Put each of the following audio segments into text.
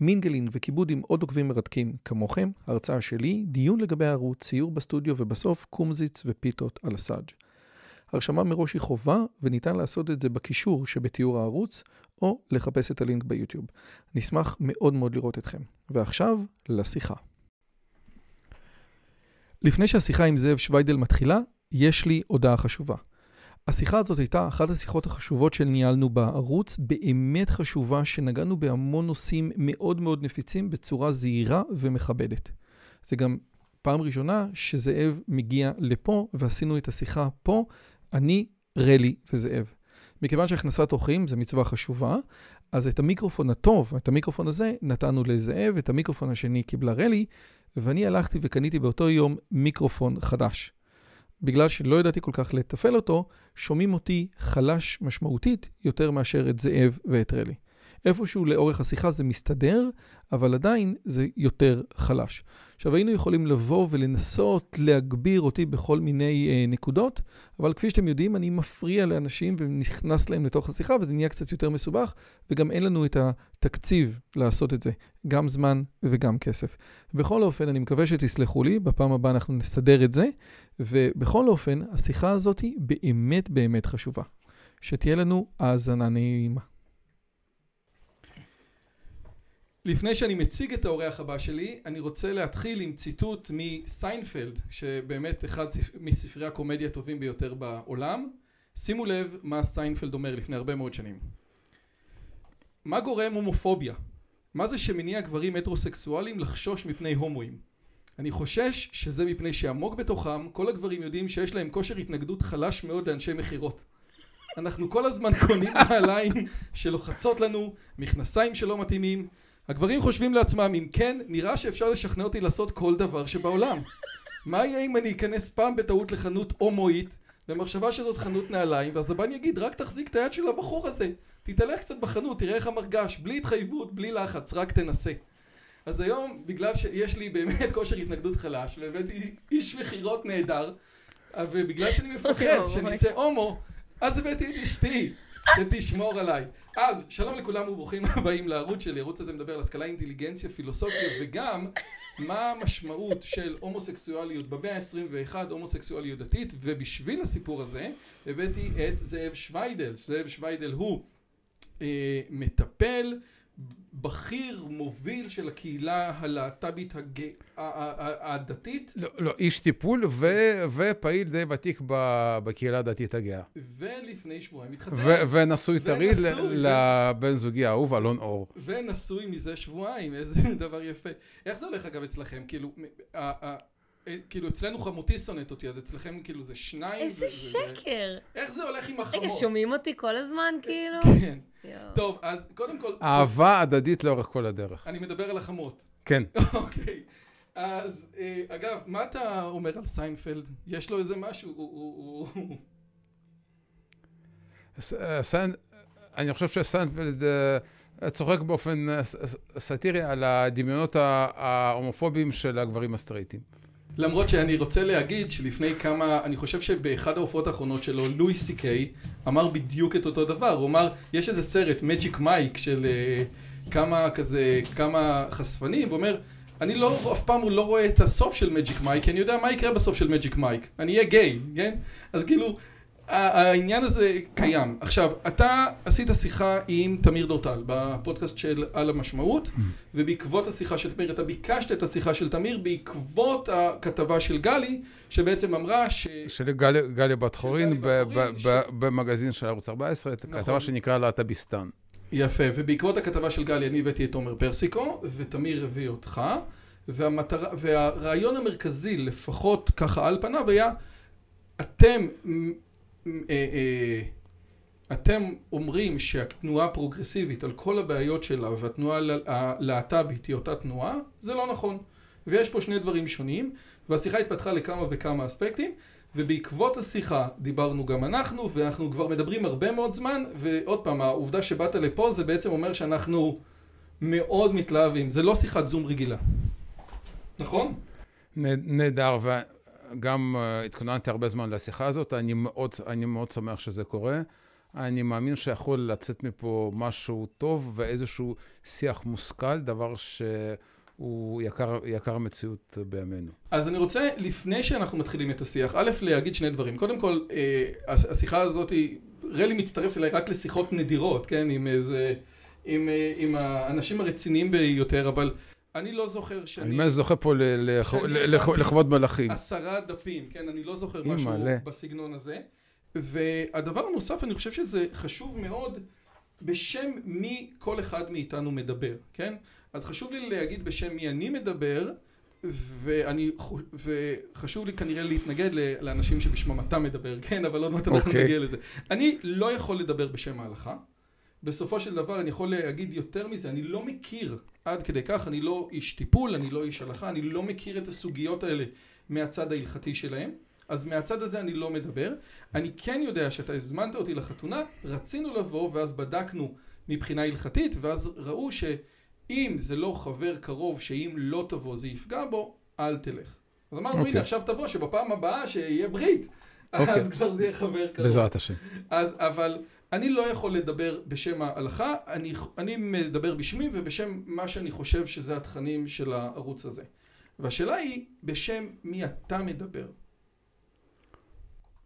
מינגלין וכיבוד עם עוד עוקבים מרתקים כמוכם, הרצאה שלי, דיון לגבי הערוץ, ציור בסטודיו ובסוף קומזיץ ופיתות על הסאג'. הרשמה מראש היא חובה וניתן לעשות את זה בקישור שבתיאור הערוץ או לחפש את הלינק ביוטיוב. נשמח מאוד מאוד לראות אתכם. ועכשיו, לשיחה. לפני שהשיחה עם זאב שוויידל מתחילה, יש לי הודעה חשובה. השיחה הזאת הייתה אחת השיחות החשובות שניהלנו בערוץ, באמת חשובה שנגענו בהמון נושאים מאוד מאוד נפיצים בצורה זהירה ומכבדת. זה גם פעם ראשונה שזאב מגיע לפה ועשינו את השיחה פה, אני, רלי וזאב. מכיוון שהכנסת אורחים זה מצווה חשובה, אז את המיקרופון הטוב, את המיקרופון הזה, נתנו לזאב, את המיקרופון השני קיבלה רלי, ואני הלכתי וקניתי באותו יום מיקרופון חדש. בגלל שלא ידעתי כל כך לתפעל אותו, שומעים אותי חלש משמעותית יותר מאשר את זאב ואת רלי. איפשהו לאורך השיחה זה מסתדר, אבל עדיין זה יותר חלש. עכשיו היינו יכולים לבוא ולנסות להגביר אותי בכל מיני אה, נקודות, אבל כפי שאתם יודעים, אני מפריע לאנשים ונכנס להם לתוך השיחה, וזה נהיה קצת יותר מסובך, וגם אין לנו את התקציב לעשות את זה, גם זמן וגם כסף. בכל אופן, אני מקווה שתסלחו לי, בפעם הבאה אנחנו נסדר את זה, ובכל אופן, השיחה הזאת היא באמת באמת חשובה. שתהיה לנו האזנה נעימה. לפני שאני מציג את האורח הבא שלי, אני רוצה להתחיל עם ציטוט מסיינפלד, שבאמת אחד מספרי הקומדיה הטובים ביותר בעולם. שימו לב מה סיינפלד אומר לפני הרבה מאוד שנים. מה גורם הומופוביה? מה זה שמניע גברים הטרוסקסואלים לחשוש מפני הומואים? אני חושש שזה מפני שעמוק בתוכם כל הגברים יודעים שיש להם כושר התנגדות חלש מאוד לאנשי מכירות. אנחנו כל הזמן קונים נעליים שלוחצות לנו, מכנסיים שלא מתאימים הגברים חושבים לעצמם, אם כן, נראה שאפשר לשכנע אותי לעשות כל דבר שבעולם. מה יהיה אם אני אכנס פעם בטעות לחנות הומואית, במחשבה שזאת חנות נעליים, ואז הבן יגיד, רק תחזיק את היד של הבחור הזה. תתהלך קצת בחנות, תראה איך המרגש, בלי התחייבות, בלי לחץ, רק תנסה. אז היום, בגלל שיש לי באמת כושר התנגדות חלש, והבאתי איש מכירות נהדר, ובגלל שאני מפחד שנצא הומו, אז הבאתי את אשתי. שתשמור עליי. אז, שלום לכולם וברוכים הבאים לערוץ שלי. הערוץ הזה מדבר על השכלה, אינטליגנציה, פילוסופיה, וגם מה המשמעות של הומוסקסואליות במאה ה-21, הומוסקסואליות דתית, ובשביל הסיפור הזה הבאתי את זאב שוויידל. זאב שוויידל הוא אה, מטפל בכיר מוביל של הקהילה הלהט"בית הדתית. לא, לא, איש טיפול ו, ופעיל די ותיק בקהילה הדתית הגאה. ולפני שבועיים התחתן. ונשוי טרי לבן זוגי האהוב, אלון אור. ונשוי מזה שבועיים, איזה דבר יפה. איך זה הולך אגב אצלכם? כאילו, כאילו אצלנו חמותי שונאת אותי, אז אצלכם כאילו זה שניים. איזה שקר. איך זה הולך עם החמות? רגע, שומעים אותי כל הזמן כאילו? כן. טוב, אז קודם כל... אהבה הדדית לאורך כל הדרך. אני מדבר על החמות. כן. אוקיי. אז אגב, מה אתה אומר על סיינפלד? יש לו איזה משהו? אני חושב שסיינפלד צוחק באופן סאטירי על הדמיונות ההומופוביים של הגברים הסטרייטים. למרות שאני רוצה להגיד שלפני כמה, אני חושב שבאחד ההופעות האחרונות שלו, לואי סי קיי אמר בדיוק את אותו דבר, הוא אמר, יש איזה סרט, מג'יק מייק, של uh, כמה כזה, כמה חשפנים, ואומר, אני לא, אף פעם לא רואה את הסוף של מג'יק מייק, כי אני יודע מה יקרה בסוף של מג'יק מייק, אני אהיה גיי, כן? אז כאילו... העניין הזה קיים. עכשיו, אתה עשית שיחה עם תמיר דורטל בפודקאסט של על המשמעות, ובעקבות השיחה של תמיר, אתה ביקשת את השיחה של תמיר בעקבות הכתבה של גלי, שבעצם אמרה ש... של גלי בת חורין במגזין של ערוץ 14, נכון. כתבה שנקרא להט"ביסטן. יפה, ובעקבות הכתבה של גלי אני הבאתי את עומר פרסיקו, ותמיר הביא אותך, והמטרה, והרעיון המרכזי, לפחות ככה על פניו, היה אתם אתם אומרים שהתנועה הפרוגרסיבית על כל הבעיות שלה והתנועה הלהט"בית היא אותה תנועה, זה לא נכון. ויש פה שני דברים שונים, והשיחה התפתחה לכמה וכמה אספקטים, ובעקבות השיחה דיברנו גם אנחנו, ואנחנו כבר מדברים הרבה מאוד זמן, ועוד פעם, העובדה שבאת לפה זה בעצם אומר שאנחנו מאוד מתלהבים, זה לא שיחת זום רגילה, נכון? נהדר, וגם uh, התכוננתי הרבה זמן לשיחה הזאת, אני מאוד, אני מאוד שמח שזה קורה. אני מאמין שיכול לצאת מפה משהו טוב ואיזשהו שיח מושכל, דבר שהוא יקר, יקר מציאות בימינו. אז אני רוצה, לפני שאנחנו מתחילים את השיח, א', להגיד שני דברים. קודם כל, אה, השיחה הזאת, רלי מצטרף אליי רק לשיחות נדירות, כן? עם איזה... עם, אה, עם האנשים הרציניים ביותר, אבל אני לא זוכר שאני... אני זוכר פה לכבוד מלאכים. עשרה דפים, כן? אני לא זוכר משהו בסגנון הזה. והדבר הנוסף, אני חושב שזה חשוב מאוד, בשם מי כל אחד מאיתנו מדבר, כן? אז חשוב לי להגיד בשם מי אני מדבר, ואני, וחשוב לי כנראה להתנגד לאנשים שבשמם אתה מדבר, כן? אבל עוד מעט אנחנו אוקיי. נגיע לזה. אני לא יכול לדבר בשם ההלכה. בסופו של דבר אני יכול להגיד יותר מזה, אני לא מכיר עד כדי כך, אני לא איש טיפול, אני לא איש הלכה, אני לא מכיר את הסוגיות האלה מהצד ההלכתי שלהם. אז מהצד הזה אני לא מדבר. אני כן יודע שאתה הזמנת אותי לחתונה, רצינו לבוא ואז בדקנו מבחינה הלכתית, ואז ראו שאם זה לא חבר קרוב, שאם לא תבוא זה יפגע בו, אל תלך. אז אמרנו, okay. הנה אוקיי. עכשיו תבוא, שבפעם הבאה שיהיה ברית, okay. אז אוקיי. כבר זה יהיה חבר קרוב. בעזרת השם. אז, אבל אני לא יכול לדבר בשם ההלכה, אני, אני מדבר בשמי ובשם מה שאני חושב שזה התכנים של הערוץ הזה. והשאלה היא, בשם מי אתה מדבר?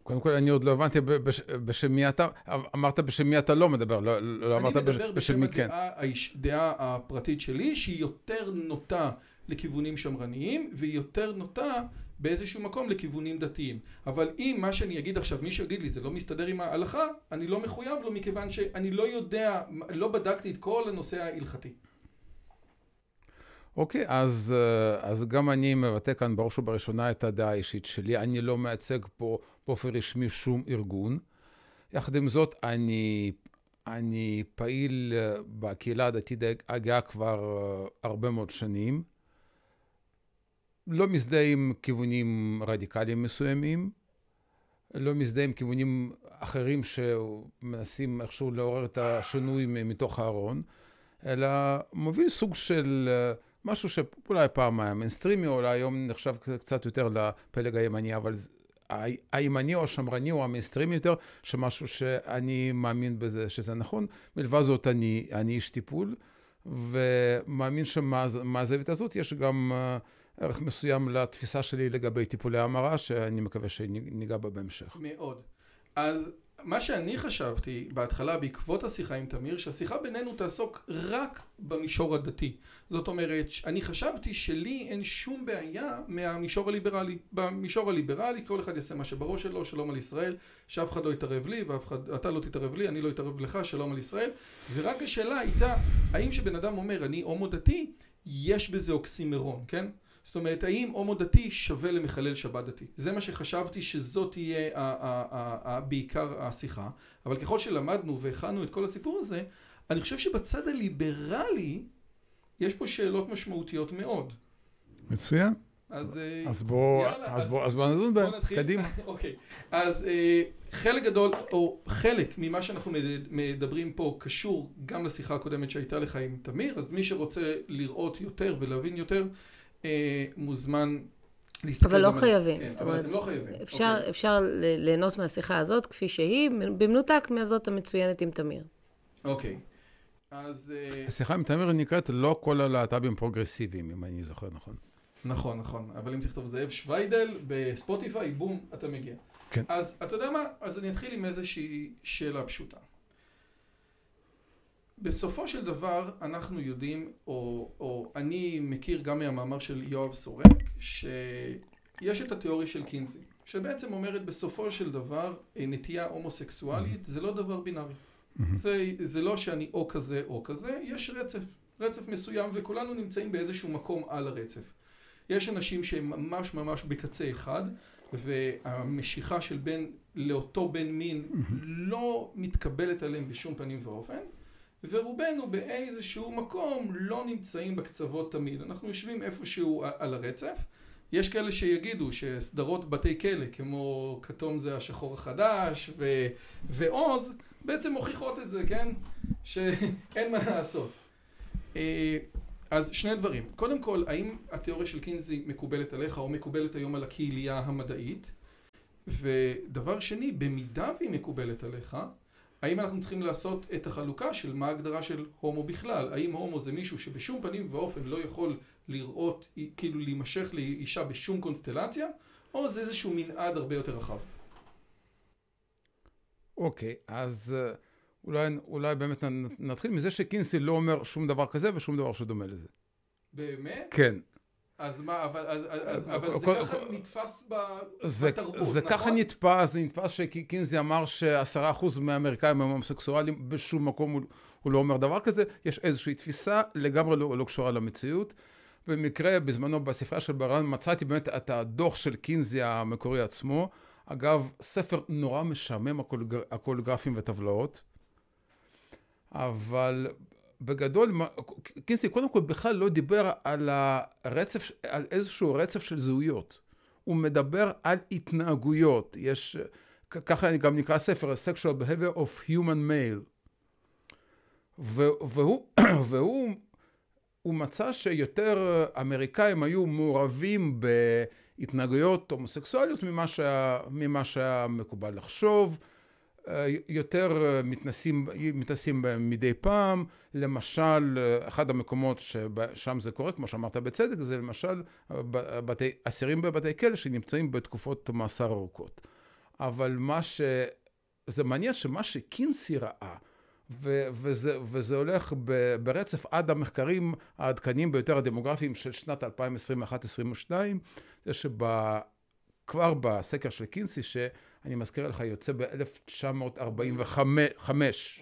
קודם כל, אני עוד לא הבנתי בשם מי אתה, אמרת בשם מי אתה לא מדבר, לא, לא אמרת בשם מי כן. אני מדבר בשם הדעה הפרטית שלי, שהיא יותר נוטה לכיוונים שמרניים, והיא יותר נוטה באיזשהו מקום לכיוונים דתיים. אבל אם מה שאני אגיד עכשיו, מישהו יגיד לי, זה לא מסתדר עם ההלכה, אני לא מחויב לו, מכיוון שאני לא יודע, לא בדקתי את כל הנושא ההלכתי. אוקיי, אז, אה, אז גם אני מבטא כאן בראש ובראשונה את הדעה האישית שלי. אני לא מייצג פה באופן רשמי שום ארגון. יחד עם זאת, אני, אני פעיל אה, בקהילה הדתית הגאה כבר אה, הרבה מאוד שנים. לא מזדהה עם כיוונים רדיקליים מסוימים, לא מזדהה עם כיוונים אחרים שמנסים איכשהו לעורר את השינוי מתוך הארון, אלא מוביל סוג של משהו שאולי פעם היה מיינסטרימי, אולי היום נחשב קצת יותר לפלג הימני, אבל הימני או השמרני או המיינסטרימי יותר, שמשהו שאני מאמין בזה שזה נכון. מלבד זאת, אני, אני איש טיפול, ומאמין שמהזווית הזאת יש גם אה, ערך מסוים לתפיסה שלי לגבי טיפולי המרה, שאני מקווה שניגע בה בהמשך. מאוד. אז מה שאני חשבתי בהתחלה בעקבות השיחה עם תמיר, שהשיחה בינינו תעסוק רק במישור הדתי. זאת אומרת, אני חשבתי שלי אין שום בעיה מהמישור הליברלי. במישור הליברלי כל אחד יעשה מה שבראש שלו, שלום על ישראל, שאף אחד לא יתערב לי, ואתה לא תתערב לי, אני לא אתערב לך, שלום על ישראל. ורק השאלה הייתה, האם כשבן אדם אומר אני הומו דתי, יש בזה אוקסימרון, כן? זאת אומרת, האם הומו דתי שווה למחלל שבת דתי? זה מה שחשבתי שזאת תהיה בעיקר השיחה, אבל ככל שלמדנו והכנו את כל הסיפור הזה, אני חושב שבצד הליברלי יש פה שאלות משמעותיות מאוד. מצוין. אז, אז בואו אז בוא, אז בוא נדון בהם, קדימה. אוקיי, אז אה, חלק גדול, או חלק ממה שאנחנו מדברים פה קשור גם לשיחה הקודמת שהייתה לך עם תמיר, אז מי שרוצה לראות יותר ולהבין יותר, אה, מוזמן להסתכל אבל לא חייבים. כן, אבל אתם לא חייבים. אפשר, אוקיי. אפשר ליהנות מהשיחה הזאת כפי שהיא, במנותק מהזאת המצוינת עם תמיר. אוקיי. אז... אה, השיחה עם תמיר נקראת לא כל הלהט"בים פרוגרסיביים, אם אני זוכר נכון. נכון, נכון. אבל אם תכתוב זאב שוויידל בספוטיפיי, בום, אתה מגיע. כן. אז אתה יודע מה? אז אני אתחיל עם איזושהי שאלה פשוטה. בסופו של דבר אנחנו יודעים, או, או אני מכיר גם מהמאמר של יואב סורק, שיש את התיאוריה של קינזי, שבעצם אומרת בסופו של דבר נטייה הומוסקסואלית זה לא דבר בינארי. זה, זה לא שאני או כזה או כזה, יש רצף, רצף מסוים וכולנו נמצאים באיזשהו מקום על הרצף. יש אנשים שהם ממש ממש בקצה אחד והמשיכה של בן לאותו בן מין לא מתקבלת עליהם בשום פנים ואופן ורובנו באיזשהו מקום לא נמצאים בקצוות תמיד. אנחנו יושבים איפשהו על הרצף. יש כאלה שיגידו שסדרות בתי כלא, כמו כתום זה השחור החדש ו... ועוז, בעצם מוכיחות את זה, כן? שאין מה לעשות. אה, אז שני דברים. קודם כל, האם התיאוריה של קינזי מקובלת עליך או מקובלת היום על הקהילייה המדעית? ודבר שני, במידה והיא מקובלת עליך, האם אנחנו צריכים לעשות את החלוקה של מה ההגדרה של הומו בכלל? האם הומו זה מישהו שבשום פנים ואופן לא יכול לראות, כאילו להימשך לאישה בשום קונסטלציה, או זה איזשהו מנעד הרבה יותר רחב? אוקיי, okay, אז uh, אולי, אולי באמת נתחיל מזה שקינסי לא אומר שום דבר כזה ושום דבר שדומה לזה. באמת? כן. אז מה, אבל, אז, אז, אבל זה ככה נתפס בתרבות, זה נכון? ככה נתפס, זה נתפס שקינזי אמר שעשרה אחוז מהאמריקאים הם הומוסקסואלים, בשום מקום הוא, הוא לא אומר דבר כזה, יש איזושהי תפיסה לגמרי לא, לא קשורה למציאות. במקרה, בזמנו בספרה של ברן מצאתי באמת את הדוח של קינזי המקורי עצמו. אגב, ספר נורא משעמם, הכל, הכל גרפים וטבלאות. אבל בגדול, קינסי קודם כל בכלל לא דיבר על הרצף, על איזשהו רצף של זהויות. הוא מדבר על התנהגויות. יש, ככה גם נקרא ספר, Sexual Behavior of Human Male. והוא, והוא הוא מצא שיותר אמריקאים היו מעורבים בהתנהגויות הומוסקסואליות ממה שהיה, ממה שהיה מקובל לחשוב. יותר מתנסים, מתנסים בהם מדי פעם, למשל אחד המקומות ששם זה קורה, כמו שאמרת בצדק, זה למשל בתי, אסירים בבתי כלא שנמצאים בתקופות מאסר ארוכות. אבל מה ש... זה מעניין שמה שקינסי ראה, ו- וזה, וזה הולך ב- ברצף עד המחקרים העדכניים ביותר הדמוגרפיים של שנת 2021-2022, זה שכבר בסקר של קינסי, ש... אני מזכיר לך, יוצא ב-1945. 45?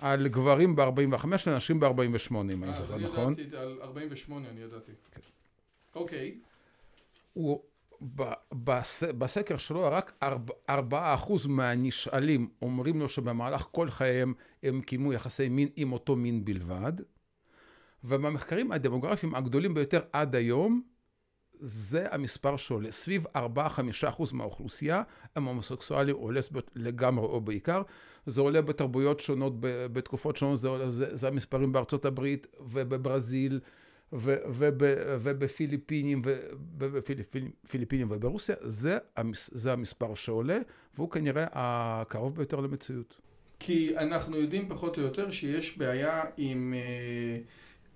על גברים ב-45, לנשים ב-48, אם אני זוכר נכון. אני ידעתי, על 48 אני ידעתי. אוקיי. הוא, בסקר שלו רק 4% מהנשאלים אומרים לו שבמהלך כל חייהם הם קיימו יחסי מין עם אותו מין בלבד. ובמחקרים הדמוגרפיים הגדולים ביותר עד היום, זה המספר שעולה. סביב 4-5% מהאוכלוסייה הם הומוסקסואלים או לסביות לגמרי או בעיקר. זה עולה בתרבויות שונות, בתקופות שונות, זה, זה, זה המספרים בארצות הברית ובברזיל. ו, וב, ובפיליפינים, ובפיליפינים וברוסיה, זה, המס, זה המספר שעולה, והוא כנראה הקרוב ביותר למציאות. כי אנחנו יודעים פחות או יותר שיש בעיה עם... אה,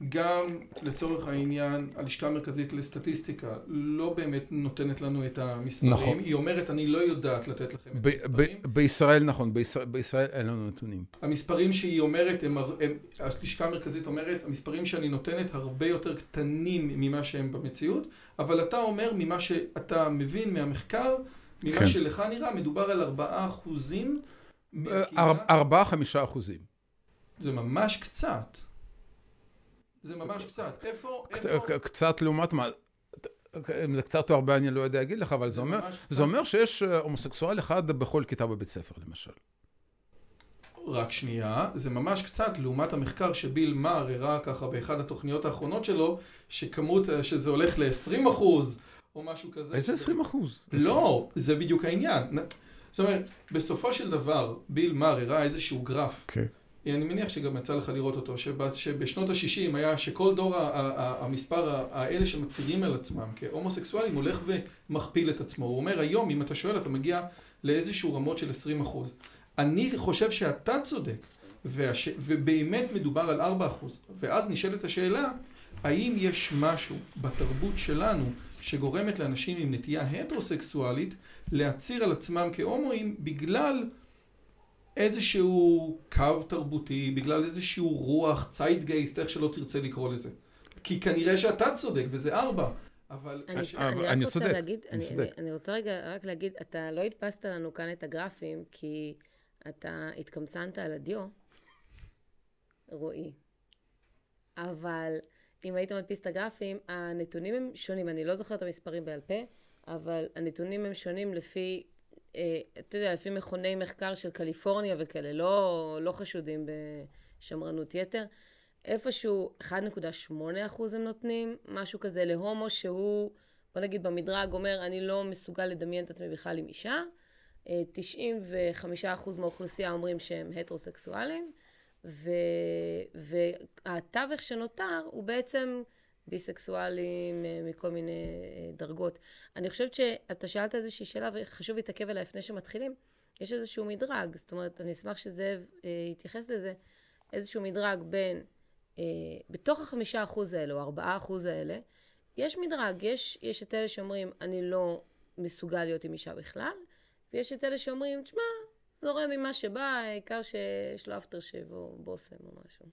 גם לצורך העניין הלשכה המרכזית לסטטיסטיקה לא באמת נותנת לנו את המספרים, נכון. היא אומרת אני לא יודעת לתת לכם את המספרים. בישראל נכון, בישראל, בישראל אין לנו נתונים. המספרים שהיא אומרת, הם, הם, הלשכה המרכזית אומרת, המספרים שאני נותנת הרבה יותר קטנים ממה שהם במציאות, אבל אתה אומר ממה שאתה מבין מהמחקר, ממה כן. שלך נראה, מדובר על ארבעה אחוזים. ארבעה, חמישה אחוזים. זה ממש קצת. זה ממש קצת. איפה... איפה... קצת לעומת מה... אם זה קצת או הרבה אני לא יודע להגיד לך, אבל זה, זה, אומר, זה אומר שיש אה, הומוסקסואל אחד בכל כיתה בבית ספר, למשל. רק שנייה, זה ממש קצת לעומת המחקר שביל מאר הראה ככה באחד התוכניות האחרונות שלו, שכמות, אה, שזה הולך ל-20 אחוז, או משהו כזה. איזה 20 אחוז? לא, זה בדיוק העניין. זאת אומרת, בסופו של דבר, ביל מאר הראה איזשהו גרף. Okay. אני מניח שגם יצא לך לראות אותו, שבשנות ה-60 היה שכל דור המספר, האלה שמצהירים על עצמם כהומוסקסואלים הולך ומכפיל את עצמו. הוא אומר היום, אם אתה שואל, אתה מגיע לאיזשהו רמות של 20 אחוז. אני חושב שאתה צודק, והש... ובאמת מדובר על 4 אחוז. ואז נשאלת השאלה, האם יש משהו בתרבות שלנו שגורמת לאנשים עם נטייה הטרוסקסואלית להצהיר על עצמם כהומואים בגלל איזשהו קו תרבותי, בגלל איזשהו רוח, ציידגייסט, איך שלא תרצה לקרוא לזה. כי כנראה שאתה צודק, וזה ארבע. אבל... אני, הש... אני, אני רק רוצה צודק, להגיד, אני, אני, אני רוצה רגע רק להגיד, אתה לא הדפסת לנו כאן את הגרפים, כי אתה התקמצנת על הדיו, רועי. אבל אם היית מדפיס את הגרפים, הנתונים הם שונים. אני לא זוכרת את המספרים בעל פה, אבל הנתונים הם שונים לפי אתה יודע, לפי מכוני מחקר של קליפורניה וכאלה, לא, לא חשודים בשמרנות יתר, איפשהו 1.8 אחוז הם נותנים, משהו כזה להומו שהוא, בוא נגיד במדרג אומר, אני לא מסוגל לדמיין את עצמי בכלל עם אישה. 95 אחוז מהאוכלוסייה אומרים שהם הטרוסקסואלים, והתווך שנותר הוא בעצם ביסקסואלים אה, מכל מיני אה, דרגות. אני חושבת שאתה שאלת איזושהי שאלה וחשוב להתעכב עליה לפני שמתחילים. יש איזשהו מדרג, זאת אומרת, אני אשמח שזאב אה, יתייחס לזה, איזשהו מדרג בין, אה, בתוך החמישה אחוז האלה או ארבעה אחוז האלה, יש מדרג, יש, יש את אלה שאומרים, אני לא מסוגל להיות עם אישה בכלל, ויש את אלה שאומרים, תשמע, זורם ממה שבא, העיקר שיש לו אפטר שייב או בושם או משהו.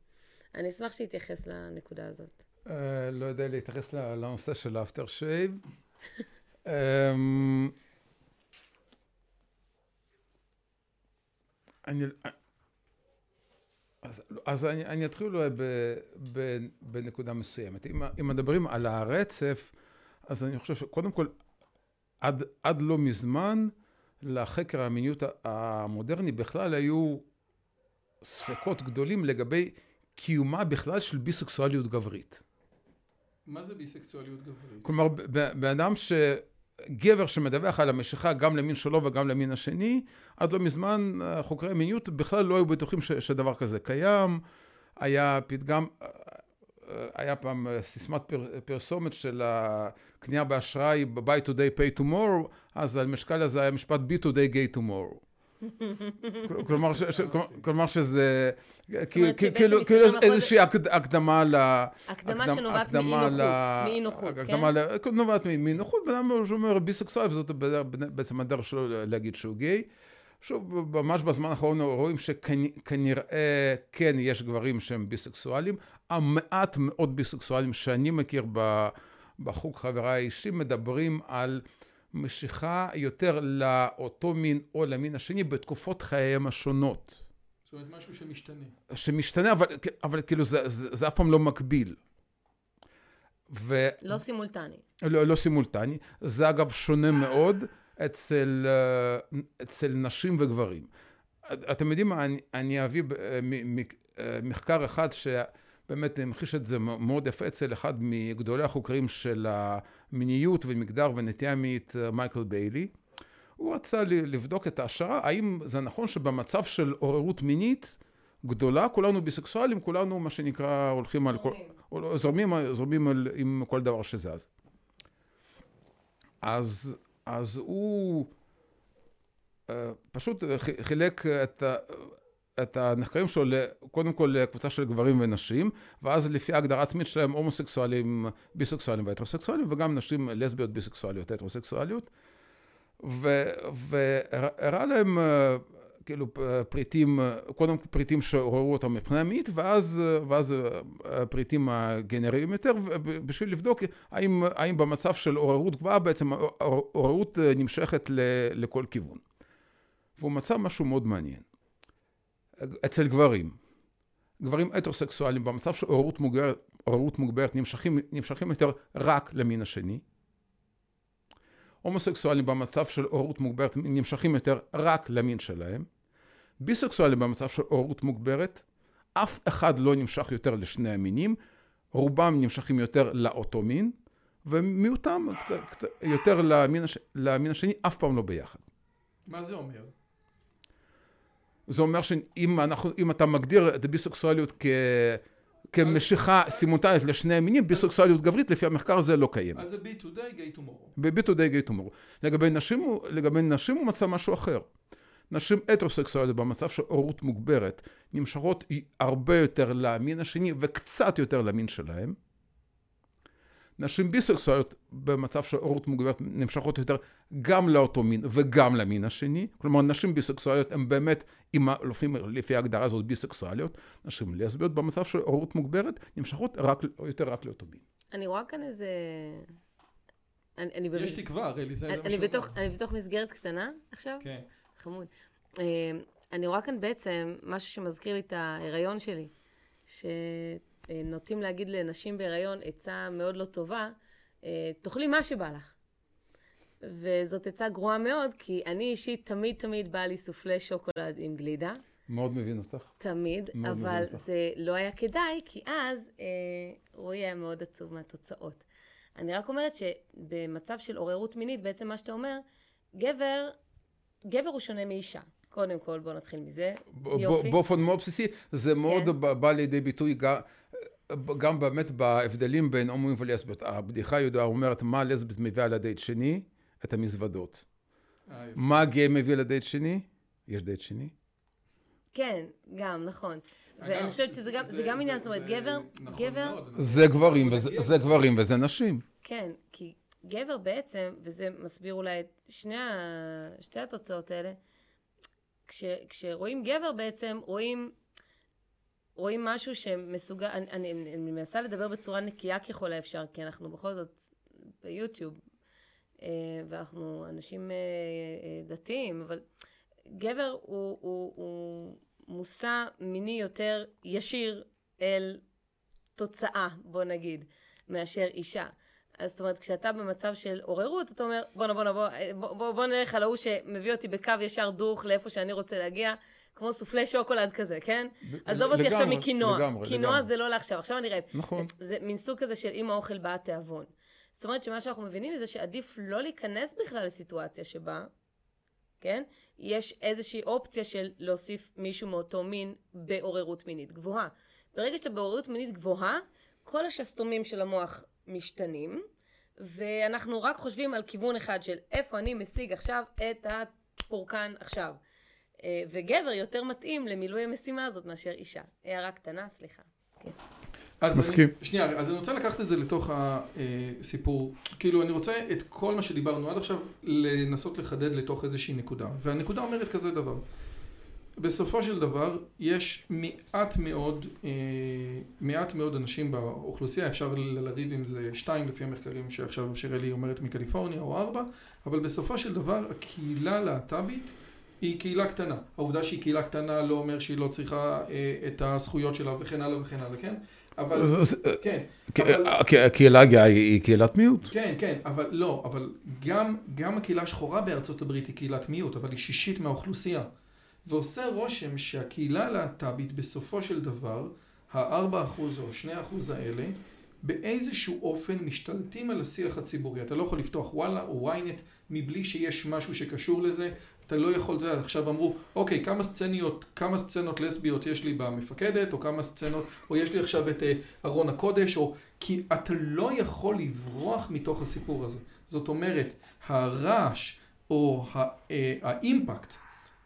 אני אשמח שיתייחס לנקודה הזאת. אה, לא יודע להתייחס לנושא של האפטר שייב. אמ, אני, אז, אז אני, אני אתחיל אולי בנקודה מסוימת. אם, אם מדברים על הרצף, אז אני חושב שקודם כל, עד, עד לא מזמן, לחקר המיניות המודרני בכלל היו ספקות גדולים לגבי קיומה בכלל של ביסקסואליות גברית. מה זה ביסקסואליות גברית? כלומר, בן אדם ש... גבר שמדווח על המשיכה גם למין שלו וגם למין השני, עד לא מזמן חוקרי מיניות בכלל לא היו בטוחים ש, שדבר כזה קיים. היה פתגם, היה פעם סיסמת פר, פרסומת של הקנייה באשראי buy today pay tomorrow, אז על משקל הזה היה משפט be today gay tomorrow. כלומר, ש, כלומר שזה כאילו איזושהי הקדמה ל... הקדמה שנובעת מאי נוחות, כן? הקדמה נובעת מאי נוחות, בן אדם שאומר ביסקסואל, וזאת בעצם הדרך שלו להגיד שהוא גיי. שוב, ממש בזמן האחרון רואים שכנראה כן יש גברים שהם ביסקסואלים. המעט מאוד ביסקסואלים שאני מכיר בחוג חבריי האישי מדברים על משיכה יותר לאותו מין או למין השני בתקופות חייהם השונות. זאת אומרת, משהו שמשתנה. שמשתנה, אבל, אבל כאילו זה, זה, זה אף פעם לא מקביל. ו... לא סימולטני. לא, לא סימולטני. זה אגב שונה מאוד אצל, אה, אצל נשים וגברים. אתם יודעים מה, אני, אני אביא אה, מחקר אחד ש... באמת המחיש את זה מאוד יפה אצל אחד מגדולי החוקרים של המיניות ומגדר ונטייה מינית, מייקל ביילי. הוא רצה לבדוק את ההשערה, האם זה נכון שבמצב של עוררות מינית גדולה, כולנו ביסקסואלים, כולנו מה שנקרא הולכים על כל... זורמים, זורמים על, עם כל דבר שזז. אז, אז הוא uh, פשוט חילק את, את הנחקרים שלו קודם כל לקבוצה של גברים ונשים, ואז לפי ההגדרה העצמית שלהם הומוסקסואלים, ביסקסואלים והטרוסקסואלים, וגם נשים לסביות, ביסקסואליות, הטרוסקסואליות. והראה להם כאילו פריטים, קודם כל פריטים שעוררו אותם מבחינה מינית, ואז, ואז פריטים הגנריים יותר, בשביל לבדוק האם, האם במצב של עוררות גבוהה בעצם עוררות נמשכת לכל כיוון. והוא מצא משהו מאוד מעניין. אצל גברים. גברים הטרוסקסואלים במצב של עוררות מוגברת, עוררות מוגברת נמשכים, נמשכים יותר רק למין השני. הומוסקסואלים במצב של עוררות מוגברת נמשכים יותר רק למין שלהם. ביסקסואלים במצב של עוררות מוגברת, אף אחד לא נמשך יותר לשני המינים, רובם נמשכים יותר לאותו מין, ומיעוטם קצת, קצת יותר למין, הש... למין השני, אף פעם לא ביחד. מה זה אומר? זה אומר שאם אנחנו, אם אתה מגדיר את הביסקסואליות כ... כמשיכה סימולטנית לשני המינים, ביסקסואליות גברית, לפי המחקר הזה לא קיים. אז זה be today, gay tomorrow. ב-be today, gay tomorrow. לגבי נשים, לגבי נשים הוא מצא משהו אחר. נשים הטרוסקסואליות במצב של הורות מוגברת נמשכות הרבה יותר למין השני וקצת יותר למין שלהם. נשים ביסקסואליות במצב של הורות מוגברת נמשכות יותר גם לאותו מין וגם למין השני. כלומר, נשים ביסקסואליות הן באמת, אם לפי, לפי ההגדרה הזאת, ביסקסואליות. נשים לסביות במצב של הורות מוגברת נמשכות רק, יותר רק לאותו מין. אני רואה כאן איזה... אני, אני יש תקווה, רלי, זה מה בתוך, אני בתוך מסגרת קטנה עכשיו? כן. חמוד. אה, אני רואה כאן בעצם משהו שמזכיר לי את ההיריון שלי. ש... אה, נוטים להגיד לנשים בהיריון עצה מאוד לא טובה, אה, תאכלי מה שבא לך. וזאת עצה גרועה מאוד, כי אני אישית תמיד תמיד באה לי סופלי שוקולד עם גלידה. מאוד מבין אותך. תמיד, אבל אותך. זה לא היה כדאי, כי אז אה, רועי היה מאוד עצוב מהתוצאות. אני רק אומרת שבמצב של עוררות מינית, בעצם מה שאתה אומר, גבר, גבר הוא שונה מאישה. קודם כל, בואו נתחיל מזה. יופי. באופן מאוד בסיסי, זה מאוד כן. בא לידי ביטוי גם, גם באמת בהבדלים בין הומואים ולסביות. הבדיחה הידועה אומרת, מה לסבית מביאה לדייט שני? את המזוודות. אה. מה גיי מביא לדייט שני? יש דייט שני? כן, גם, נכון. ואני חושבת שזה גם, זה גם עניין, זאת אומרת, גבר, נכון גבר, מאוד, זה גברים, וזה, זה. גברים וזה נשים. כן, כי גבר בעצם, וזה מסביר אולי את שני ה... שתי התוצאות האלה, כש... כשרואים גבר בעצם, רואים, רואים משהו שמסוגל, אני, אני, אני מנסה לדבר בצורה נקייה ככל האפשר, כי אנחנו בכל זאת ביוטיוב, אה, ואנחנו אנשים אה, אה, דתיים, אבל גבר הוא, הוא, הוא מושא מיני יותר ישיר אל תוצאה, בוא נגיד, מאשר אישה. אז זאת אומרת, כשאתה במצב של עוררות, אתה אומר, בואנה, בואנה, בוא, בוא, בוא, בוא נלך על ההוא שמביא אותי בקו ישר דוך לאיפה שאני רוצה להגיע, כמו סופלי שוקולד כזה, כן? עזוב אותי עכשיו מקינוע. לגמרי, קינוע לגמרי. זה לא לעכשיו, עכשיו אני רעב. נכון. זה מין סוג כזה של אם האוכל בא התיאבון. זאת אומרת שמה שאנחנו מבינים זה שעדיף לא להיכנס בכלל לסיטואציה שבה, כן? יש איזושהי אופציה של להוסיף מישהו מאותו מין בעוררות מינית גבוהה. ברגע שאתה בעוררות מינית גבוהה, כל השסתומים של המוח משתנים, ואנחנו רק חושבים על כיוון אחד של איפה אני משיג עכשיו את הפורקן עכשיו. אה, וגבר יותר מתאים למילוי המשימה הזאת מאשר אישה. הערה קטנה, סליחה. כן. אז מסכים. אני, שנייה, אז אני רוצה לקחת את זה לתוך הסיפור. כאילו, אני רוצה את כל מה שדיברנו עד עכשיו לנסות לחדד לתוך איזושהי נקודה. והנקודה אומרת כזה דבר. בסופו של דבר, יש מעט מאוד, אה, מעט מאוד אנשים באוכלוסייה, אפשר לריב עם זה שתיים לפי המחקרים שעכשיו שרלי אומרת מקליפורניה או ארבע, אבל בסופו של דבר הקהילה הלהט"בית היא קהילה קטנה. העובדה שהיא קהילה קטנה לא אומר שהיא לא צריכה אה, את הזכויות שלה וכן הלאה וכן הלאה, כן? אבל, כן, כי- הקהילה הגאה היא קהילת מיעוט. כן, כן, אבל לא, אבל גם, גם הקהילה השחורה בארצות הברית היא קהילת מיעוט, אבל היא שישית מהאוכלוסייה. ועושה רושם שהקהילה הלהט"בית בסופו של דבר, הארבע אחוז או שני אחוז האלה, באיזשהו אופן משתלטים על השיח הציבורי. אתה לא יכול לפתוח וואלה או ynet מבלי שיש משהו שקשור לזה. אתה לא יכול, אתה יודע, עכשיו אמרו, אוקיי, כמה סצניות, כמה סצנות לסביות יש לי במפקדת, או כמה סצנות, או יש לי עכשיו את אה, ארון הקודש, או... כי אתה לא יכול לברוח מתוך הסיפור הזה. זאת אומרת, הרעש, או ה- אה, האימפקט,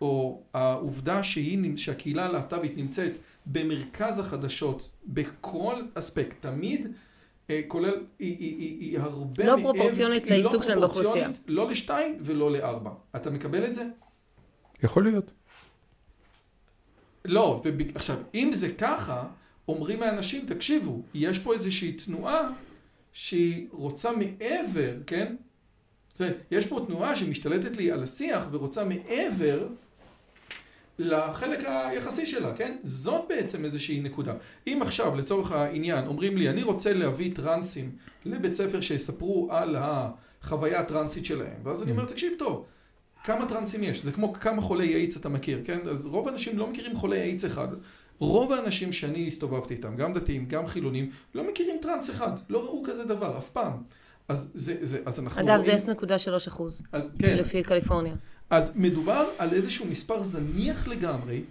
או העובדה שהיא, שהקהילה הלהט"בית נמצאת במרכז החדשות בכל אספקט, תמיד, אה, כולל, היא, היא, היא, היא הרבה לא מעבר- פרופורציונית היא לייצוג שלהם באוכלוסייה. לא לשתיים ולא לארבע. אתה מקבל את זה? יכול להיות. לא, וב... עכשיו, אם זה ככה, אומרים האנשים, תקשיבו, יש פה איזושהי תנועה שהיא רוצה מעבר, כן? יש פה תנועה שמשתלטת לי על השיח ורוצה מעבר לחלק היחסי שלה, כן? זאת בעצם איזושהי נקודה. אם עכשיו, לצורך העניין, אומרים לי, אני רוצה להביא טרנסים לבית ספר שיספרו על החוויה הטרנסית שלהם, ואז אני אומר, תקשיב טוב, כמה טרנסים יש? זה כמו כמה חולי איידס אתה מכיר, כן? אז רוב האנשים לא מכירים חולי איידס אחד. רוב האנשים שאני הסתובבתי איתם, גם דתיים, גם חילונים, לא מכירים טרנס אחד. לא ראו כזה דבר, אף פעם. אז, זה, זה, אז אנחנו אגב, רואים... זה 0.3 אחוז, אז, כן, לפי קליפורניה. אז מדובר על איזשהו מספר זניח לגמרי,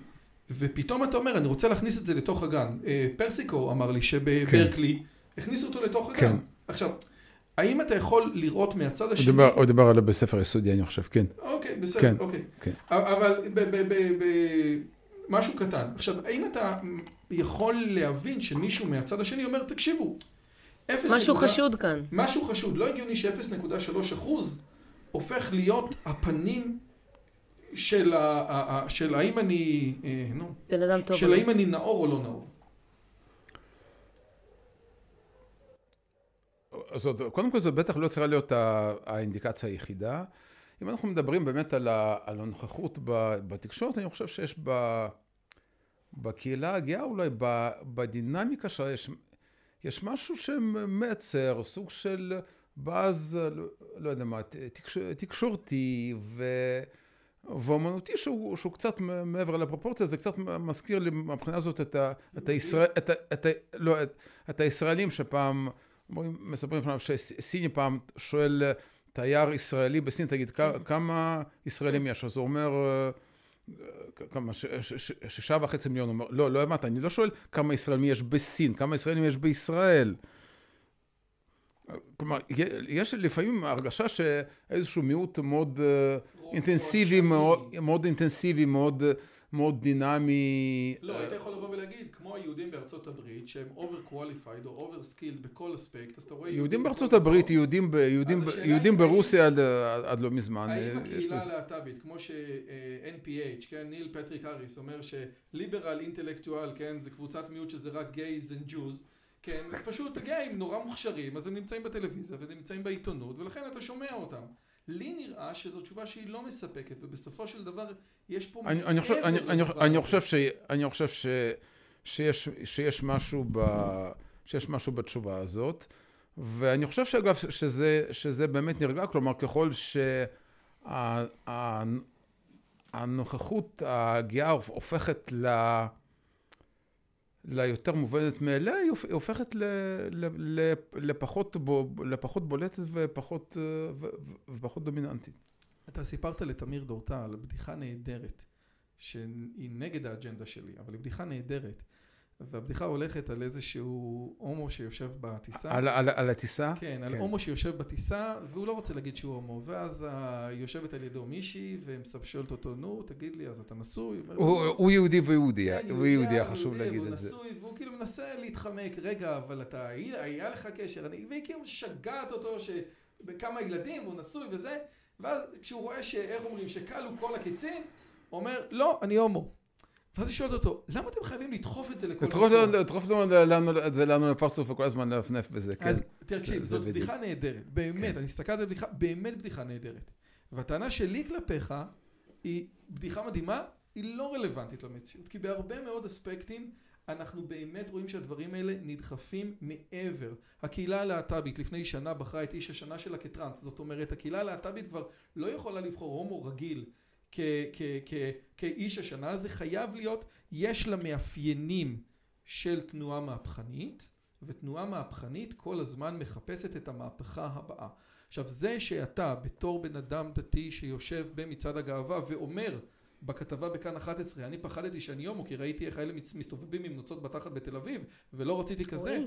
ופתאום אתה אומר, אני רוצה להכניס את זה לתוך הגן. אה, פרסיקו אמר לי שבברקלי הכניסו אותו לתוך הגן. כן. עכשיו, האם אתה יכול לראות מהצד הוא השני... דיבר- הוא דיבר על בית ספר יסודי, אני חושב, כן. אוקיי, בסדר, כן, אוקיי. כן. אבל ב- ב- ב- ב- משהו קטן. עכשיו, האם אתה יכול להבין שמישהו מהצד השני אומר, תקשיבו, אפס משהו נקודה- חשוד כאן. משהו חשוד, לא הגיוני ש-0.3 אחוז הופך להיות הפנים של, ה- ה- ה- של האם אני, אה, נו, בן אדם טוב. של האם אני נאור או לא נאור. אז עוד- קודם כל זו בטח לא צריכה להיות האינדיקציה היחידה. אם אנחנו מדברים באמת על, ה, על הנוכחות בתקשורת, אני חושב שיש ב, בקהילה הגאה אולי, ב, בדינמיקה שלה, יש, יש משהו שמייצר סוג של ואז, לא, לא יודע מה, תקש, תקשורתי ו... ואומנותי שהוא, שהוא קצת מעבר לפרופורציה, זה קצת מזכיר לי מבחינה הזאת את, ה, את, הישראל, את, את, לא, את, את הישראלים שפעם, מספרים פעם שסיני פעם שואל תייר ישראלי בסין, תגיד, כמה ישראלים יש? אז הוא אומר, כמה, שישה וחצי מיליון, הוא אומר, לא, לא הבנת, אני לא שואל כמה ישראלים יש בסין, כמה ישראלים יש בישראל. כלומר, יש לפעמים הרגשה שאיזשהו מיעוט מאוד אינטנסיבי, מאוד, מאוד אינטנסיבי, מאוד, מאוד דינמי. לא, היית יכול לבוא ולהגיד, כמו היהודים בארצות הברית, שהם over qualified או over skilled בכל אספקט, אז אתה רואה... יהודים בארצות הברית, יהודים, יהודים, יהודים ברוסיה עד, עד לא מזמן. האם הקהילה הלהט"בית, כמו ש-NPH, כן, ניל פטריק האריס, אומר שליברל אינטלקטואל, כן, זה קבוצת מיעוט שזה רק גייז and Jews, כן, פשוט הגאים נורא מוכשרים, אז הם נמצאים בטלוויזיה ונמצאים בעיתונות, ולכן אתה שומע אותם. לי נראה שזו תשובה שהיא לא מספקת, ובסופו של דבר יש פה אני, אני חושב, אני, אני, אני חושב, ש, אני חושב ש, שיש, שיש, משהו ב, שיש משהו בתשובה הזאת, ואני חושב שאגב שזה, שזה באמת נרגע, כלומר ככל שהנוכחות הגאה הופכת ל... ליותר מובנת מאליה, היא הופכת ל, ל, ל, לפחות, בו, לפחות בולטת ופחות, ו, ופחות דומיננטית. אתה סיפרת לתמיר דורטל בדיחה נהדרת, שהיא נגד האג'נדה שלי, אבל היא בדיחה נהדרת. והבדיחה הולכת על איזשהו הומו שיושב בטיסה. על, על, על הטיסה? כן, על כן. הומו שיושב בטיסה, והוא לא רוצה להגיד שהוא הומו. ואז יושבת על ידו מישהי, ושואלת אותו, נו, תגיד לי, אז אתה נשוי? הוא, הוא יהודי ויהודי, כן, הוא יהודי, חשוב להגיד את זה. והוא נשוי, והוא כאילו מנסה להתחמק, רגע, אבל אתה, היה לך קשר, והיא כאילו משגעת אותו, שבכמה ילדים, הוא נשוי וזה, ואז כשהוא רואה שאיך אומרים, שכלו כל הקיצין, הוא אומר, לא, אני הומו. ואז היא שואלת אותו, למה אתם חייבים לדחוף את זה לכל מקום? לדחוף את זה לנו לפרצוף וכל הזמן לנפנף בזה, כן. אז תקשיב, זאת בדיחה נהדרת, באמת, כן. אני הסתכלתי על בדיחה, באמת בדיחה נהדרת. והטענה שלי כלפיך היא בדיחה מדהימה, היא לא רלוונטית למציאות, כי בהרבה מאוד אספקטים אנחנו באמת רואים שהדברים האלה נדחפים מעבר. הקהילה הלהט"בית לפני שנה בחרה את איש השנה שלה כטראנס, זאת אומרת הקהילה הלהט"בית כבר לא יכולה לבחור הומו רגיל כאיש השנה, זה חייב להיות, יש לה מאפיינים של תנועה מהפכנית, ותנועה מהפכנית כל הזמן מחפשת את המהפכה הבאה. עכשיו זה שאתה בתור בן אדם דתי שיושב במצעד הגאווה ואומר בכתבה בכאן 11 אני פחדתי שאני הומו כי ראיתי איך האלה מסתובבים עם נוצות בתחת בתל אביב ולא רציתי כזה.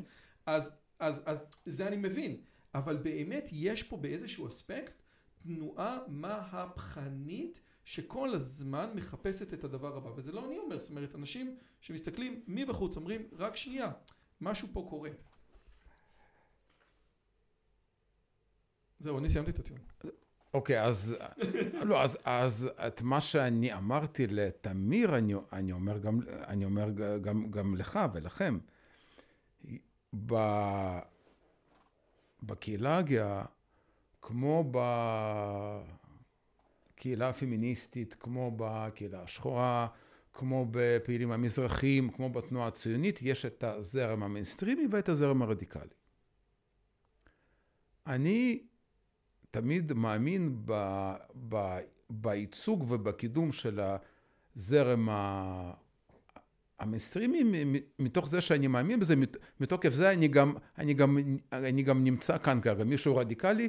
אז, אז, אז זה אני מבין. אבל באמת יש פה באיזשהו אספקט תנועה מהפכנית שכל הזמן מחפשת את הדבר הבא, וזה לא אני אומר, זאת אומרת, אנשים שמסתכלים מבחוץ אומרים, רק שנייה, משהו פה קורה. זהו, אני סיימתי את הטיעון. אוקיי, אז, לא, אז, אז את מה שאני אמרתי לתמיר, אני, אני אומר, גם, אני אומר גם, גם לך ולכם. ב, בקהילה הגאה, כמו ב... בקהילה הפמיניסטית, כמו בקהילה השחורה, כמו בפעילים המזרחים, כמו בתנועה הציונית, יש את הזרם המיינסטרימי ואת הזרם הרדיקלי. אני תמיד מאמין ב, ב, בייצוג ובקידום של הזרם המיינסטרימי, מתוך זה שאני מאמין בזה, מתוקף זה אני גם, אני גם, אני גם נמצא כאן כרגע, מישהו רדיקלי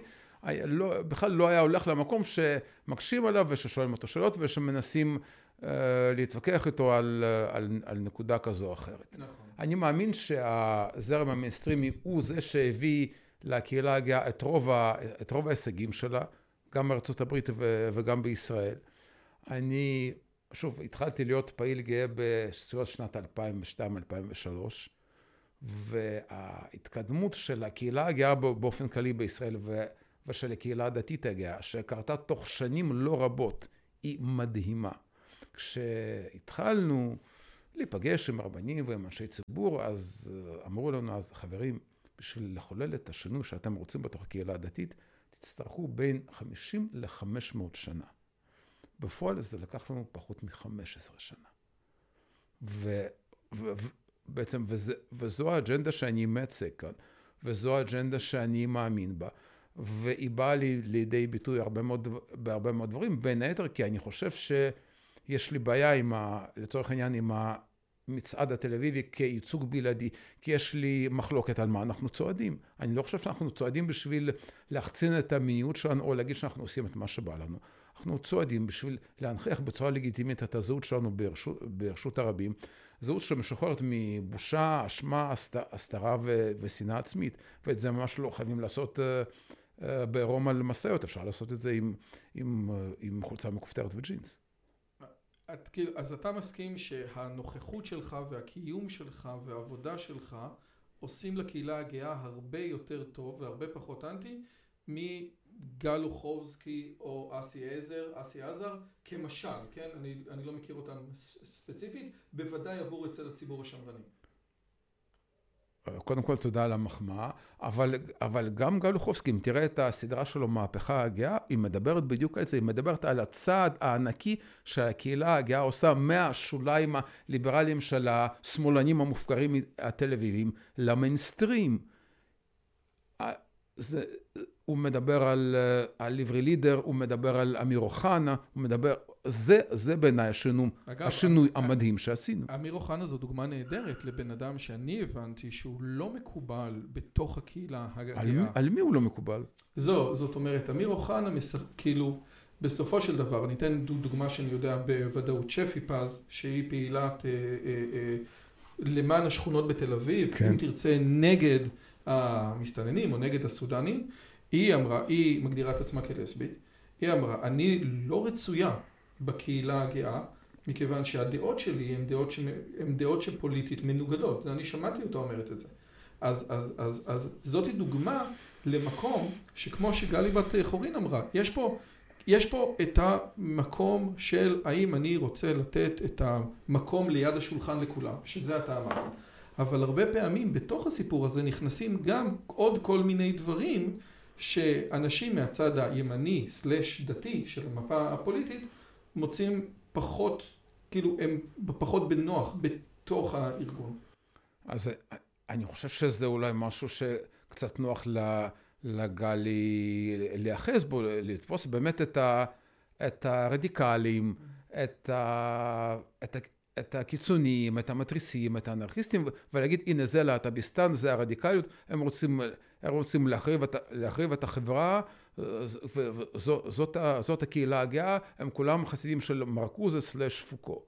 לא, בכלל לא היה הולך למקום שמקשים עליו וששואלים אותו שאלות ושמנסים uh, להתווכח איתו על, על, על נקודה כזו או אחרת. נכון. אני מאמין שהזרם המיינסטרימי הוא זה שהביא לקהילה הגאה את רוב, ה, את רוב ההישגים שלה, גם בארצות הברית ו, וגם בישראל. אני, שוב, התחלתי להיות פעיל גאה בסביבות שנת 2002-2003, וההתקדמות של הקהילה הגאה באופן כללי בישראל, ושל הקהילה הדתית הגאה, שקרתה תוך שנים לא רבות, היא מדהימה. כשהתחלנו להיפגש עם רבנים ועם אנשי ציבור, אז אמרו לנו אז, חברים, בשביל לחולל את השינוי שאתם רוצים בתוך הקהילה הדתית, תצטרכו בין 50 ל-500 שנה. בפועל זה לקח לנו פחות מ-15 שנה. ובעצם, וזו האג'נדה שאני מייצג כאן, וזו האג'נדה שאני מאמין בה. והיא באה לי לידי ביטוי הרבה מאוד, בהרבה מאוד דברים, בין היתר כי אני חושב שיש לי בעיה עם ה... לצורך העניין עם המצעד התל אביבי כייצוג בלעדי, כי יש לי מחלוקת על מה אנחנו צועדים. אני לא חושב שאנחנו צועדים בשביל להחצין את המיניות שלנו או להגיד שאנחנו עושים את מה שבא לנו. אנחנו צועדים בשביל להנכיח בצורה לגיטימית את הזהות שלנו ברשות, ברשות הרבים. זהות שמשוחררת מבושה, אשמה, הסתרה ושנאה עצמית. ואת זה ממש לא חייבים לעשות uh, בעירום על אפשר לעשות את זה עם, עם, עם חולצה מכופתרת וג'ינס. את, כאילו, אז אתה מסכים שהנוכחות שלך והקיום שלך והעבודה שלך עושים לקהילה הגאה הרבה יותר טוב והרבה פחות אנטי גל אוחובסקי או אסי עזר, אסי עזר, כמשל, כן? אני, אני לא מכיר אותם ספציפית, בוודאי עבור אצל הציבור השמרני. קודם כל תודה על המחמאה, אבל, אבל גם גל אוחובסקי, אם תראה את הסדרה שלו, מהפכה הגאה, היא מדברת בדיוק על זה, היא מדברת על הצעד הענקי שהקהילה הגאה עושה מהשוליים הליברליים של השמאלנים המופקרים התל אביבים למיינסטרים. זה, הוא מדבר על, על עברי לידר, הוא מדבר על אמיר אוחנה, הוא מדבר... זה, זה בעיניי השינוי, אגב, השינוי אגב, המדהים שעשינו. אמיר אוחנה זו דוגמה נהדרת לבן אדם שאני הבנתי שהוא לא מקובל בתוך הקהילה הגאה. על, על מי הוא לא מקובל? זו, זאת אומרת, אמיר אוחנה מס... כאילו, בסופו של דבר, אני אתן דוגמה שאני יודע בוודאות, שפי פז, שהיא פעילת אה, אה, אה, למען השכונות בתל אביב, כן. אם תרצה נגד המסתננים או נגד הסודנים, היא אמרה, היא מגדירה את עצמה כלסבית, היא אמרה, אני לא רצויה בקהילה הגאה, מכיוון שהדעות שלי הן דעות, ש... דעות שפוליטית מנוגדות, אני שמעתי אותה אומרת את זה. אז, אז, אז, אז זאת דוגמה למקום שכמו שגלי בת חורין אמרה, יש פה, יש פה את המקום של האם אני רוצה לתת את המקום ליד השולחן לכולם, שזה אתה אמרת. אבל הרבה פעמים בתוך הסיפור הזה נכנסים גם עוד כל מיני דברים שאנשים מהצד הימני סלש דתי של המפה הפוליטית מוצאים פחות, כאילו הם פחות בנוח בתוך הארגון. אז אני חושב שזה אולי משהו שקצת נוח לגלי להיאחז בו, לתפוס באמת את, ה, את הרדיקלים, את, ה, את, ה, את הקיצוניים, את המתריסים, את האנרכיסטים, ולהגיד הנה זה להט"ביסטן, זה הרדיקליות, הם רוצים הם רוצים להחריב את, להחריב את החברה, וזאת זאת הקהילה הגאה, הם כולם חסידים של מרקוזה סלש פוקו.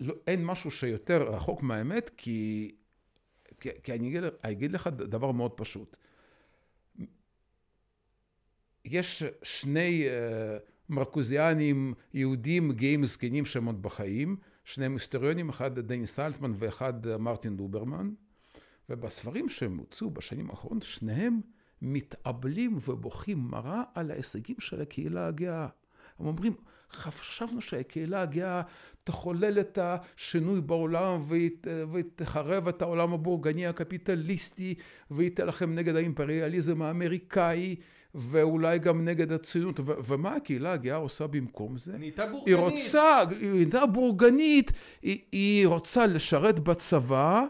לא, אין משהו שיותר רחוק מהאמת, כי, כי, כי אני אגיד, אגיד לך דבר מאוד פשוט. יש שני uh, מרקוזיאנים יהודים גאים זקנים שהם עוד בחיים, שניהם היסטוריונים, אחד דני סלטמן ואחד מרטין דוברמן. ובספרים שהם הוצאו בשנים האחרונות, שניהם מתאבלים ובוכים מרה על ההישגים של הקהילה הגאה. הם אומרים, חשבנו שהקהילה הגאה תחולל את השינוי בעולם והיא תחרב את העולם הבורגני הקפיטליסטי והיא תלחם נגד האימפריאליזם האמריקאי ואולי גם נגד הציונות. ו- ומה הקהילה הגאה עושה במקום זה? נהייתה בורגנית. היא רוצה, היא נהייתה בורגנית, היא, היא רוצה לשרת בצבא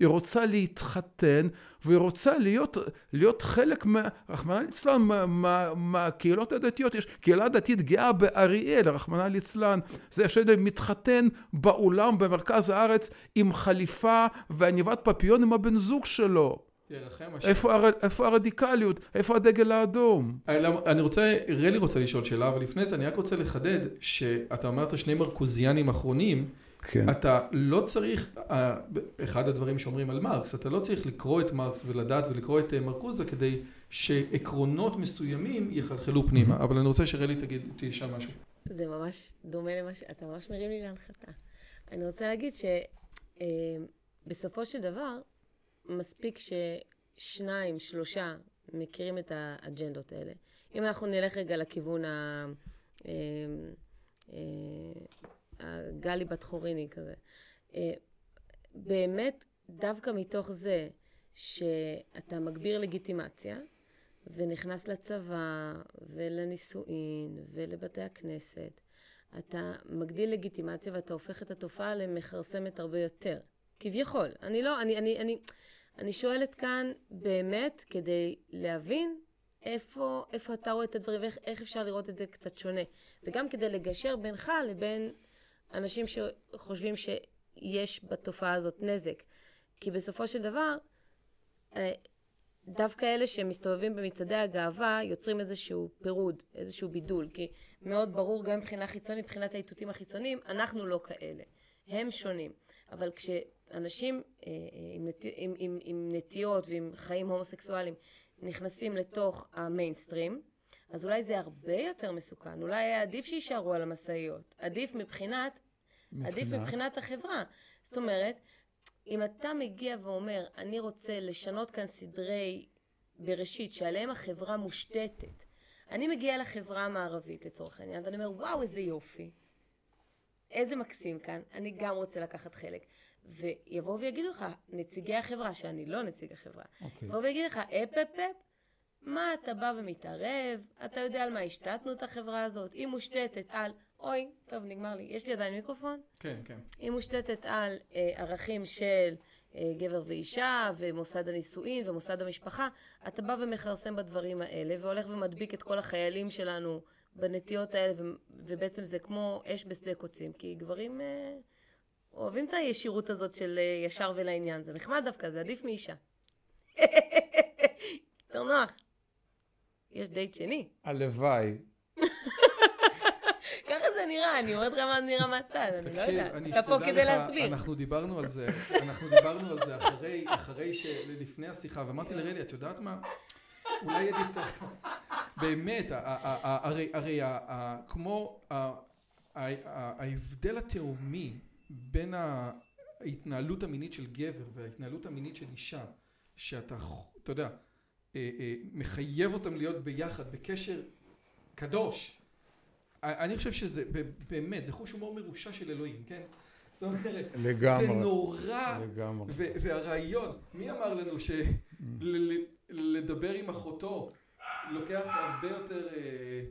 היא רוצה להתחתן, והיא רוצה להיות, להיות חלק, רחמנא ליצלן, מהקהילות מה, הדתיות. יש קהילה דתית גאה באריאל, רחמנא ליצלן. זה מתחתן באולם במרכז הארץ עם חליפה ועניבת פפיון עם הבן זוג שלו. איפה, הר... איפה הרדיקליות? איפה הדגל האדום? אני רוצה, רלי רוצה לשאול שאלה, אבל לפני זה אני רק רוצה לחדד שאתה אמרת שני מרקוזיאנים אחרונים. כן. אתה לא צריך, אחד הדברים שאומרים על מרקס, אתה לא צריך לקרוא את מרקס ולדעת ולקרוא את אה, מרקוזה כדי שעקרונות מסוימים יחלחלו פנימה, אבל אני רוצה שרלי תגיד, תשאל משהו. זה ממש דומה למה ש... אתה ממש מרים לי להנחתה. אני רוצה להגיד שבסופו אה, של דבר, מספיק ששניים, שלושה מכירים את האג'נדות האלה. אם אנחנו נלך רגע לכיוון ה... אה, גלי בת חוריני כזה. אה, באמת, דווקא מתוך זה שאתה מגביר לגיטימציה, ונכנס לצבא, ולנישואין, ולבתי הכנסת, אתה מגדיל לגיטימציה ואתה הופך את התופעה למכרסמת הרבה יותר. כביכול. אני לא, אני, אני, אני, אני שואלת כאן באמת כדי להבין איפה, איפה אתה רואה את הדברים ואיך אפשר לראות את זה קצת שונה. וגם כדי לגשר בינך לבין אנשים שחושבים שיש בתופעה הזאת נזק. כי בסופו של דבר, אה, דווקא אלה שמסתובבים במצעדי הגאווה יוצרים איזשהו פירוד, איזשהו בידול, כי מאוד ברור גם מבחינה חיצונית, מבחינת האיתותים החיצוניים, אנחנו לא כאלה, הם שונים. אבל כשאנשים אה, אה, עם, נת... עם, עם, עם נטיות ועם חיים הומוסקסואליים נכנסים לתוך המיינסטרים, אז אולי זה הרבה יותר מסוכן, אולי היה עדיף שיישארו על המשאיות, עדיף מבחינת, מבחינת, עדיף מבחינת החברה. זאת אומרת, אם אתה מגיע ואומר, אני רוצה לשנות כאן סדרי בראשית שעליהם החברה מושתתת, אני מגיע לחברה המערבית לצורך העניין, ואני אומר, וואו, איזה יופי. איזה מקסים כאן, אני גם רוצה לקחת חלק. ויבואו ויגידו לך, נציגי החברה, שאני לא נציג החברה, okay. אוקיי. יבואו ויגידו לך, אפ אפ אפ, מה אתה בא ומתערב? אתה יודע על מה השתתנו את החברה הזאת? היא מושתתת על אוי, טוב, נגמר לי. יש לי עדיין מיקרופון? כן, כן. היא מושתתת על אה, ערכים של אה, גבר ואישה, ומוסד הנישואין, ומוסד המשפחה. אתה בא ומכרסם בדברים האלה, והולך ומדביק את כל החיילים שלנו בנטיות האלה, ו- ובעצם זה כמו אש בשדה קוצים, כי גברים אה, אוהבים את הישירות הזאת של אה, ישר ולעניין. זה נחמד דווקא, זה עדיף מאישה. יותר נוח. יש דייט שני. הלוואי. ככה זה נראה, אני אומרת לך מה זה נראה מהצד, אני לא יודעת. אתה פה כדי להסביר. אנחנו דיברנו על זה, אנחנו דיברנו על זה אחרי, אחרי שלפני השיחה, ואמרתי לרלי, את יודעת מה? אולי עדיף ככה. באמת, הרי, הרי, כמו ההבדל התהומי בין ההתנהלות המינית של גבר וההתנהלות המינית של אישה, שאתה, אתה יודע, מחייב אותם להיות ביחד, בקשר קדוש. אני חושב שזה באמת, זה חוש הומור מרושע של אלוהים, כן? זאת אומרת, לגמרי, זה נורא, לגמרי. והרעיון, מי אמר לנו שלדבר עם אחותו לוקח הרבה יותר, אה,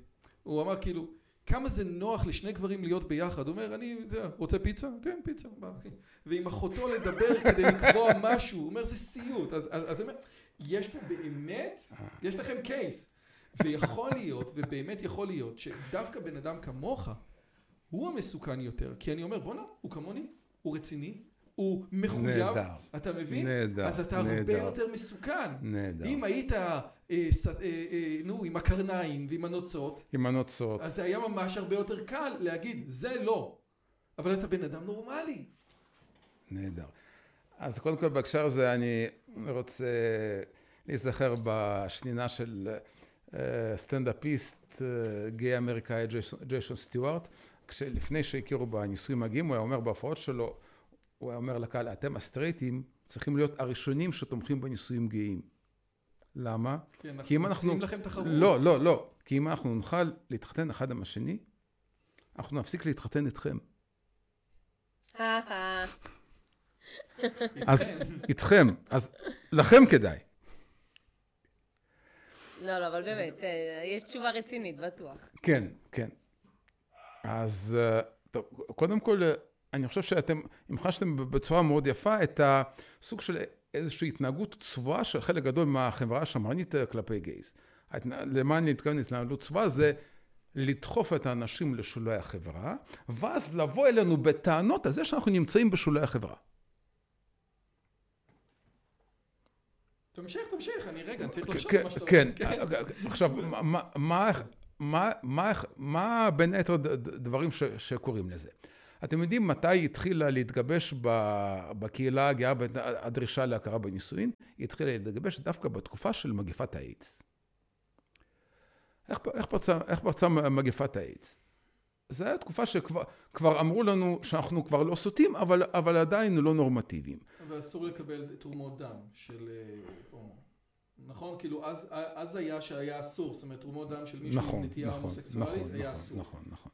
הוא אמר כאילו, כמה זה נוח לשני גברים להיות ביחד, הוא אומר, אני, זה, רוצה פיצה? כן, פיצה, בא. ועם אחותו לדבר כדי לקבוע משהו, הוא אומר, זה סיוט, אז, אז, אז יש פה באמת, יש לכם קייס. ויכול להיות, ובאמת יכול להיות, שדווקא בן אדם כמוך, הוא המסוכן יותר. כי אני אומר, בואנה, הוא כמוני, הוא רציני, הוא מחויב, נהדר, אתה מבין? נהדר, אז אתה נהדר, הרבה יותר מסוכן. נהדר. אם היית, אה, ס, אה, אה, נו, עם הקרניים ועם הנוצות, עם הנוצות, אז זה היה ממש הרבה יותר קל להגיד, זה לא. אבל אתה בן אדם נורמלי. נהדר. אז קודם כל בהקשר הזה אני רוצה להיזכר בשנינה של סטנדאפיסט גיי אמריקאי ג'יישון סטיוארט, כשלפני שהכירו בנישואים הגאים, הוא היה אומר בהופעות שלו, הוא היה אומר לקהל, אתם הסטרייטים צריכים להיות הראשונים שתומכים בנישואים גאים. למה? כי אם אנחנו... לכם תחרות. לא, לא, לא. כי אם אנחנו נוכל להתחתן אחד עם השני, אנחנו נפסיק להתחתן איתכם. אז איתכם, אז לכם כדאי. לא, לא, אבל באמת, אה, יש תשובה רצינית, בטוח. כן, כן. אז אה, טוב, קודם כל, אה, אני חושב שאתם המחשתם בצורה מאוד יפה את הסוג של איזושהי התנהגות צבועה של חלק גדול מהחברה השמרנית כלפי גייז. למה אני מתכוון התנהלות צבועה? זה לדחוף את האנשים לשולי החברה, ואז לבוא אלינו בטענות על זה שאנחנו נמצאים בשולי החברה. תמשיך, תמשיך, אני רגע, אני צריך לחשוב על מה שאתה אומר. כן, עכשיו, מה בין היתר דברים שקורים לזה? אתם יודעים מתי התחילה להתגבש בקהילה הגאה הדרישה להכרה בנישואין? היא התחילה להתגבש דווקא בתקופה של מגפת האיידס. איך, איך, פרצה, איך פרצה מגפת האיידס? זו הייתה תקופה שכבר אמרו לנו שאנחנו כבר לא סוטים, אבל, אבל עדיין לא נורמטיביים. ואסור לקבל תרומות דם של אה, הומו. נכון? כאילו אז, אז היה שהיה אסור, זאת אומרת תרומות דם של מישהו נכון, עם נטייה נכון, הומוסקסואלית נכון, היה נכון, אסור. נכון, נכון.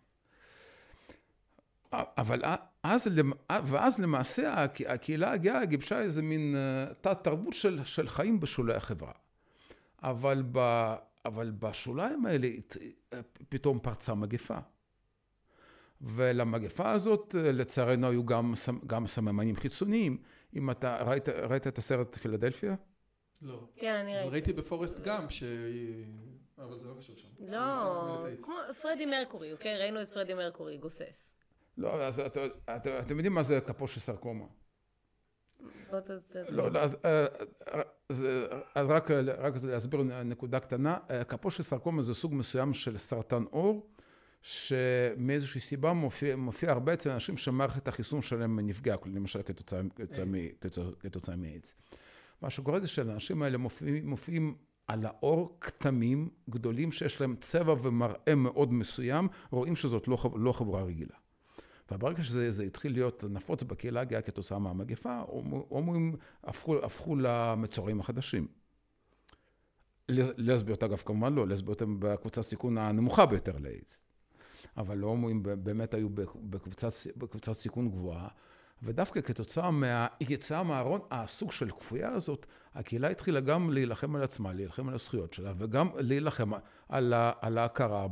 אבל אז, ואז למעשה הקהילה הגאה גיבשה איזה מין אה, תת תרבות של, של חיים בשולי החברה. אבל, ב, אבל בשוליים האלה פתאום פרצה מגפה. ולמגפה הזאת לצערנו היו גם, גם סממנים חיצוניים. אם אתה ראית, ראית את הסרט פילדלפיה? לא. כן, אני ראיתי. ראיתי בפורסט גאמפ ש... אבל זה לא קשור שם. לא, כמו פרדי מרקורי, אוקיי? ראינו את פרדי מרקורי גוסס. לא, אז את, את, אתם יודעים מה זה קפושי סרקומה? בוא ת... ת- לא, לא, אז, אה, אז רק, רק להסביר נקודה קטנה, אה, קפושי סרקומה זה סוג מסוים של סרטן עור, שמאיזושהי סיבה מופיע, מופיע הרבה אצל אנשים שמערכת החיסון שלהם נפגעה, למשל כתוצאה, כתוצאה, כתוצאה, כתוצאה מאיידס. מה שקורה זה שלאנשים האלה מופיעים, מופיעים על העור כתמים גדולים שיש להם צבע ומראה מאוד מסוים, רואים שזאת לא, לא חבורה רגילה. וברגע שזה זה התחיל להיות נפוץ בקהילה הגאה כתוצאה מהמגפה, הומו- הומואים הפכו, הפכו למצורעים החדשים. לס- לסביות אגב כמובן לא, לסביות הן בקבוצת סיכון הנמוכה ביותר לאיידס. אבל ב- באמת היו בק- בקבוצת, בקבוצת סיכון גבוהה, ודווקא כתוצאה מהיציאה מהארון, הסוג של כפויה הזאת, הקהילה התחילה גם להילחם על עצמה, להילחם על הזכויות שלה, וגם להילחם על, ה, על ההכרה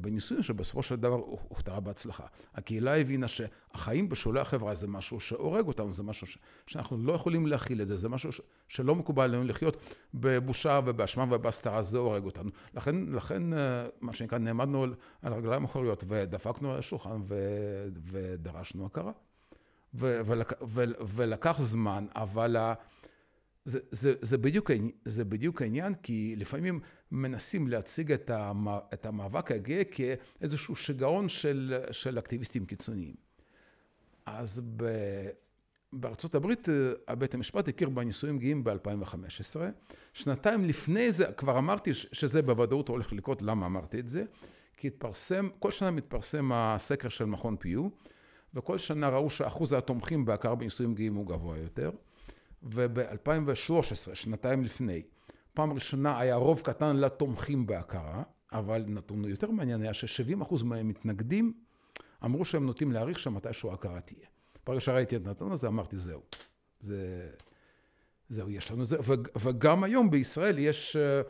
בנישואים שבסופו של דבר הוכתרה בהצלחה. הקהילה הבינה שהחיים בשולי החברה זה משהו שהורג אותנו, זה משהו ש, שאנחנו לא יכולים להכיל את זה, זה משהו ש, שלא מקובל עלינו לחיות בבושה ובאשמה ובהסתרה, זה הורג אותנו. לכן, לכן אה, מה שנקרא, נעמדנו על, על רגליים אחוריות ודפקנו על השולחן ו, ודרשנו הכרה. ו- ולק, ו- ולקח זמן, אבל ה- זה, זה, זה, בדיוק, זה בדיוק העניין, כי לפעמים מנסים להציג את, המ, את המאבק הגאה כאיזשהו שיגעון של, של אקטיביסטים קיצוניים. אז ב, בארצות הברית אה, בית המשפט הכיר בנישואים גאים ב-2015. שנתיים לפני זה, כבר אמרתי שזה בוודאות הולך לקרות, למה אמרתי את זה? כי התפרסם, כל שנה מתפרסם הסקר של מכון פיו, וכל שנה ראו שאחוז התומכים בהכרה בנישואים גאים הוא גבוה יותר. וב-2013, שנתיים לפני, פעם ראשונה היה רוב קטן לתומכים בהכרה, אבל נתון יותר מעניין היה ש-70% מהמתנגדים אמרו שהם נוטים להעריך שמתישהו ההכרה תהיה. ברגע שראיתי את הנתון הזה אמרתי זהו, זה, זהו, יש לנו זה, ו- וגם היום בישראל יש, אה,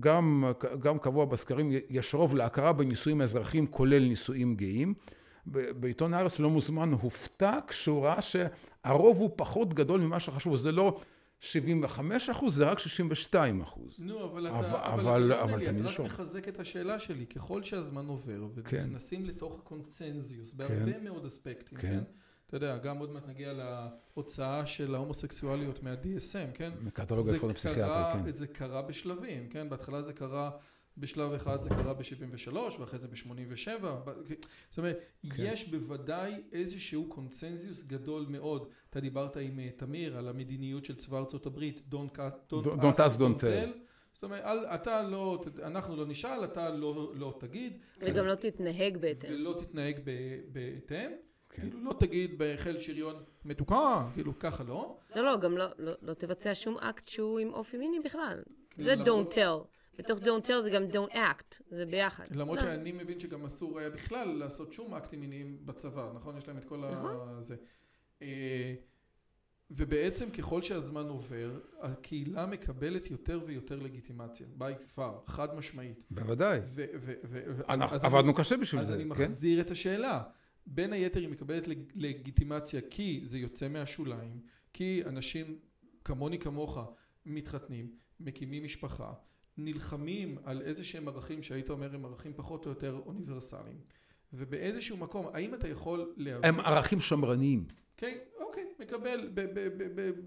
גם, גם קבוע בסקרים, יש רוב להכרה בנישואים אזרחיים כולל נישואים גאים. בעיתון הארץ לא מוזמן הופתע כשהוא ראה שהרוב הוא פחות גדול ממה שחשבו, זה לא 75 אחוז, זה רק 62 אחוז. נו, אבל אבל- אתה, אבל- אבל, אתה לא אבל לי, תמיד אתה רק. מחזק את השאלה שלי, ככל שהזמן עובר, כן. ונכנסים לתוך קונצנזיוס, בהרבה מאוד אספקטים, כן. כן? אתה יודע, גם עוד מעט נגיע להוצאה של ההומוסקסואליות מה-DSM, כן? מקטלוג זה האבחון הפסיכיאטרי, כן. זה קרה בשלבים, כן? בהתחלה זה קרה, בשלב אחד זה קרה ב-73, ואחרי זה ב-87. זאת אומרת, כן. יש בוודאי איזשהו קונצנזיוס גדול מאוד. אתה דיברת עם אה, תמיר על המדיניות של צבא ארצות הברית, Don't, don't, Don't ask, don't tell. זאת אומרת, אל, אתה לא, אנחנו לא נשאל, אתה לא, לא תגיד. וגם לא תתנהג בהתאם. ולא תתנהג ב- בהתאם. כן. כאילו, לא תגיד בחיל שריון מתוקה, כאילו, ככה לא. לא, לא, גם לא, לא, לא תבצע שום אקט שהוא עם אופי מיני בכלל. זה למרות- don't tell. בתוך don't tell זה גם don't act, זה ביחד. למרות לא. שאני מבין שגם אסור היה בכלל לעשות שום אקטים מיניים בצבא, נכון? יש להם את כל נכון. ה... זה. אה, ובעצם ככל שהזמן עובר, הקהילה מקבלת יותר ויותר לגיטימציה, by far, חד משמעית. בוודאי. ו- ו- ו- ו- אנחנו אז עבדנו אני- קשה בשביל אז זה, אני כן? מחזיר את השאלה. בין היתר היא מקבלת לג- לגיטימציה כי זה יוצא מהשוליים, כי אנשים כמוני כמוך מתחתנים, מקימים משפחה, נלחמים על איזה שהם ערכים שהיית אומר הם ערכים פחות או יותר אוניברסליים. ובאיזשהו מקום, האם אתה יכול להבין... הם ערכים שמרניים. כן, אוקיי, מקבל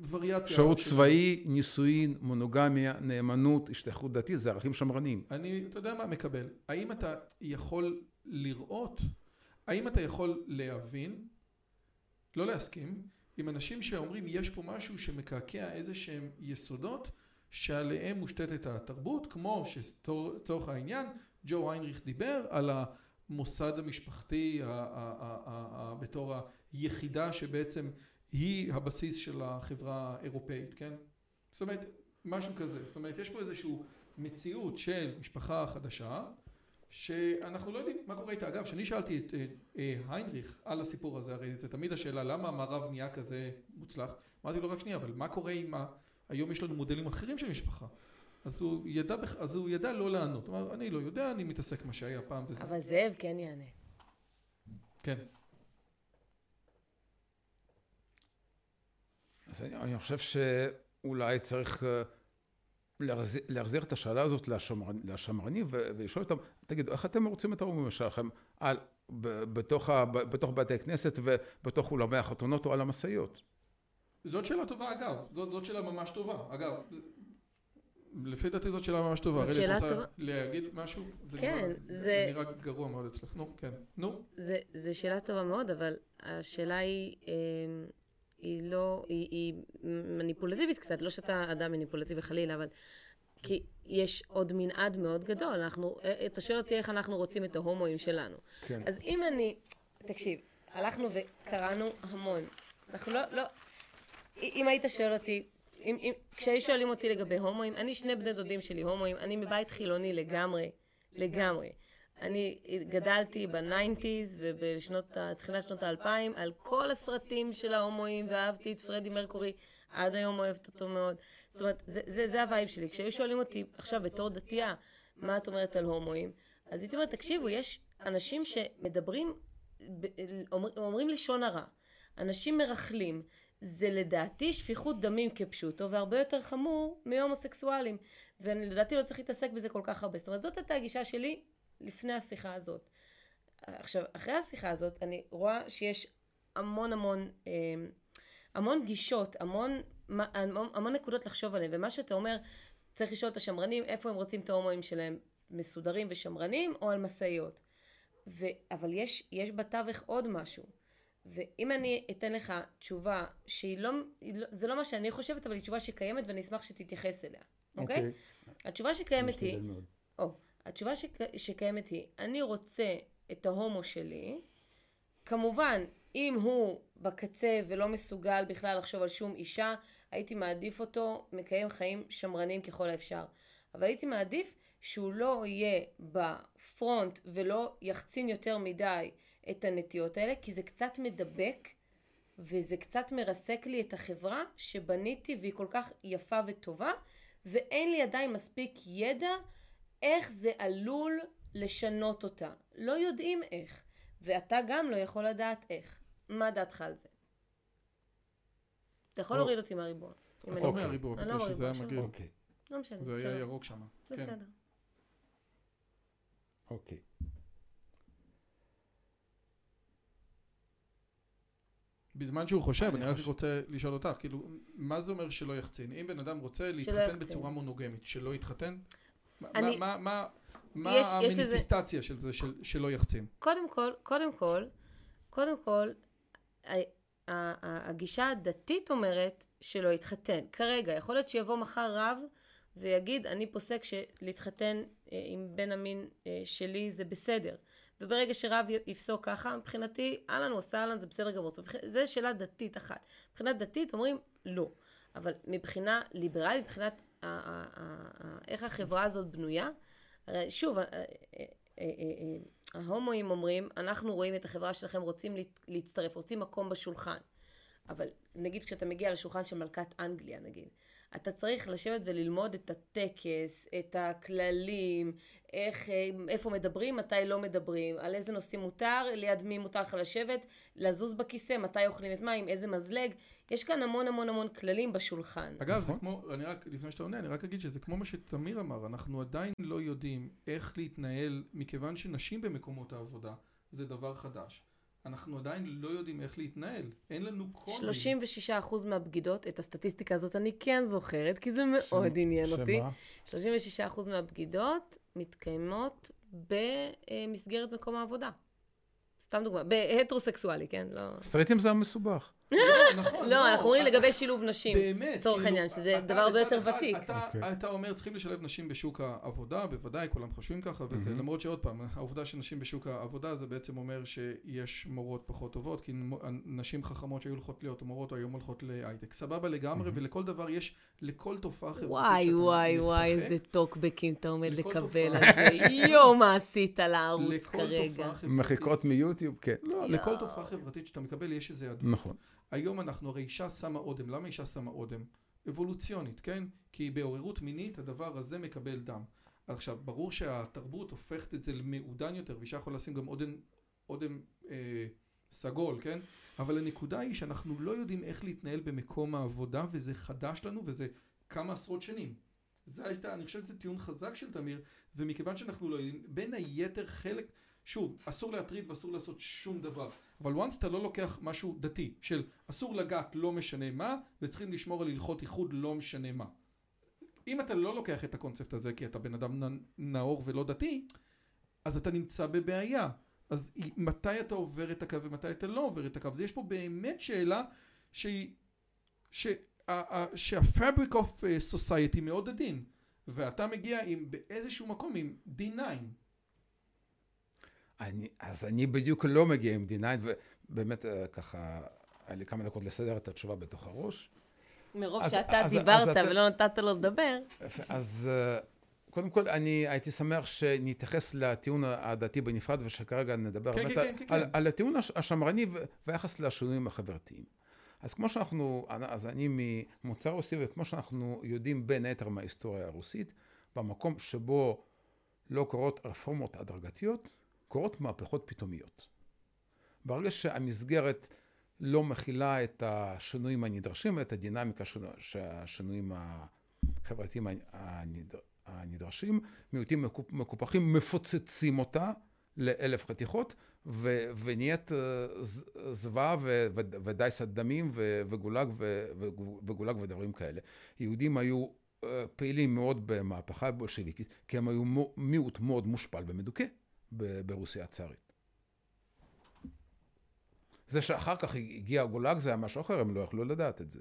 בווריאציה. שירות צבאי, נישואין, מונוגמיה, נאמנות, השתייכות דתית, זה ערכים שמרניים. אני, אתה יודע מה, מקבל. האם אתה יכול לראות, האם אתה יכול להבין, לא להסכים, עם אנשים שאומרים יש פה משהו שמקעקע איזה שהם יסודות שעליהם מושתתת התרבות, כמו שצורך העניין, ג'ו היינריך דיבר על המוסד המשפחתי בתור היחידה שבעצם היא הבסיס של החברה האירופאית, כן? זאת אומרת, משהו כזה. זאת אומרת, יש פה איזושהי מציאות של משפחה חדשה, שאנחנו לא יודעים מה קורה איתה. אגב, כשאני שאלתי את אה, אה, היינריך על הסיפור הזה, הרי זה תמיד השאלה למה המערב נהיה כזה מוצלח, אמרתי לו רק שנייה, אבל מה קורה עם ה... היום יש לנו מודלים אחרים של משפחה. אז הוא ידע, אז הוא ידע לא לענות. הוא אמר, אני לא יודע, אני מתעסק מה שהיה פעם וזה. אבל זאב כן יענה. כן. אז אני, אני חושב שאולי צריך אה, להחזיר, להחזיר את השאלה הזאת לשמר, לשמרנים ולשאול אותם, תגידו, איך אתם רוצים את ההורים שלכם על, בתוך, ה, בתוך בתי כנסת ובתוך אולמי החתונות או על המשאיות? זאת שאלה טובה אגב, זאת, זאת שאלה ממש טובה. אגב, לפי דעתי זאת שאלה ממש טובה. זאת שאלה טובה. את רוצה להגיד משהו? זה כן, נראה, זה... נראה גרוע מאוד אצלך. נו, כן. נו. זה, זה שאלה טובה מאוד, אבל השאלה היא, אה, היא לא, היא, היא מניפולטיבית קצת, לא שאתה אדם מניפולטיבי חלילה, אבל כי יש עוד מנעד מאוד גדול. אנחנו, אה, אתה שואל אותי איך אנחנו רוצים את ההומואים שלנו. כן. אז אם אני, תקשיב, הלכנו וקראנו המון. אנחנו לא, לא, אם היית שואל אותי, אם, אם, כשהיו שואלים אותי לגבי הומואים, אני שני בני דודים שלי הומואים, אני מבית חילוני לגמרי, לגמרי. אני גדלתי בניינטיז ובשנות, תחילת שנות האלפיים על כל הסרטים של ההומואים ואהבתי את פרדי מרקורי, עד היום אוהבת אותו מאוד. זאת אומרת, זה, זה, זה ה vibe שלי. כשהיו שואלים אותי עכשיו בתור דתייה, מה את אומרת על הומואים? אז הייתי אומרת, תקשיבו, יש אנשים שמדברים, אומר, אומרים לשון הרע. אנשים מרכלים. זה לדעתי שפיכות דמים כפשוטו, והרבה יותר חמור מהומוסקסואלים. ולדעתי לא צריך להתעסק בזה כל כך הרבה. זאת אומרת, זאת הייתה הגישה שלי לפני השיחה הזאת. עכשיו, אחרי השיחה הזאת, אני רואה שיש המון המון, אה, המון גישות, המון, המון, המון נקודות לחשוב עליהן, ומה שאתה אומר, צריך לשאול את השמרנים איפה הם רוצים את ההומואים שלהם, מסודרים ושמרנים, או על משאיות. אבל יש, יש בתווך עוד משהו. ואם אני אתן לך תשובה שהיא לא, לא, זה לא מה שאני חושבת, אבל היא תשובה שקיימת ואני אשמח שתתייחס אליה, אוקיי? Okay. אוקיי. התשובה שקיימת היא, או, התשובה שק, שקיימת היא, אני רוצה את ההומו שלי, כמובן, אם הוא בקצה ולא מסוגל בכלל לחשוב על שום אישה, הייתי מעדיף אותו מקיים חיים שמרנים ככל האפשר. אבל הייתי מעדיף שהוא לא יהיה בפרונט ולא יחצין יותר מדי את הנטיות האלה, כי זה קצת מדבק וזה קצת מרסק לי את החברה שבניתי והיא כל כך יפה וטובה, ואין לי עדיין מספיק ידע איך זה עלול לשנות אותה. לא יודעים איך, ואתה גם לא יכול לדעת איך. מה דעתך על זה? אתה יכול להוריד אותי מהריבוע. אתה אומר מהריבוע, אני לא שזה היה מגעיל. לא משנה. זה היה ירוק שם. כן. בסדר. אוקיי. בזמן שהוא חושב, אני רק רוצה לשאול אותך, כאילו, מה זה אומר שלא יחצין? אם בן אדם רוצה להתחתן בצורה מונוגמית, שלא יתחתן? מה המניפיסטציה של זה שלא יחצין? קודם כל, קודם כל, קודם כל, הגישה הדתית אומרת שלא יתחתן. כרגע, יכול להיות שיבוא מחר רב ויגיד, אני פוסק שלהתחתן אה, עם בן המין אה, שלי זה בסדר. וברגע שרב יפסוק ככה, מבחינתי, אהלן עשה אהלן, זה בסדר גמור. זה שאלה דתית אחת. מבחינה דתית אומרים לא. אבל מבחינה ליברלית, מבחינת איך החברה הזאת בנויה, שוב, ההומואים אומרים, אנחנו רואים את החברה שלכם, רוצים להצטרף, רוצים מקום בשולחן. אבל נגיד כשאתה מגיע לשולחן של מלכת אנגליה, נגיד, אתה צריך לשבת וללמוד את הטקס, את הכללים, איך, איפה מדברים, מתי לא מדברים, על איזה נושאים מותר, ליד מי מותר לך לשבת, לזוז בכיסא, מתי אוכלים את מים, איזה מזלג. יש כאן המון המון המון כללים בשולחן. אגב, זה נכון. כמו, אני רק, לפני שאתה עונה, אני רק אגיד שזה כמו מה שתמיר אמר, אנחנו עדיין לא יודעים איך להתנהל, מכיוון שנשים במקומות העבודה זה דבר חדש. אנחנו עדיין לא יודעים איך להתנהל, אין לנו קודים. 36 אחוז מהבגידות, את הסטטיסטיקה הזאת אני כן זוכרת, כי זה מאוד ש... עניין שמה? אותי. 36 אחוז מהבגידות מתקיימות במסגרת מקום העבודה. סתם דוגמה, בהטרוסקסואלי, כן? לא... סטרייטים זה המסובך. לא, נכון. לא, אנחנו אומרים לגבי שילוב נשים. באמת. לצורך כאילו, העניין, שזה דבר הרבה יותר ותיק. אוקיי. אתה אומר, צריכים לשלב נשים בשוק העבודה, בוודאי, כולם חושבים ככה, וזה, למרות שעוד פעם, העובדה שנשים בשוק העבודה, זה בעצם אומר שיש מורות פחות טובות, כי נשים חכמות שהיו הולכות להיות מורות, היום הולכות להייטק. סבבה לגמרי, ולכל דבר יש, לכל תופעה חברתית וואי, וואי, וואי, איזה טוקבקים אתה עומד לקבל על זה. יואו, מה עשית לערוץ כרגע. מחיקות מיוטיוב, כן. לא, לכל תופעה חברתית שאתה מקבל יש איזה עדיף. נכון. היום אנחנו, הרי אישה שמה אודם, למה אישה שמה אודם? אבולוציונית, כן? כי בעוררות מינית הדבר הזה מקבל דם. עכשיו, ברור שהתרבות הופכת את זה למעודן יותר, ואישה יכולה לשים גם אודם, אודם אה, סגול, כן? אבל הנקודה היא שאנחנו לא יודעים איך להתנהל במקום העבודה וזה חדש לנו וזה כמה עשרות שנים. זה הייתה, אני חושב שזה טיעון חזק של תמיר, ומכיוון שאנחנו לא יודעים, בין היתר חלק, שוב, אסור להטריד ואסור לעשות שום דבר, אבל once אתה לא לוקח משהו דתי, של אסור לגעת לא משנה מה, וצריכים לשמור על הלכות איחוד לא משנה מה. אם אתה לא לוקח את הקונספט הזה כי אתה בן אדם נאור ולא דתי, אז אתה נמצא בבעיה. אז מתי אתה עובר את הקו ומתי אתה לא עובר את הקו? אז יש פה באמת שאלה שהיא, שה-fabric of society מאוד עדין, ואתה מגיע עם באיזשהו מקום עם D9. אני, אז אני בדיוק לא מגיע עם D9, ובאמת ככה, היה לי כמה דקות לסדר את התשובה בתוך הראש. מרוב אז, שאתה אז, דיברת אז ולא נתת לו לדבר. אז קודם כל, אני הייתי שמח שנתייחס לטיעון הדתי בנפרד, ושכרגע נדבר כן, כן, כן, על, על הטיעון השמרני ויחס לשינויים החברתיים. אז כמו שאנחנו, אז אני ממוצא רוסי, וכמו שאנחנו יודעים בין היתר מההיסטוריה הרוסית, במקום שבו לא קורות רפורמות הדרגתיות, קורות מהפכות פתאומיות. ברגע שהמסגרת לא מכילה את השינויים הנדרשים, את הדינמיקה של השינויים החברתיים הנדרשים, מיעוטים מקופחים מפוצצים אותה לאלף חתיכות, ו, ונהיית אה, זוועה ודייסת דמים וגולג, וגולג ודברים כאלה. יהודים היו אה, פעילים מאוד במהפכה הבולשביקית, כי הם היו מיעוט מאוד מושפל ומדוכא ברוסיה הצארית. זה שאחר כך הגיע הגולג זה היה משהו אחר, הם לא יכלו לדעת את זה.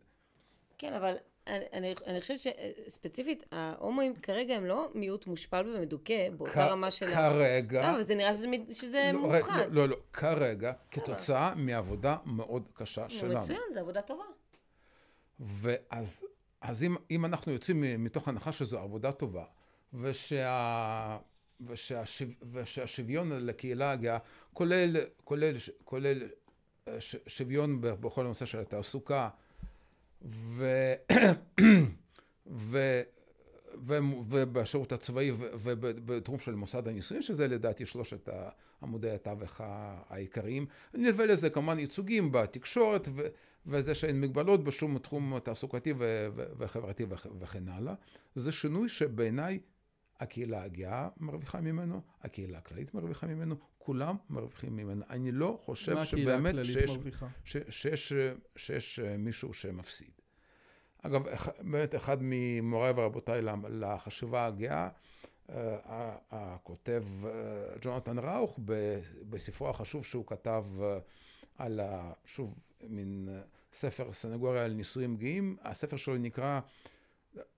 כן, אבל אני, אני חושבת שספציפית, ההומואים כרגע הם לא מיעוט מושפל ומדוכא באותה רמה של... כרגע... לא, אבל זה נראה שזה, שזה לא, מופחת. לא, לא, לא, כרגע, כתוצאה מעבודה מאוד קשה שלנו. מצוין, זו עבודה טובה. ואז אז אם, אם אנחנו יוצאים מתוך הנחה שזו עבודה טובה, ושה... ושהשו, ושהשוויון לקהילה הגאה, כולל, כולל, כולל אה, שוויון בכל הנושא של התעסוקה, ו... ו... ו... ובשירות הצבאי ובתחום של מוסד הנישואים, שזה לדעתי שלושת עמודי התווך העיקריים. נלווה לזה כמובן ייצוגים בתקשורת ו... וזה שאין מגבלות בשום תחום תעסוקתי ו... וחברתי וכן הלאה. זה שינוי שבעיניי הקהילה הגאה מרוויחה ממנו, הקהילה הכללית מרוויחה ממנו, כולם מרוויחים ממנו. אני לא חושב שבאמת שיש, ש, שיש, שיש מישהו שמפסיד. אגב, באמת אחד ממוריי ורבותיי לחשיבה הגאה, אה, הכותב אה, ג'ונתן ראוך בספרו החשוב שהוא כתב אה, על, שוב, מין ספר סנגוריה על נישואים גאים, הספר שלו נקרא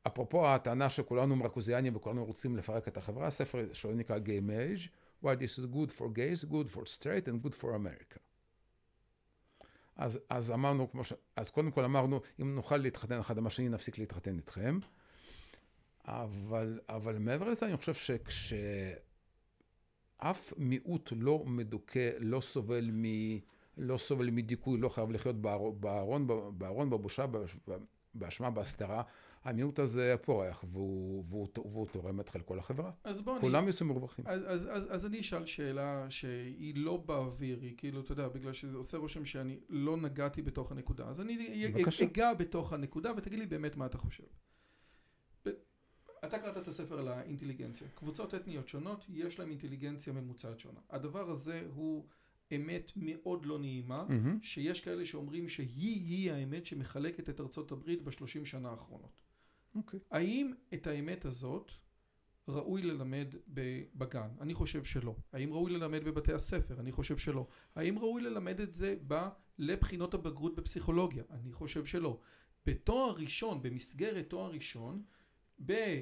אפרופו הטענה שכולנו מרקוזיאנים וכולנו רוצים לפרק את החברה, הספר שלו נקרא Gay Marriage, why this is good for gays, good for straight and good for America. אז, אז אמרנו, כמו ש... אז קודם כל אמרנו, אם נוכל להתחתן אחד עם השני, נפסיק להתחתן איתכם. אבל, אבל מעבר לזה, אני חושב שכשאף מיעוט לא מדוכא, לא סובל, מ, לא סובל מדיכוי, לא חייב לחיות בארון, בארון, בבושה, באשמה, בהסתרה, המיעוט הזה פורח והוא, והוא, והוא תורם את חלקו לחברה. אז בוא כולם אני... יוצאים מרווחים. אז, אז, אז, אז אני אשאל שאלה שהיא לא באוויר, היא כאילו, אתה יודע, בגלל שזה עושה רושם שאני לא נגעתי בתוך הנקודה. אז אני אגע בתוך הנקודה ותגיד לי באמת מה אתה חושב. אתה קראת את הספר על האינטליגנציה. קבוצות אתניות שונות, יש להן אינטליגנציה ממוצעת שונה. הדבר הזה הוא אמת מאוד לא נעימה, mm-hmm. שיש כאלה שאומרים שהיא-היא האמת שמחלקת את ארצות הברית בשלושים שנה האחרונות. אוקיי. האם את האמת הזאת ראוי ללמד בגן? אני חושב שלא. האם ראוי ללמד בבתי הספר? אני חושב שלא. האם ראוי ללמד את זה ב... לבחינות הבגרות בפסיכולוגיה? אני חושב שלא. בתואר ראשון, במסגרת תואר ראשון, ב...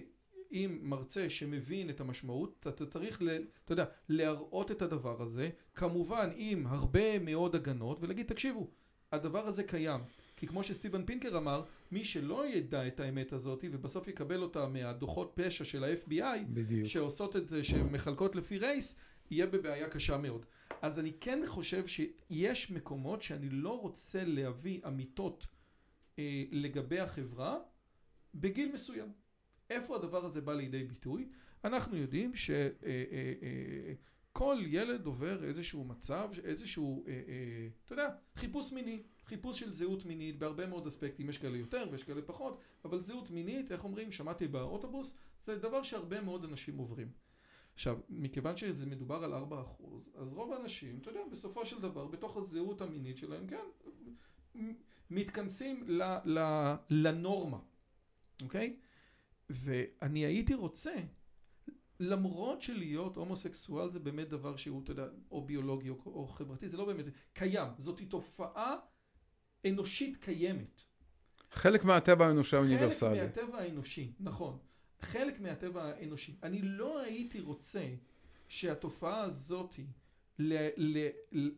עם מרצה שמבין את המשמעות, אתה צריך, ל, אתה יודע, להראות את הדבר הזה, כמובן עם הרבה מאוד הגנות, ולהגיד, תקשיבו, הדבר הזה קיים. כי כמו שסטיבן פינקר אמר, מי שלא ידע את האמת הזאת ובסוף יקבל אותה מהדוחות פשע של ה-FBI, בדיוק. שעושות את זה, שמחלקות לפי רייס, יהיה בבעיה קשה מאוד. אז אני כן חושב שיש מקומות שאני לא רוצה להביא אמיתות אה, לגבי החברה בגיל מסוים. איפה הדבר הזה בא לידי ביטוי? אנחנו יודעים ש... אה, אה, אה, ילד עובר איזשהו מצב, איזשהו, אתה יודע, חיפוש מיני, חיפוש של זהות מינית בהרבה מאוד אספקטים, יש כאלה יותר ויש כאלה פחות, אבל זהות מינית, איך אומרים, שמעתי באוטובוס, זה דבר שהרבה מאוד אנשים עוברים. עכשיו, מכיוון שזה מדובר על 4%, אז רוב האנשים, אתה יודע, בסופו של דבר, בתוך הזהות המינית שלהם, כן, מתכנסים ל, ל, לנורמה, אוקיי? ואני הייתי רוצה, למרות שלהיות הומוסקסואל זה באמת דבר שהוא, אתה יודע, או ביולוגי או, או חברתי, זה לא באמת, קיים, זאת תופעה אנושית קיימת. חלק מהטבע האנושי האוניברסלי. חלק מהטבע האנושי, נכון. חלק מהטבע האנושי. אני לא הייתי רוצה שהתופעה הזאת, ל, ל, ל,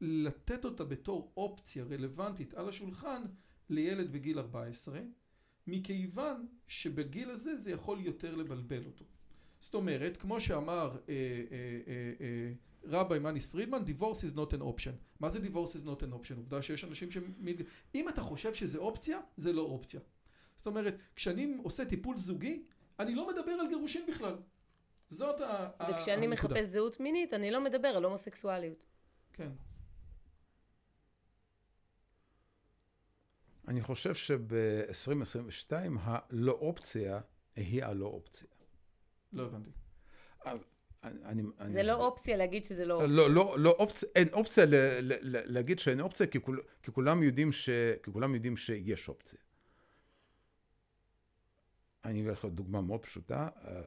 לתת אותה בתור אופציה רלוונטית על השולחן לילד בגיל 14, מכיוון שבגיל הזה זה יכול יותר לבלבל אותו. זאת אומרת, כמו שאמר אה, אה, אה, רבי מניס פרידמן, divorce is not an option. מה זה divorce is not an option? עובדה שיש אנשים ש... אם אתה חושב שזה אופציה, זה לא אופציה. זאת אומרת, כשאני עושה טיפול זוגי, אני לא מדבר על גירושים בכלל. זאת הנקודה. וכשאני מחפש זהות מינית, אני לא מדבר על הומוסקסואליות. כן. אני חושב שב-2022 הלא אופציה היא הלא אופציה. לא הבנתי. אז אני, אני... זה אני לא. אופציה להגיד שזה לא אופציה. לא, לא, לא אופציה, אין אופציה ל, ל, ל, להגיד שאין אופציה, כי, כול, כי, כולם יודעים ש, כי כולם יודעים שיש אופציה. אני אביא לך דוגמה מאוד פשוטה. אה,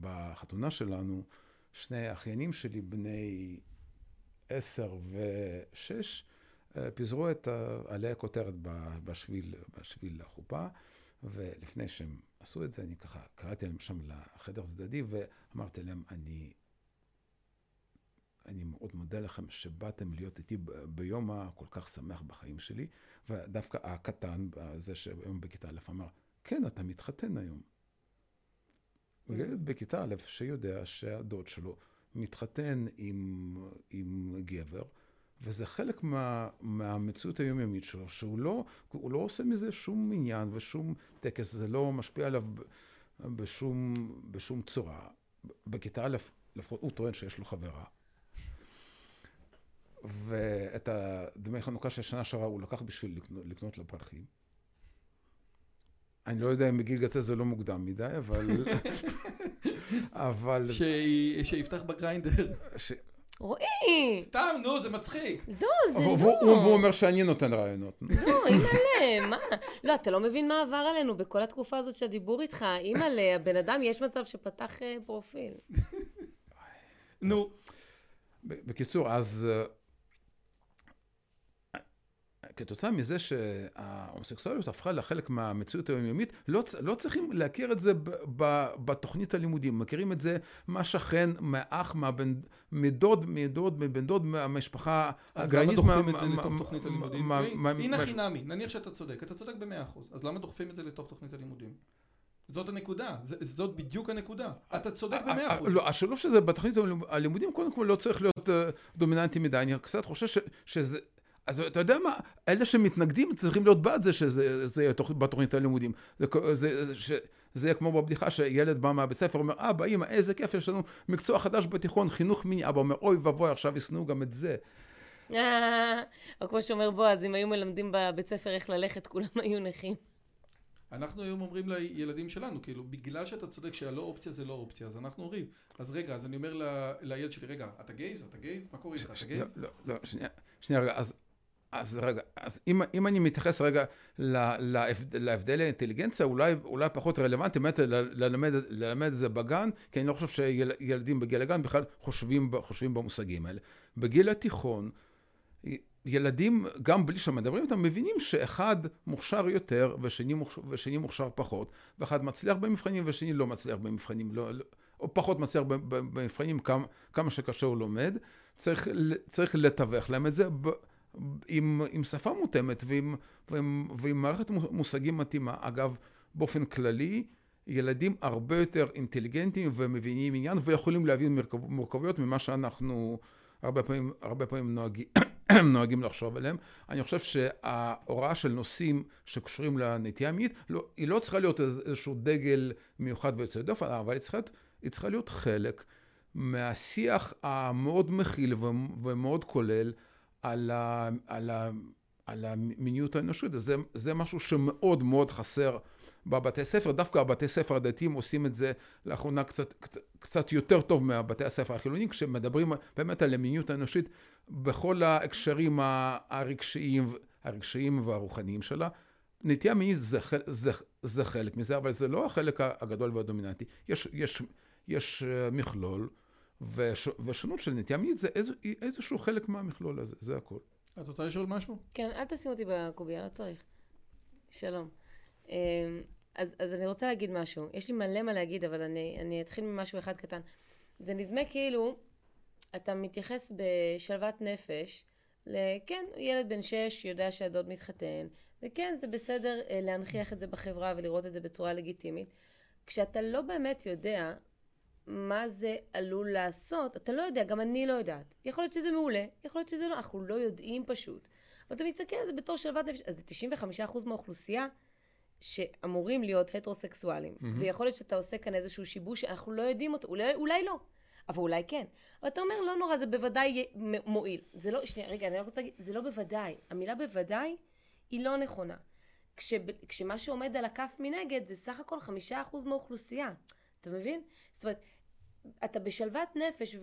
בחתונה שלנו, שני אחיינים שלי, בני עשר ושש, פיזרו את עלי הכותרת בשביל, בשביל החופה, ולפני שהם עשו את זה, אני ככה קראתי להם שם לחדר צדדי, ואמרתי להם, אני, אני מאוד מודה לכם שבאתם להיות איתי ביום הכל כך שמח בחיים שלי, ודווקא הקטן, זה שהיום בכיתה א', אמר, כן, אתה מתחתן היום. ילד בכיתה א' שיודע שהדוד שלו מתחתן עם, עם גבר, וזה חלק מה, מהמציאות היומיומית שלו, שהוא לא, לא עושה מזה שום עניין ושום טקס, זה לא משפיע עליו בשום, בשום צורה. בכיתה א', לפחות הוא טוען שיש לו חברה. ואת הדמי חנוכה של השנה שעברה הוא לקח בשביל לקנות, לקנות לה פרחים. אני לא יודע אם בגיל כזה זה לא מוקדם מדי, אבל... אבל... שיפתח בגריינדר. ש... רועי! סתם, נו, זה מצחיק. לא, זה לא. והוא אומר שאני נותן רעיונות. לא, אימא'לה, מה? לא, אתה לא מבין מה עבר עלינו בכל התקופה הזאת של הדיבור איתך. אימא'לה, הבן אדם, יש מצב שפתח אה, פרופיל. נו. בקיצור, אז... אה, כתוצאה מזה שההומוסקסואליות הפכה לחלק מהמציאות היומיומית, לא, לא צריכים להכיר את זה ב, ב, בתוכנית הלימודים. מכירים את זה מהשכן, מהאח, מהבן, מדוד, מדוד, מבן דוד, מהמשפחה הגרעינית. אז למה דוחפים את זה לתוך תוכנית הלימודים? הנה חינמי, נניח שאתה צודק, אתה צודק במאה אחוז, אז למה דוחפים את זה לתוך תוכנית הלימודים? זאת הנקודה, זאת בדיוק הנקודה. אתה צודק במאה אחוז. לא, השילוב של זה בתוכנית הלימודים, קודם כל לא צריך להיות אה, דומיננטי מדי. אני קצת חושב שזה... אז אתה יודע מה, אלה שמתנגדים צריכים להיות בעד זה שזה יהיה בתוכנית הלימודים. זה, זה, זה, זה יהיה כמו בבדיחה שילד בא מהבית ספר, אומר, אבא, אמא, איזה כיף, יש לנו מקצוע חדש בתיכון, חינוך מיני. אבא אומר, אוי ואבוי, עכשיו ישנאו גם את זה. או כמו שאומר בועז, אם היו מלמדים בבית ספר איך ללכת, כולם היו נכים. אנחנו היום אומרים לילדים שלנו, כאילו, בגלל שאתה צודק שהלא אופציה זה לא אופציה, אז אנחנו אומרים, אז רגע, אז אני אומר לילד שלי, רגע, אתה גייז? אתה גייז? מה קורה איתך? אתה גייז? לא, לא, שנייה, שנייה, רגע, אז אז רגע, אז אם, אם אני מתייחס רגע להבדל האינטליגנציה, אולי, אולי פחות רלוונטי באמת ללמד, ללמד את זה בגן, כי אני לא חושב שילדים בגיל הגן בכלל חושבים, חושבים במושגים האלה. בגיל התיכון, ילדים, גם בלי שמדברים איתם, מבינים שאחד מוכשר יותר ושני מוכשר, ושני מוכשר פחות, ואחד מצליח במבחנים ושני לא מצליח במבחנים, לא, לא, או פחות מצליח במבחנים, כמה, כמה שקשה הוא לומד. צריך, צריך לתווך להם את זה. עם, עם שפה מותאמת ועם, ועם, ועם מערכת מושגים מתאימה. אגב, באופן כללי, ילדים הרבה יותר אינטליגנטים ומבינים עניין ויכולים להבין מורכב, מורכבויות ממה שאנחנו הרבה פעמים, הרבה פעמים נוהגים, נוהגים לחשוב עליהם. אני חושב שההוראה של נושאים שקשורים לנטייה מינית, לא, היא לא צריכה להיות איזשהו דגל מיוחד ויוצא דופן, אבל היא צריכה, היא צריכה להיות חלק מהשיח המאוד מכיל ומאוד כולל על, ה, על, ה, על המיניות האנושית. זה, זה משהו שמאוד מאוד חסר בבתי ספר. דווקא הבתי ספר הדתיים עושים את זה לאחרונה קצת, קצת, קצת יותר טוב מהבתי הספר החילוניים, כשמדברים באמת על המיניות האנושית בכל ההקשרים הרגשיים, הרגשיים והרוחניים שלה. נטייה מינית זה, זה, זה חלק מזה, אבל זה לא החלק הגדול והדומיננטי. יש, יש, יש אה, מכלול, וש, ושונות של נטייה מינית זה איז, איזשהו חלק מהמכלול הזה, זה הכל. את רוצה לשאול משהו? כן, אל תשים אותי בקובייה, לא צריך. שלום. אמ, אז, אז אני רוצה להגיד משהו. יש לי מלא מה להגיד, אבל אני, אני אתחיל ממשהו אחד קטן. זה נדמה כאילו אתה מתייחס בשלוות נפש לכן, ילד בן שש יודע שהדוד מתחתן, וכן, זה בסדר אה, להנכיח את זה בחברה ולראות את זה בצורה לגיטימית. כשאתה לא באמת יודע מה זה עלול לעשות, אתה לא יודע, גם אני לא יודעת. יכול להיות שזה מעולה, יכול להיות שזה לא, אנחנו לא יודעים פשוט. אבל אתה מסתכל על זה בתור שלוות נפש, אז זה 95% מהאוכלוסייה שאמורים להיות הטרוסקסואלים. Mm-hmm. ויכול להיות שאתה עושה כאן איזשהו שיבוש שאנחנו לא יודעים אותו, אולי, אולי לא. אבל אולי כן. אבל אתה אומר, לא נורא, זה בוודאי מועיל. זה לא, שנייה, רגע, אני רוצה להגיד, זה לא בוודאי. המילה בוודאי היא לא נכונה. כש, כשמה שעומד על הכף מנגד זה סך הכל חמישה אחוז מהאוכלוסייה. אתה מבין? זאת אומרת, אתה בשלוות נפש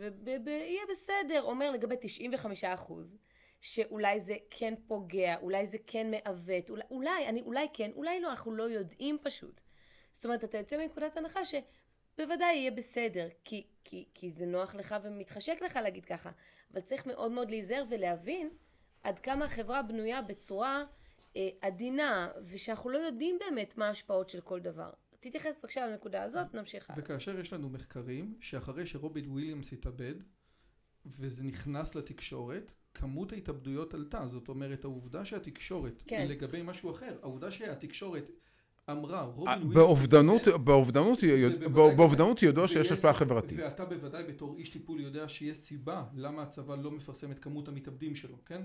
ויהיה בסדר, אומר לגבי 95 אחוז, שאולי זה כן פוגע, אולי זה כן מעוות, אולי, אולי, אני, אולי כן, אולי לא, אנחנו לא יודעים פשוט. זאת אומרת, אתה יוצא מנקודת הנחה שבוודאי יהיה בסדר, כי, כי, כי זה נוח לך ומתחשק לך להגיד ככה, אבל צריך מאוד מאוד להיזהר ולהבין עד כמה החברה בנויה בצורה אה, עדינה, ושאנחנו לא יודעים באמת מה ההשפעות של כל דבר. תתייחס בבקשה לנקודה הזאת, נמשיך הלאה. וכאשר יש לנו מחקרים, שאחרי שרובין וויליאמס התאבד, וזה נכנס לתקשורת, כמות ההתאבדויות עלתה. זאת אומרת, העובדה שהתקשורת, כן. לגבי משהו אחר, העובדה שהתקשורת אמרה, רובין וויליאמס... באובדנות, באובדנות, באובדנות ידוע שיש השפעה חברתית. ואתה בוודאי בתור איש טיפול יודע שיש סיבה למה הצבא לא מפרסם את כמות המתאבדים שלו, כן?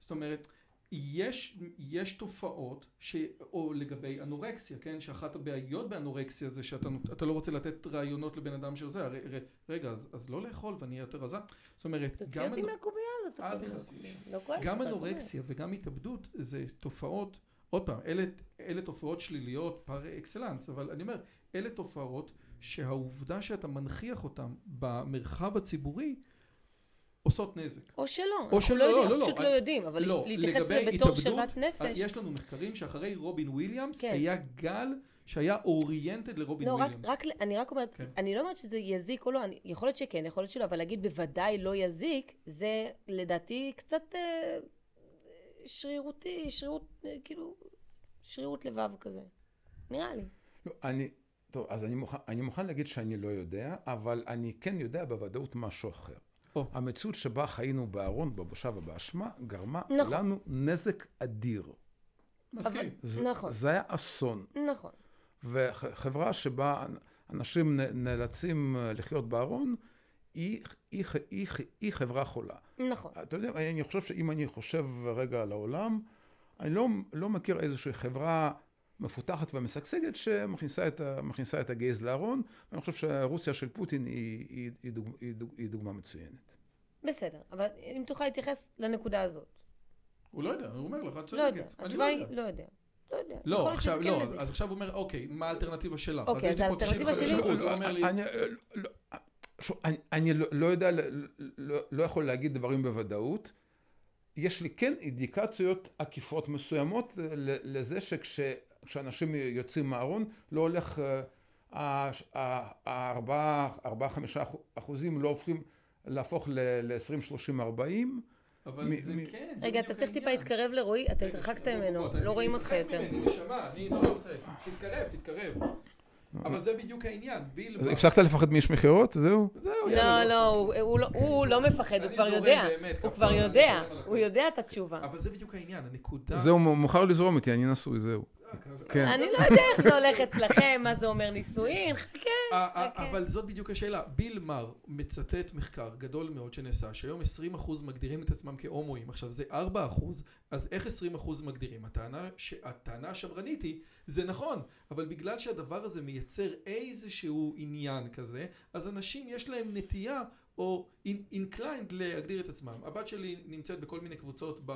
זאת אומרת... יש, יש תופעות, ש, או לגבי אנורקסיה, כן? שאחת הבעיות באנורקסיה זה שאתה לא רוצה לתת רעיונות לבן אדם שעושה, הרי, ר, רגע, אז, אז לא לאכול ואני אהיה יותר רזה. זאת אומרת, תוציא אותי מהקובייה הזאת. אל תכנסי. לא גם אנורקסיה וגם התאבדות זה תופעות, עוד פעם, אלה, אלה תופעות שליליות par excellence, אבל אני אומר, אלה תופעות שהעובדה שאתה מנכיח אותן במרחב הציבורי, עושות נזק. או שלא, או שלא, לא, יודעים, לא, לא, פשוט לא, לא יודעים, אבל לא, להתייחס לזה בתור שוות נפש. יש לנו מחקרים שאחרי רובין וויליאמס כן. היה גל שהיה oriented לרובין לא, וויליאמס. רק, רק, אני רק אומרת, כן. אני לא אומרת שזה יזיק או לא, אני, יכול להיות שכן, יכול להיות שלא, אבל להגיד בוודאי לא יזיק, זה לדעתי קצת אה, שרירותי, שרירות, אה, כאילו, שרירות לבב כזה. נראה לי. לא, אני, טוב, אז אני מוכן, אני מוכן להגיד שאני לא יודע, אבל אני כן יודע בוודאות משהו אחר. Oh. המציאות שבה חיינו בארון, בבושה ובאשמה, גרמה נכון. לנו נזק אדיר. מסכים. זה, נכון. זה היה אסון. נכון. וחברה שבה אנשים נאלצים לחיות בארון, היא, היא, היא, היא חברה חולה. נכון. אתה יודע, אני חושב שאם אני חושב רגע על העולם, אני לא, לא מכיר איזושהי חברה מפותחת ומשגשגת שמכניסה את, את הגייז לארון, ואני חושב שרוסיה של פוטין היא, היא, היא, דוג, היא, דוג, היא דוגמה מצוינת. בסדר, אבל אם תוכל להתייחס לנקודה הזאת. הוא לא יודע, הוא אומר לך, את צודקת. לא יודע, התשובה היא לא יודע. לא יודע. לא, עכשיו, לא, כן אז עכשיו הוא אומר, אוקיי, מה האלטרנטיבה שלך? אוקיי, אז האלטרנטיבה שלי... אני לא יודע, לא יכול להגיד דברים בוודאות. יש לי כן אינדיקציות עקיפות מסוימות לזה שכש... כשאנשים יוצאים מהארון, לא הולך, הארבעה, ארבעה, חמישה אחוזים לא הופכים להפוך ל-20, 30, 40. אבל זה כן. רגע, אתה צריך טיפה להתקרב לרועי, אתה התרחקת ממנו, לא רואים אותך יותר. נשמה, אני לא עושה. תתקרב, תתקרב. אבל זה בדיוק העניין, בלבד. הפסקת לפחד מאיש מכירות? זהו? זהו, יאללה. לא, לא, הוא לא מפחד, הוא כבר יודע. הוא כבר יודע, הוא יודע את התשובה. אבל זה בדיוק העניין, הנקודה... זהו, מוכר לזרום איתי, אני נשוי, זהו. כן. אני לא יודע איך זה הולך אצלכם, מה זה אומר נישואין, חכה, אה, אה, חכה. אבל זאת בדיוק השאלה. ביל מר מצטט מחקר גדול מאוד שנעשה, שהיום 20% מגדירים את עצמם כהומואים, עכשיו זה 4%, אז איך 20% מגדירים? הטענה, ש... הטענה השמרנית היא, זה נכון, אבל בגלל שהדבר הזה מייצר איזשהו עניין כזה, אז אנשים יש להם נטייה או inclined להגדיר את עצמם. הבת שלי נמצאת בכל מיני קבוצות ב...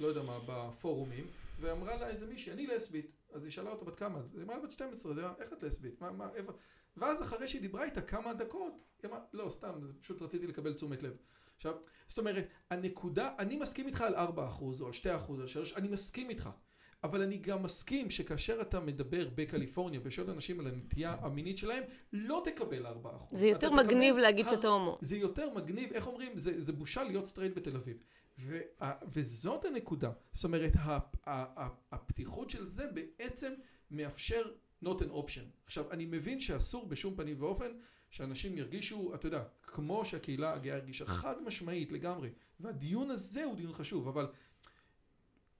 לא יודע מה, בפורומים, ואמרה לה איזה מישהי, אני לסבית. אז היא שאלה אותה בת כמה? היא אמרה לה בת 12, זה היה, איך את לסבית? מה, מה, איפה? ואז אחרי שהיא דיברה איתה כמה דקות, היא אמרה, לא, סתם, פשוט רציתי לקבל תשומת לב. עכשיו, זאת אומרת, הנקודה, אני מסכים איתך על 4% או על 2% או על 3%, אני מסכים איתך. אבל אני גם מסכים שכאשר אתה מדבר בקליפורניה ושואל אנשים על הנטייה המינית שלהם, לא תקבל 4%. זה יותר מגניב להגיד הר- שאתה הומו. זה יותר מגניב, איך אומרים? זה, זה בושה להיות סטרייט בתל אביב. וזאת הנקודה. זאת אומרת, ה, ה, ה, הפתיחות של זה בעצם מאפשר not an option. עכשיו, אני מבין שאסור בשום פנים ואופן שאנשים ירגישו, אתה יודע, כמו שהקהילה הגאה הרגישה חד משמעית לגמרי. והדיון הזה הוא דיון חשוב, אבל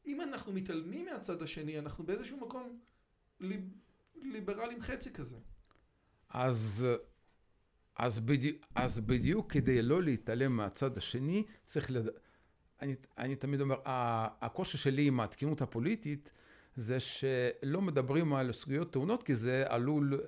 אם אנחנו מתעלמים מהצד השני, אנחנו באיזשהו מקום ליב, ליברלים חצי כזה. אז, אז, בדיוק, אז בדיוק כדי לא להתעלם מהצד השני, צריך לד... אני, אני תמיד אומר, הקושי שלי עם התקינות הפוליטית זה שלא מדברים על זכויות טעונות כי זה עלול,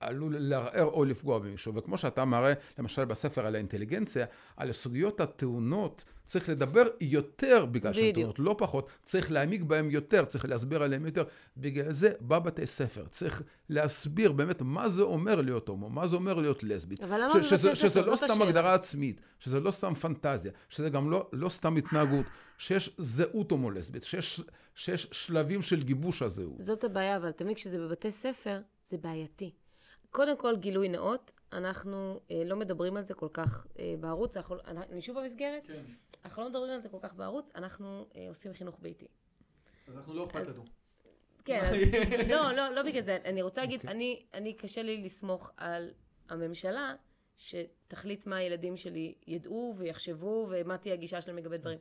עלול לערער או לפגוע במישהו. וכמו שאתה מראה, למשל בספר על האינטליגנציה, על הסוגיות הטעונות צריך לדבר יותר בגלל שהן. טעונות, לא פחות. צריך להעמיק בהן יותר, צריך להסביר עליהן יותר. בגלל זה בבתי ספר צריך להסביר באמת מה זה אומר להיות הומו, מה זה אומר להיות לסבית. אבל למה בבתי ספר? שזה לא סתם. הגדרה עצמית, שזה לא סתם פנטזיה, שזה גם לא, לא סתם התנהגות, שיש זהות הומו-לסבית, שיש, שיש שלבים של גיבוש הזהות. זאת הבעיה, אבל תמיד כשזה בבתי ספר, זה בעייתי. קודם כל, גילוי נאות, אנחנו אה, לא מדברים על זה כל כך אה, בערוץ, אנחנו, אני שוב במסגרת, כן. אנחנו לא מדברים על זה כל כך בערוץ, אנחנו אה, עושים חינוך ביתי. אז אנחנו לא אכפת לנו. כן, אז, לא, לא, לא בגלל זה. אני רוצה להגיד, אני, אני קשה לי לסמוך על הממשלה שתחליט מה הילדים שלי ידעו ויחשבו ומה תהיה הגישה שלהם לגבי דברים.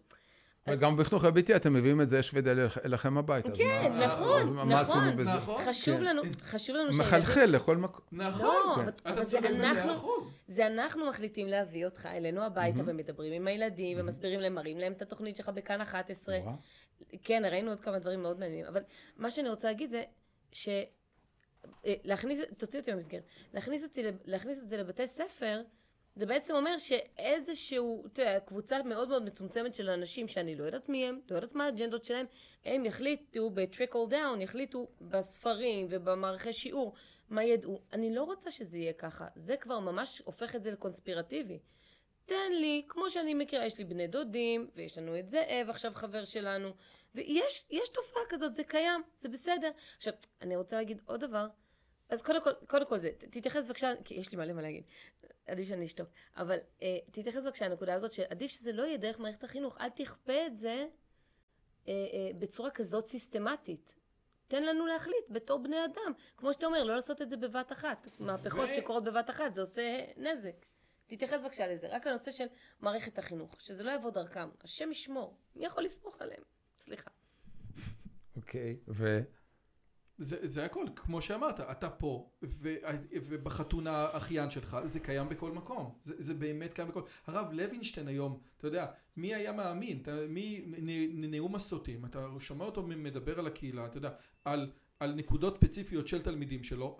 וגם בחינוך הביתי אתם מביאים את זה אל- אליכם הביתה. כן, נכון, אז מה- נכון. עשינו בזה? נכון. חשוב כן. לנו, חשוב לנו מחלחל לכל מקום. נכון, לא, כן. אבל, זה צודק במאה אנחנו, אחוז. זה אנחנו מחליטים להביא אותך אלינו הביתה ומדברים עם הילדים ומסבירים להם, מראים להם את התוכנית שלך בכאן 11. נורא. כן, ראינו עוד כמה דברים מאוד מעניינים, אבל מה שאני רוצה להגיד זה ש... אה, להכניס, תוציא אותי מהמסגרת, להכניס, אותי, לב- להכניס את זה לבתי ספר, זה בעצם אומר שאיזשהו, אתה יודע, קבוצה מאוד מאוד מצומצמת של אנשים שאני לא יודעת מי הם, לא יודעת מה האג'נדות שלהם, הם יחליטו ב-trickle down, יחליטו בספרים ובמערכי שיעור מה ידעו. אני לא רוצה שזה יהיה ככה, זה כבר ממש הופך את זה לקונספירטיבי. תן לי, כמו שאני מכירה, יש לי בני דודים, ויש לנו את זאב, עכשיו חבר שלנו, ויש יש תופעה כזאת, זה קיים, זה בסדר. עכשיו, אני רוצה להגיד עוד דבר, אז קודם כל, קודם כל זה, תתייחס בבקשה, כי יש לי מלא מה להגיד, עדיף שאני אשתוק, אבל אה, תתייחס בבקשה לנקודה הזאת, שעדיף שזה לא יהיה דרך מערכת החינוך, אל תכפה את זה אה, אה, בצורה כזאת סיסטמטית. תן לנו להחליט בתור בני אדם. כמו שאתה אומר, לא לעשות את זה בבת אחת. מהפכות ו- שקורות בבת אחת, זה עושה נזק. תתייחס בבקשה לזה, רק לנושא של מערכת החינוך, שזה לא יבוא דרכם. השם ישמור, מי יכול לסמוך עליהם? סליחה. אוקיי, ו... זה, זה הכל, כמו שאמרת, אתה פה, ו, ובחתונה האחיין שלך, זה קיים בכל מקום. זה, זה באמת קיים בכל... הרב לוינשטיין היום, אתה יודע, מי היה מאמין? אתה, מי, נאום הסוטים, אתה שומע אותו מדבר על הקהילה, אתה יודע, על, נקודות ספציפיות של תלמידים שלו,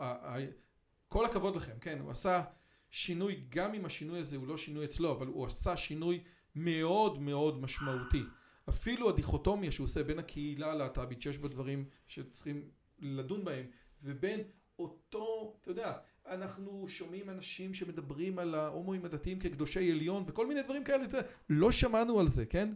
כל הכבוד לכם, כן, הוא עשה שינוי, גם אם השינוי הזה הוא לא שינוי אצלו, אבל הוא עשה שינוי מאוד מאוד משמעותי. אפילו הדיכוטומיה שהוא עושה בין הקהילה הלהט"בית, שיש בה דברים שצריכים לדון בהם, ובין אותו, אתה יודע, אנחנו שומעים אנשים שמדברים על ההומואים הדתיים כקדושי עליון וכל מיני דברים כאלה, לא שמענו על זה, כן?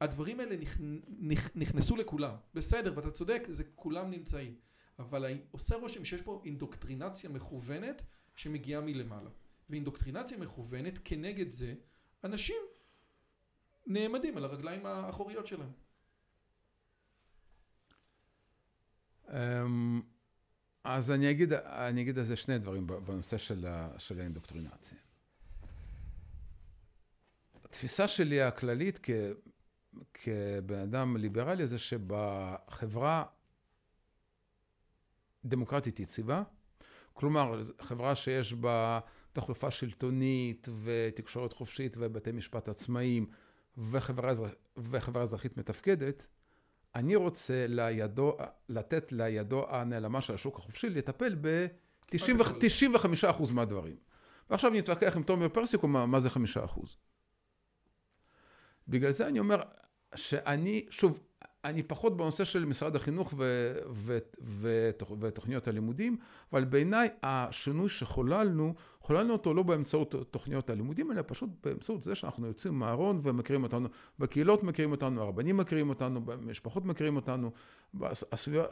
הדברים האלה נכ... נכ... נכנסו לכולם, בסדר, ואתה צודק, זה כולם נמצאים, אבל עושה רושם שיש פה אינדוקטרינציה מכוונת שמגיעה מלמעלה, ואינדוקטרינציה מכוונת כנגד זה, אנשים נעמדים על הרגליים האחוריות שלהם. אמ, אז אני אגיד, אני אגיד על זה שני דברים בנושא של, של האינדוקטרינציה. התפיסה שלי הכללית כ, כבן אדם ליברלי זה שבחברה דמוקרטית יציבה, כלומר חברה שיש בה תחלופה שלטונית ותקשורת חופשית ובתי משפט עצמאיים וחברה, וחברה אזרחית מתפקדת, אני רוצה לידו, לתת לידו הנעלמה של השוק החופשי לטפל ב-95% מהדברים. ועכשיו נתווכח עם תומר פרסיקו מה, מה זה 5%. בגלל זה אני אומר שאני, שוב, אני פחות בנושא של משרד החינוך ו, ו, ו, ותוכניות הלימודים, אבל בעיניי השינוי שחוללנו, חוללנו אותו לא באמצעות תוכניות הלימודים, אלא פשוט באמצעות זה שאנחנו יוצאים מהארון ומכירים אותנו, בקהילות מכירים אותנו, הרבנים מכירים אותנו, במשפחות מכירים אותנו, הסביבה,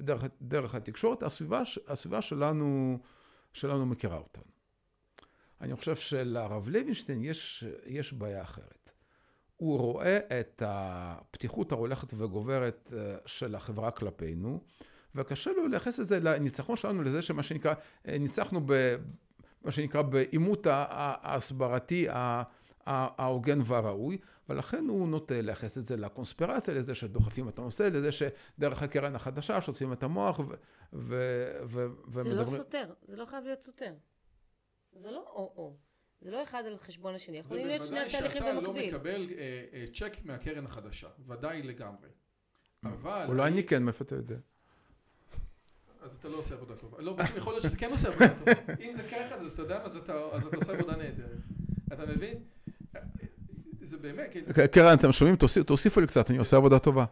דרך, דרך התקשורת, הסביבה, הסביבה שלנו, שלנו מכירה אותנו. אני חושב שלרב לוינשטיין יש, יש בעיה אחרת. הוא רואה את הפתיחות ההולכת וגוברת אה, של החברה כלפינו, וקשה לו לייחס את זה לניצחון שלנו, לזה שמה שנקרא, אה, ניצחנו ב... מה שנקרא בעימות ההסברתי ההוגן והראוי, ולכן הוא נוטה לייחס את זה לקונספירציה, לזה שדוחפים את הנושא, לזה שדרך הקרן החדשה שעושים את המוח ו... ו... ו... זה לא סותר, זה לא חייב להיות סותר. זה לא או-או. זה לא אחד על חשבון השני, יכולים להיות שני התהליכים במקביל. זה בוודאי שאתה לא מקבל אה, אה, צ'ק מהקרן החדשה, ודאי לגמרי. אבל... אולי אני כן, מאיפה אתה יודע? אז אתה לא עושה עבודה טובה. לא, יכול להיות שאתה כן עושה עבודה טובה. אם זה ככה, אז אתה יודע מה, אז אתה עושה עבודה נהדרת. אתה מבין? זה באמת... קרן, אתם שומעים? תוסיפו לי קצת, אני עושה עבודה טובה.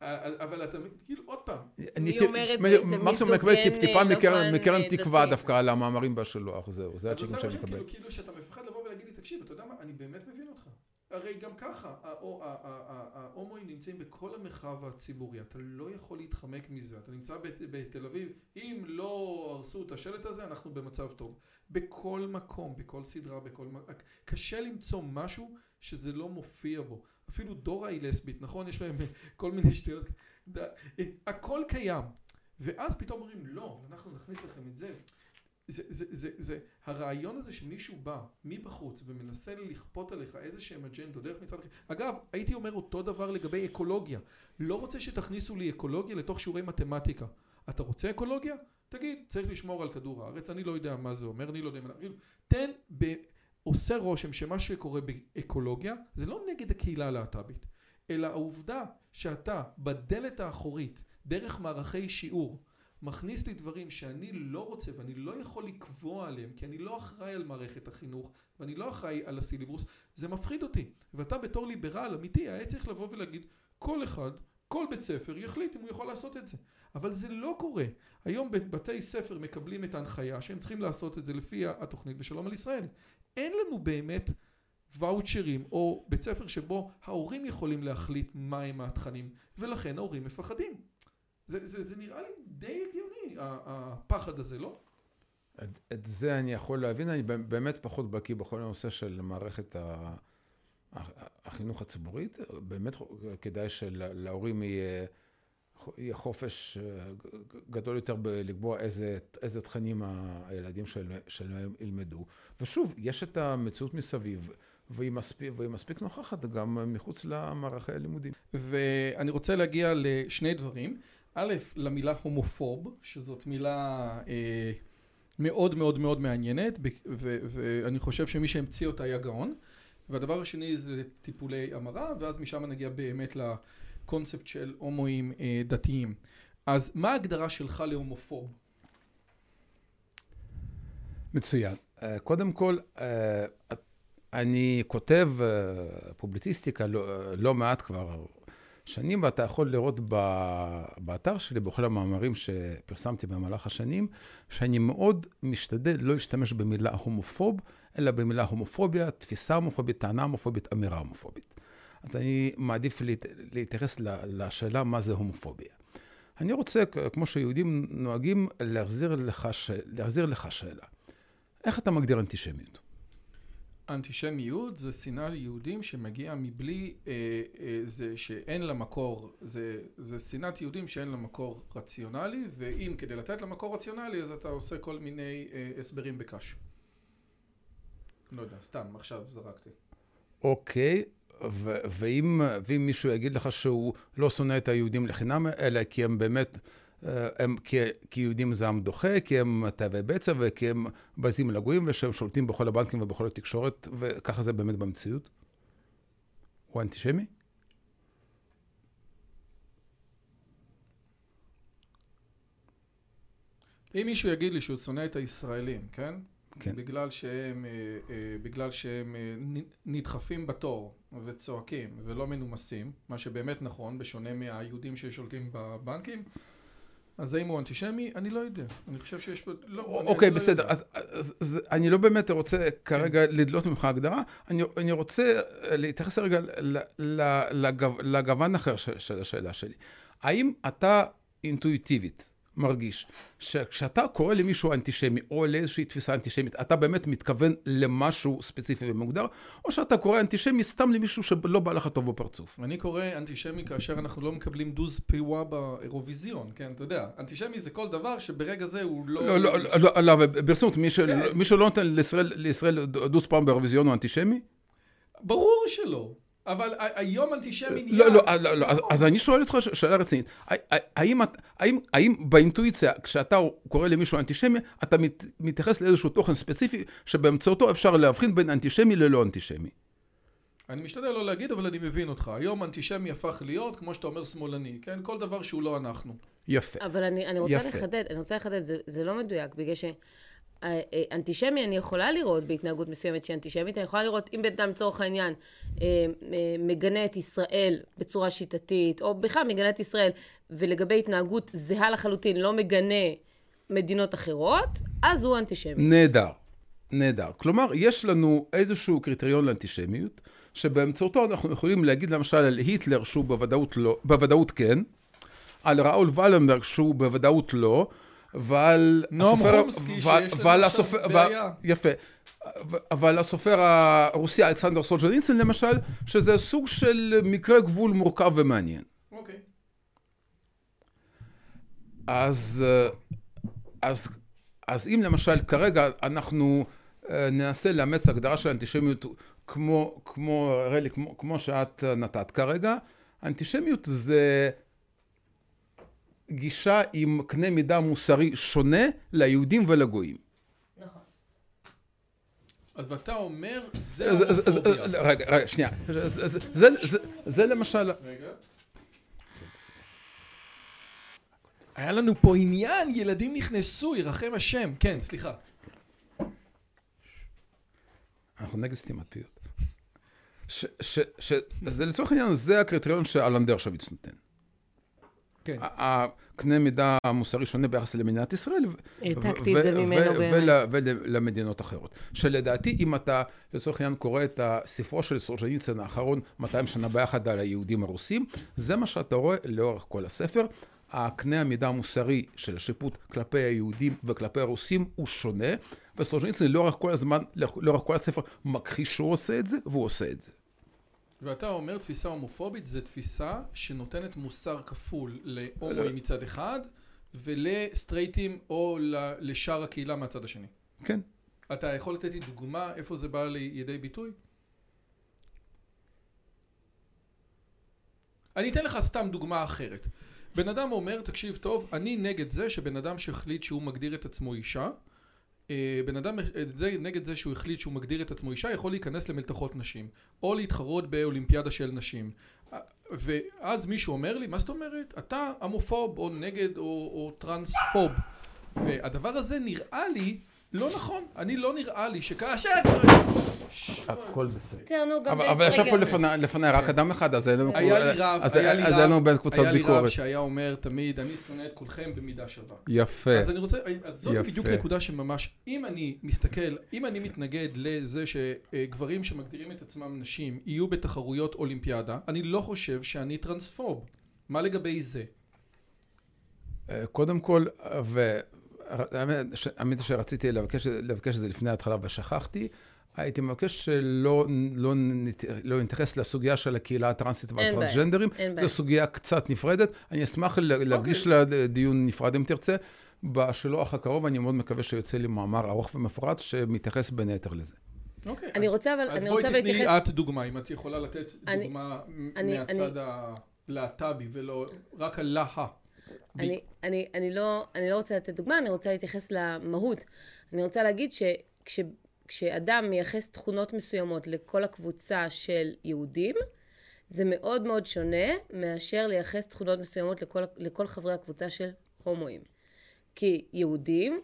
אבל אתה, כאילו, עוד פעם. מי אומרת זה מקסימום מקבל טיפה מקרן תקווה דווקא על המאמרים בשלוח, זהו, זה התשיגון שאני מקבל. כאילו שאתה מפחד לבוא ולהגיד לי, תקשיב, אתה יודע מה, אני באמת מבין אותך. הרי גם ככה, ההומואים נמצאים בכל המרחב הציבורי, אתה לא יכול להתחמק מזה, אתה נמצא בתל אביב, אם לא הרסו את השלט הזה, אנחנו במצב טוב. בכל מקום, בכל סדרה, בכל... קשה למצוא משהו שזה לא מופיע בו. אפילו דורה היא לסבית, נכון? יש בהם כל מיני שטויות. הכל קיים. ואז פתאום אומרים, לא, אנחנו נכניס לכם את זה. זה, זה, זה, זה, הרעיון הזה שמישהו בא מבחוץ ומנסה לכפות עליך איזה שהם אג'נדות דרך מצד אחר, אגב הייתי אומר אותו דבר לגבי אקולוגיה, לא רוצה שתכניסו לי אקולוגיה לתוך שיעורי מתמטיקה, אתה רוצה אקולוגיה? תגיד צריך לשמור על כדור הארץ, אני לא יודע מה זה אומר, אני לא יודע מה, תן עושה רושם שמה שקורה באקולוגיה זה לא נגד הקהילה הלהט"בית, אלא העובדה שאתה בדלת האחורית, דרך מערכי שיעור, מכניס לי דברים שאני לא רוצה ואני לא יכול לקבוע עליהם כי אני לא אחראי על מערכת החינוך ואני לא אחראי על הסילבוס, זה מפחיד אותי. ואתה בתור ליברל אמיתי היה צריך לבוא ולהגיד כל אחד, כל בית ספר יחליט אם הוא יכול לעשות את זה. אבל זה לא קורה. היום בבתי ספר מקבלים את ההנחיה שהם צריכים לעשות את זה לפי התוכנית ושלום על ישראל. אין לנו באמת ואוצ'רים או בית ספר שבו ההורים יכולים להחליט מהם התכנים ולכן ההורים מפחדים. זה, זה, זה נראה לי די הגיוני הפחד הזה, לא? את, את זה אני יכול להבין, אני באמת פחות בקיא בכל הנושא של מערכת ה, החינוך הציבורית, באמת כדאי שלהורים יהיה יהיה חופש גדול יותר בלקבוע איזה, איזה תכנים הילדים שלהם ילמדו. ושוב, יש את המציאות מסביב, והיא מספיק, והיא מספיק נוכחת גם מחוץ למערכי הלימודים. ואני רוצה להגיע לשני דברים. א', למילה הומופוב, שזאת מילה אה, מאוד מאוד מאוד מעניינת, ואני חושב שמי שהמציא אותה היה גאון. והדבר השני זה טיפולי המרה, ואז משם נגיע באמת ל... קונספט של הומואים אה, דתיים. אז מה ההגדרה שלך להומופוב? מצוין. אה, קודם כל, אה, אני כותב פובליציסטיקה לא, לא מעט כבר שנים, ואתה יכול לראות באתר שלי, בכל המאמרים שפרסמתי במהלך השנים, שאני מאוד משתדל לא להשתמש במילה הומופוב, אלא במילה הומופוביה, תפיסה הומופובית, טענה הומופובית, אמירה הומופובית. אז אני מעדיף להתייחס לשאלה מה זה הומופוביה. אני רוצה, כמו שיהודים נוהגים, להחזיר לך, ש... להחזיר לך שאלה. איך אתה מגדיר אנטישמיות? אנטישמיות זה שנאה ליהודים שמגיעה מבלי, אה, אה, זה שאין לה מקור, זה, זה שנאת יהודים שאין לה מקור רציונלי, ואם כדי לתת לה מקור רציונלי אז אתה עושה כל מיני אה, הסברים בקש. לא יודע, סתם, עכשיו זרקתי. אוקיי, ואם, ואם מישהו יגיד לך שהוא לא שונא את היהודים לחינם, אלא כי הם באמת הם, כי, כי יהודים זה עם דוחה, כי הם תאבי בצע וכי הם בזים לגויים ושהם שולטים בכל הבנקים ובכל התקשורת, וככה זה באמת במציאות? הוא אנטישמי? אם מישהו יגיד לי שהוא שונא את הישראלים, כן? כן. בגלל שהם, אה, אה, בגלל שהם אה, נדחפים בתור וצועקים ולא מנומסים, מה שבאמת נכון, בשונה מהיהודים ששולטים בבנקים, אז האם הוא אנטישמי? אני לא יודע. אני חושב שיש פה... לא, אוקיי, לא בסדר. לא אז, אז, אז אני לא באמת רוצה כרגע כן. לדלות ממך הגדרה. אני, אני רוצה להתייחס רגע לגוון אחר של, של השאלה שלי. האם אתה אינטואיטיבית מרגיש שכשאתה קורא למישהו אנטישמי או לאיזושהי תפיסה אנטישמית, אתה באמת מתכוון למשהו ספציפי ומוגדר, או שאתה קורא אנטישמי סתם למישהו שלא בא לך טוב בפרצוף? אני קורא אנטישמי כאשר אנחנו לא מקבלים דוז פיווה באירוויזיון, כן, אתה יודע, אנטישמי זה כל דבר שברגע זה הוא לא... לא, לא, לא, לא, ברצינות, מי כן. שלא נותן לישראל דוז פעם באירוויזיון הוא אנטישמי? ברור שלא. אבל היום אנטישמי נהיה... לא, לא, לא, לא, אז, אני שואל אותך שאלה רצינית. האם, באינטואיציה, כשאתה קורא למישהו אנטישמי, אתה מת, מתייחס לאיזשהו תוכן ספציפי, שבאמצעותו אפשר להבחין בין אנטישמי ללא אנטישמי? אני משתדל לא להגיד, אבל אני מבין אותך. היום אנטישמי הפך להיות, כמו שאתה אומר, שמאלני, כן? כל דבר שהוא לא אנחנו. יפה. אבל אני, אני רוצה יפה. לחדד, אני רוצה לחדד, זה, זה לא מדויק, בגלל ש... אה, אה, אנטישמי אני יכולה לראות בהתנהגות מסוימת שהיא אנטישמית, אני יכולה לראות אם בן אדם לצורך העניין אה, מגנה את ישראל בצורה שיטתית, או בכלל מגנה את ישראל, ולגבי התנהגות זהה לחלוטין לא מגנה מדינות אחרות, אז הוא אנטישמי. נהדר, נהדר. כלומר, יש לנו איזשהו קריטריון לאנטישמיות, שבאמצעותו אנחנו יכולים להגיד למשל על היטלר שהוא בוודאות, לא, בוודאות כן, על ראול ולנברג שהוא בוודאות לא, ועל נועם חומסקי שיש לנו עכשיו בעיה. יפה. אבל הסופר הרוסי אלכסנדר סולג'ניצין למשל, שזה סוג של מקרה גבול מורכב ומעניין. אוקיי. אז, אז, אז אם למשל כרגע אנחנו אה, ננסה לאמץ הגדרה של אנטישמיות כמו, כמו, רלי, כמו, כמו שאת נתת כרגע, אנטישמיות זה גישה עם קנה מידה מוסרי שונה ליהודים ולגויים. נכון. אז אתה אומר, זה הומופוביה. רגע, רגע, שנייה. זה למשל... רגע. היה לנו פה עניין, ילדים נכנסו, ירחם השם. כן, סליחה. אנחנו נגד סתימת פיות. שזה לצורך העניין, זה הקריטריון שאלנדר שוויץ נותן. כן. הקנה מידה המוסרי שונה ביחס למדינת ישראל. העתקתי את זה ממנו באמת. ולמדינות אחרות. שלדעתי, אם אתה לצורך העניין קורא את הספרו של סורז'ניצן האחרון, 200 שנה ביחד על היהודים הרוסים, זה מה שאתה רואה לאורך כל הספר. הקנה המידה המוסרי של השיפוט כלפי היהודים וכלפי הרוסים הוא שונה, וסטרוז'ניצן לאורך כל הזמן, לאורך כל הספר, מכחיש שהוא עושה את זה, והוא עושה את זה. ואתה אומר תפיסה הומופובית זה תפיסה שנותנת מוסר כפול להומואים מצד אחד ולסטרייטים או לשאר הקהילה מהצד השני. כן. אתה יכול לתת לי דוגמה איפה זה בא לידי ביטוי? אני אתן לך סתם דוגמה אחרת. בן אדם אומר, תקשיב טוב, אני נגד זה שבן אדם שהחליט שהוא מגדיר את עצמו אישה בן אדם זה, נגד זה שהוא החליט שהוא מגדיר את עצמו אישה יכול להיכנס למלתחות נשים או להתחרות באולימפיאדה של נשים. ואז מישהו אומר לי מה זאת אומרת? אתה המופוב או נגד או, או טרנספוב. והדבר הזה נראה לי לא נכון, אני לא נראה לי שכאשר... הכל בסדר. אבל ישב פה לפניי רק אדם אחד, אז אין לנו... היה לי רב, היה לי רב, היה לנו בין קבוצות ביקורת. היה לי רב שהיה אומר תמיד, אני שונא את כולכם במידה שווה. יפה. אז אני רוצה, אז זאת בדיוק נקודה שממש, אם אני מסתכל, אם אני מתנגד לזה שגברים שמגדירים את עצמם נשים יהיו בתחרויות אולימפיאדה, אני לא חושב שאני טרנספוב. מה לגבי זה? אה, קודם כל, ו... האמת שרציתי לבקש, לבקש את זה לפני ההתחלה ושכחתי. הייתי מבקש שלא לא, לא נתייחס לסוגיה של הקהילה הטרנסית והטרנסג'נדרים. זו סוגיה קצת נפרדת. אני אשמח להקדיש לה דיון נפרד אם תרצה. בשלוח הקרוב אני מאוד מקווה שיוצא לי מאמר ארוך ומפורט שמתייחס בין היתר לזה. אוקיי, אני רוצה אבל, אז בואי תתני את דוגמה, אם את יכולה לתת דוגמה מהצד הלהט"בי ולא רק הלהה. אני, אני, אני, לא, אני לא רוצה לתת דוגמה, אני רוצה להתייחס למהות. אני רוצה להגיד שכשאדם מייחס תכונות מסוימות לכל הקבוצה של יהודים, זה מאוד מאוד שונה מאשר לייחס תכונות מסוימות לכל, לכל חברי הקבוצה של הומואים. כי יהודים,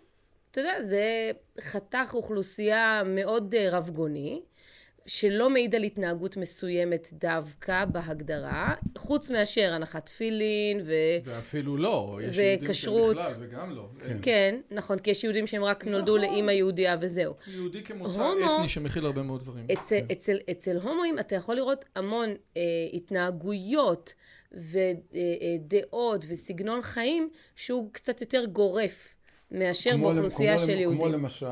אתה יודע, זה חתך אוכלוסייה מאוד אה, רבגוני, שלא מעיד על התנהגות מסוימת דווקא בהגדרה, חוץ מאשר הנחת תפילין ו... ואפילו לא, יש וכשרות. יהודים שבכלל וגם לא. כן. כן, נכון, כי יש יהודים שהם רק נולדו נכון. לאימא יהודייה וזהו. יהודי כמוצא הומו- אתני שמכיל הרבה מאוד דברים. אצל, אצל, אצל הומואים אתה יכול לראות המון אה, התנהגויות ודעות וסגנון חיים שהוא קצת יותר גורף מאשר באוכלוסייה של יהודים. כמו למשל,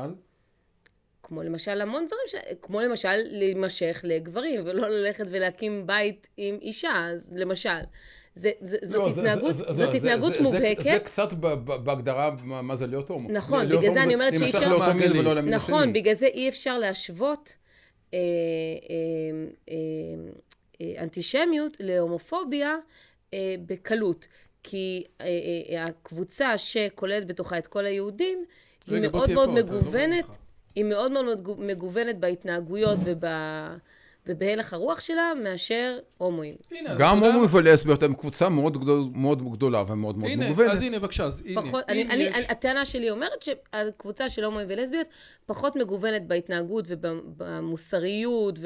כמו למשל המון דברים, ש... כמו למשל להימשך לגברים, ולא ללכת ולהקים בית עם אישה, אז למשל. זה, זה, זאת לא, זה- התנהגות, זה- זאת זה- התנהגות זה- זה- מובהקת. זה קצת ב- ב- בהגדרה מה מה זה להיות הומו. נכון, בגלל זה אני אומרת שאי אפשר- לאותו מין. ולא למין השני. נכון, בגלל זה אי אפשר להשוות אה, אה, אה, אה, אנטישמיות להומופוביה אה, בקלות. כי אה, אה, הקבוצה שכוללת בתוכה את כל היהודים, היא מאוד מאוד לא מגוונת. היא מאוד מאוד מגו- מגוונת בהתנהגויות וב... ובהלך הרוח שלה מאשר הומואים. גם הומואים? ולסביות הם קבוצה מאוד גדול- מאוד גדולה ומאוד מאוד הנה, מגוונת. אז הנה בבקשה, אז הנה. פחות, אני, אני, יש- הטענה שלי אומרת שהקבוצה של הומואים ולסביות פחות מגוונת בהתנהגות ובמוסריות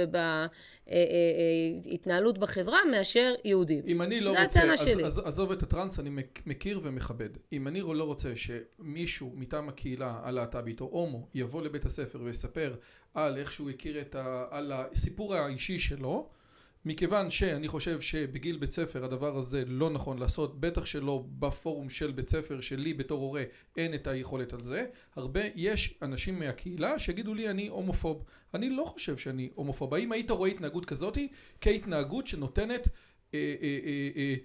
ובהתנהלות בחברה מאשר יהודים. אם אני לא רוצה, אז, שלי. אז עזוב את הטראנס, אני מכיר ומכבד. אם אני לא רוצה שמישהו מטעם הקהילה הלהט"בית או הומו יבוא לבית הספר ויספר על איך שהוא הכיר את ה... על הסיפור האישי שלו, מכיוון שאני חושב שבגיל בית ספר הדבר הזה לא נכון לעשות, בטח שלא בפורום של בית ספר שלי בתור הורה אין את היכולת על זה. הרבה, יש אנשים מהקהילה שיגידו לי אני הומופוב. אני לא חושב שאני הומופוב. האם היית רואה התנהגות כזאתי כהתנהגות שנותנת אה, אה, אה, אה,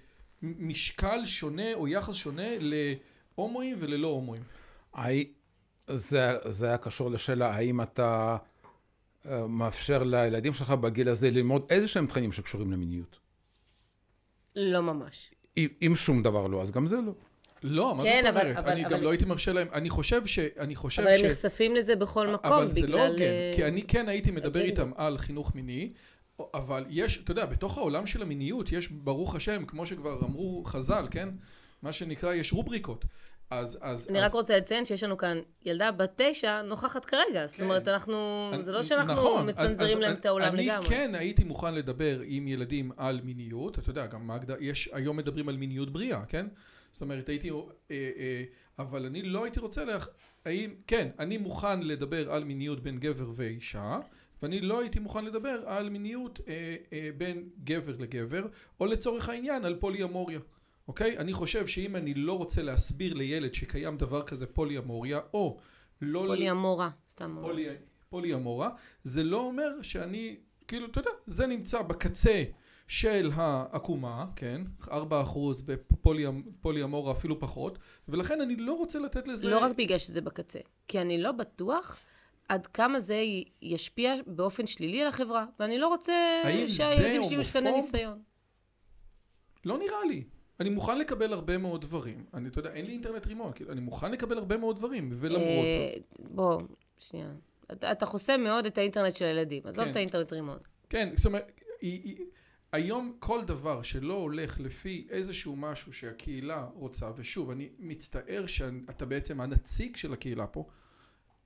משקל שונה או יחס שונה להומואים וללא הומואים? הי- זה, זה היה קשור לשאלה האם אתה מאפשר לילדים שלך בגיל הזה ללמוד איזה שהם תכנים שקשורים למיניות. לא ממש. אם, אם שום דבר לא, אז גם זה לא. לא, מה כן, זאת אבל- אומרת? אבל- אני אבל- גם לא הייתי מרשה להם, אני חושב ש... אני חושב אבל ש... הם נחשפים לזה בכל מקום, אבל זה לא בגלל... הוגן, אה, כי אני כן הייתי מדבר אג'נדה. איתם על חינוך מיני, אבל יש, אתה יודע, בתוך העולם של המיניות יש, ברוך השם, כמו שכבר אמרו חז"ל, כן? מה שנקרא, יש רובריקות. אז, אז... אני אז, רק רוצה לציין שיש לנו כאן ילדה בת תשע נוכחת כרגע. זאת כן. אומרת, אנחנו... זה לא אני- שאנחנו נכון, מצנזרים אז להם את העולם אני לגמרי. כן הייתי מוכן לדבר עם ילדים על מיניות, אתה יודע, גם מגדה, יש, היום מדברים על מיניות בריאה, כן? זאת אומרת, הייתי, אה, אה, אבל אני לא הייתי רוצה, לה, האם, כן, אני מוכן לדבר על מיניות בין גבר ואישה, ואני לא הייתי מוכן לדבר על מיניות אה, אה, בין גבר לגבר, או לצורך העניין על פוליאמוריה. אוקיי? אני חושב שאם אני לא רוצה להסביר לילד שקיים דבר כזה פוליאמוריה, או לא... פולי אמורה, סתם. פולי, פוליאמורה, זה לא אומר שאני, כאילו, אתה יודע, זה נמצא בקצה של העקומה, כן? 4% ופוליאמורה אפילו פחות, ולכן אני לא רוצה לתת לזה... לא רק בגלל שזה בקצה, כי אני לא בטוח עד כמה זה ישפיע באופן שלילי על החברה, ואני לא רוצה שהילדים שלי יהיו שפני? ניסיון. לא נראה לי. אני מוכן לקבל הרבה מאוד דברים. אני, אתה יודע, אין לי אינטרנט רימון, כאילו, אני מוכן לקבל הרבה מאוד דברים, ולמרות אה, זאת. בוא, שנייה. אתה, אתה חוסם מאוד את האינטרנט של הילדים. עזוב כן. את האינטרנט רימון. כן, זאת אומרת, היא, היא, היום כל דבר שלא הולך לפי איזשהו משהו שהקהילה רוצה, ושוב, אני מצטער שאתה בעצם הנציג של הקהילה פה,